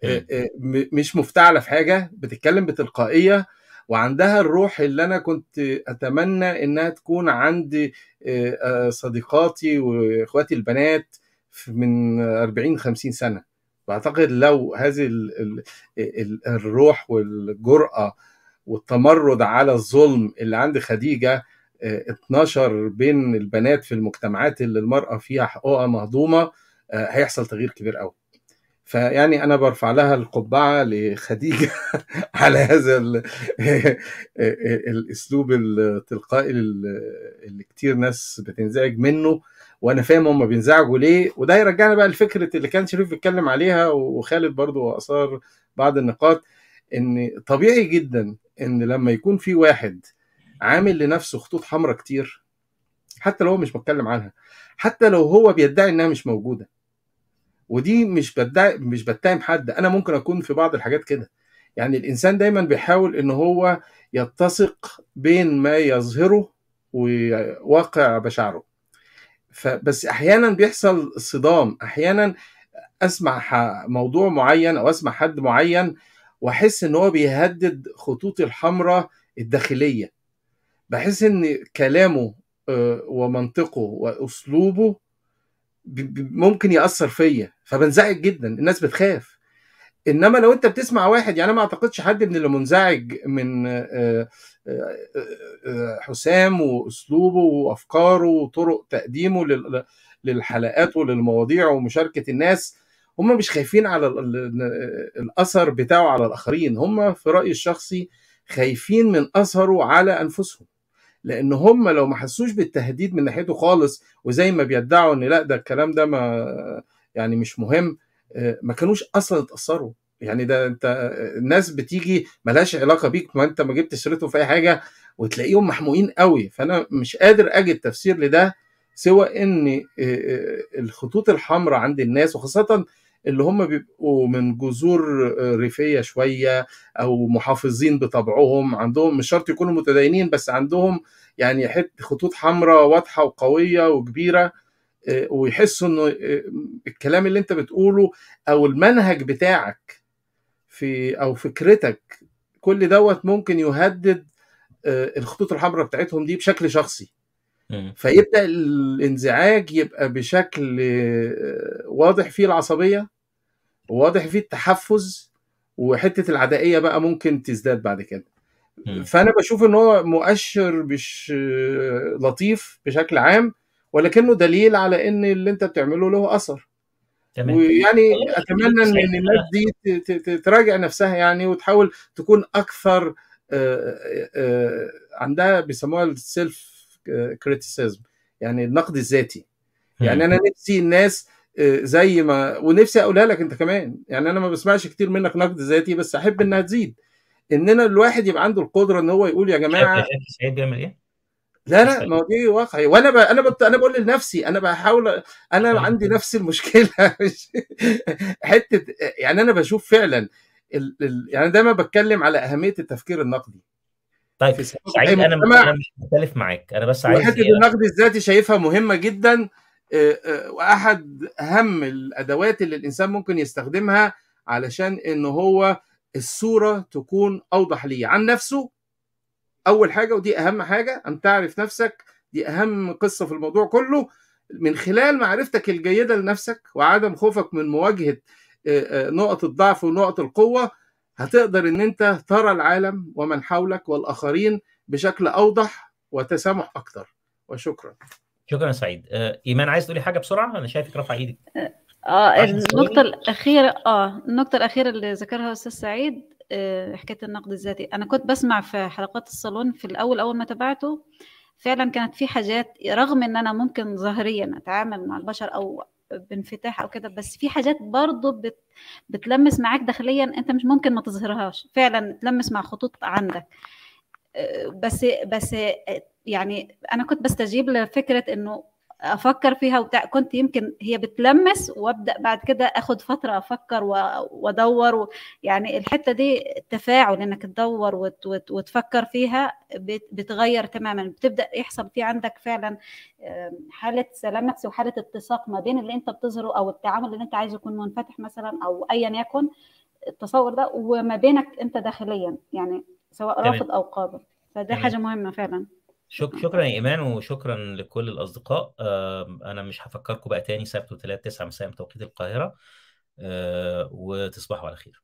آه،. آه، مش مفتعلة في حاجة بتتكلم بتلقائية وعندها الروح اللي أنا كنت أتمنى إنها تكون عند آه، صديقاتي وإخواتي البنات من 40 50 سنة وأعتقد لو هذه ال- ال- ال- الروح والجرأة والتمرد على الظلم اللي عند خديجة 12 بين البنات في المجتمعات اللي المرأة فيها حقوقها مهضومة آه، هيحصل تغيير كبير قوي. فيعني أنا برفع لها القبعة لخديجة على هذا ال- الأسلوب التلقائي اللي كتير ناس بتنزعج منه وأنا فاهم هم بينزعجوا ليه. وده يرجعنا بقى لفكرة اللي كان شريف بيتكلم عليها وخالد برضو أثار بعض النقاط إن طبيعي جدا إن لما يكون في واحد عامل لنفسه خطوط حمراء كتير حتى لو هو مش بتكلم عنها حتى لو هو بيدعي إنها مش موجودة ودي مش بدعي مش بتهم حد. أنا ممكن أكون في بعض الحاجات كده. يعني الإنسان دايما بيحاول إن هو يتسق بين ما يظهره وواقع مشاعره فبس أحيانا بيحصل صدام. أحيانا أسمع موضوع معين أو أسمع حد معين وأحس إن هو بيهدد خطوطي الحمراء الداخلية. بحس إن كلامه آه، ومنطقه وأسلوبه ممكن يأثر فيا فبنزعج جدا الناس بتخاف. إنما لو أنت بتسمع واحد يعني أنا ما أعتقدش حد من اللي منزعج من آه، آه، آه، حسام وأسلوبه وأفكاره وطرق تقديمه لل- للحلقات وللمواضيع ومشاركة الناس هم مش خايفين على ال- ال- الأثر بتاعه على الآخرين. هم في رأيي الشخصي خايفين من أثره على أنفسهم. لأن هم لو ما حسوش بالتهديد من ناحيته خالص وزي ما بيدعوا إن لا ده الكلام ده ما يعني مش مهم آه، ما كانوش أصلا اتأثروا. يعني ده أنت آه، الناس بتيجي ملهاش علاقة بيك ما أنت ما جبت سيرتهم في أي حاجة وتلاقيهم محموقين قوي. فأنا مش قادر أجد تفسير لده سوى إن آه، الخطوط الحمراء عند الناس وخاصة اللي هم بيبقوا من جذور آه، ريفية شوية أو محافظين بطبعهم عندهم مش شرط يكونوا متدينين بس عندهم يعني خطوط حمراء واضحة وقوية وكبيرة آه، ويحسوا إنه آه، الكلام اللي أنت بتقوله أو المنهج بتاعك في أو فكرتك كل دوت ممكن يهدد الخطوط الحمراء بتاعتهم دي بشكل شخصي. فيبدأ الانزعاج يبقى بشكل واضح فيه العصبية وواضح فيه التحفز وحتة العدائية بقى ممكن تزداد بعد كده. فأنا بشوف إن هو مؤشر مش آه، لطيف بشكل عام ولكنه دليل على إن اللي أنت بتعمله له أثر. تمام. ويعني أتمنى إن الناس دي تراجع نفسها يعني وتحاول تكون أكثر آه، آه، عندها بيسموها ال self criticism يعني النقد الذاتي. يعني. أنا نفسي الناس آه، زي ما ونفسي أقولها لك أنت كمان. يعني أنا ما بسمعش كتير منك نقد ذاتي بس أحب إنها تزيد. إننا الواحد يبقى عنده القدرة إن هو يقول يا جماعة سعيد بيعمل إيه؟ لا لا ما هو دي واقعي. وأنا ب... أنا بت... أنا بقول لنفسي أنا بحاول أنا عندي نفس المشكلة. مش- حتة يعني أنا بشوف فعلا ال... ال... يعني دايما بتكلم على أهمية التفكير النقدي. طيب سعيد أنا مش مختلف معاك. أنا بس عايز وحته إيه؟ النقد الذاتي شايفها مهمة جدا واحد اهم الادوات اللي الانسان ممكن يستخدمها علشان ان هو الصورة تكون اوضح ليه. عن نفسه اول حاجة ودي اهم حاجة ان تعرف نفسك دي اهم قصة في الموضوع كله. من خلال معرفتك الجيدة لنفسك وعدم خوفك من مواجهة آه، آه، نقط الضعف ونقط القوة هتقدر ان انت ترى العالم ومن حولك والآخرين بشكل اوضح وتسامح أكتر. وشكرا. شكرا يا سعيد. آه، إيمان عايز تقولي حاجة بسرعة؟ أنا شايفك رافع إيدك. آه النقطة الصالون الأخيرة آه النقطة الأخيرة اللي ذكرها أستاذ سعيد آه، حكاية النقد الذاتي. أنا كنت بسمع في حلقات الصالون في الأول أول ما تابعته فعلا كانت في حاجات رغم إن أنا ممكن ظاهريا أتعامل مع البشر أو بانفتاح أو كده بس في حاجات برضه بت بتلمس معاك داخليا أنت مش ممكن ما تظهرهاش. فعلا تلمس مع خطوط عندك. آه، بس بس يعني أنا كنت بستجيب لفكرة إنه أفكر فيها وبتاع كنت يمكن هي بتلمس وأبدأ بعد كده أخد فترة أفكر وأدور. يعني الحتة دي التفاعل إنك تدور وت... وت... وتفكر فيها بت... بتغير تماما بتبدأ يحصل في عندك فعلا حالة سلام نفسي وحالة اتساق ما بين اللي أنت بتظهره أو التعامل اللي أنت عايز يكون منفتح مثلا أو ايا يكن التصور ده وما بينك أنت داخليا يعني سواء تمام. رافض أو قابل فده تمام. حاجة مهمة فعلا. شك شكرا يا إيمان وشكرا لكل الأصدقاء. أنا مش هفكركم بقى تاني سبت وثلاث 9 مساء بتوقيت القاهرة. آه، وتصبحوا على خير.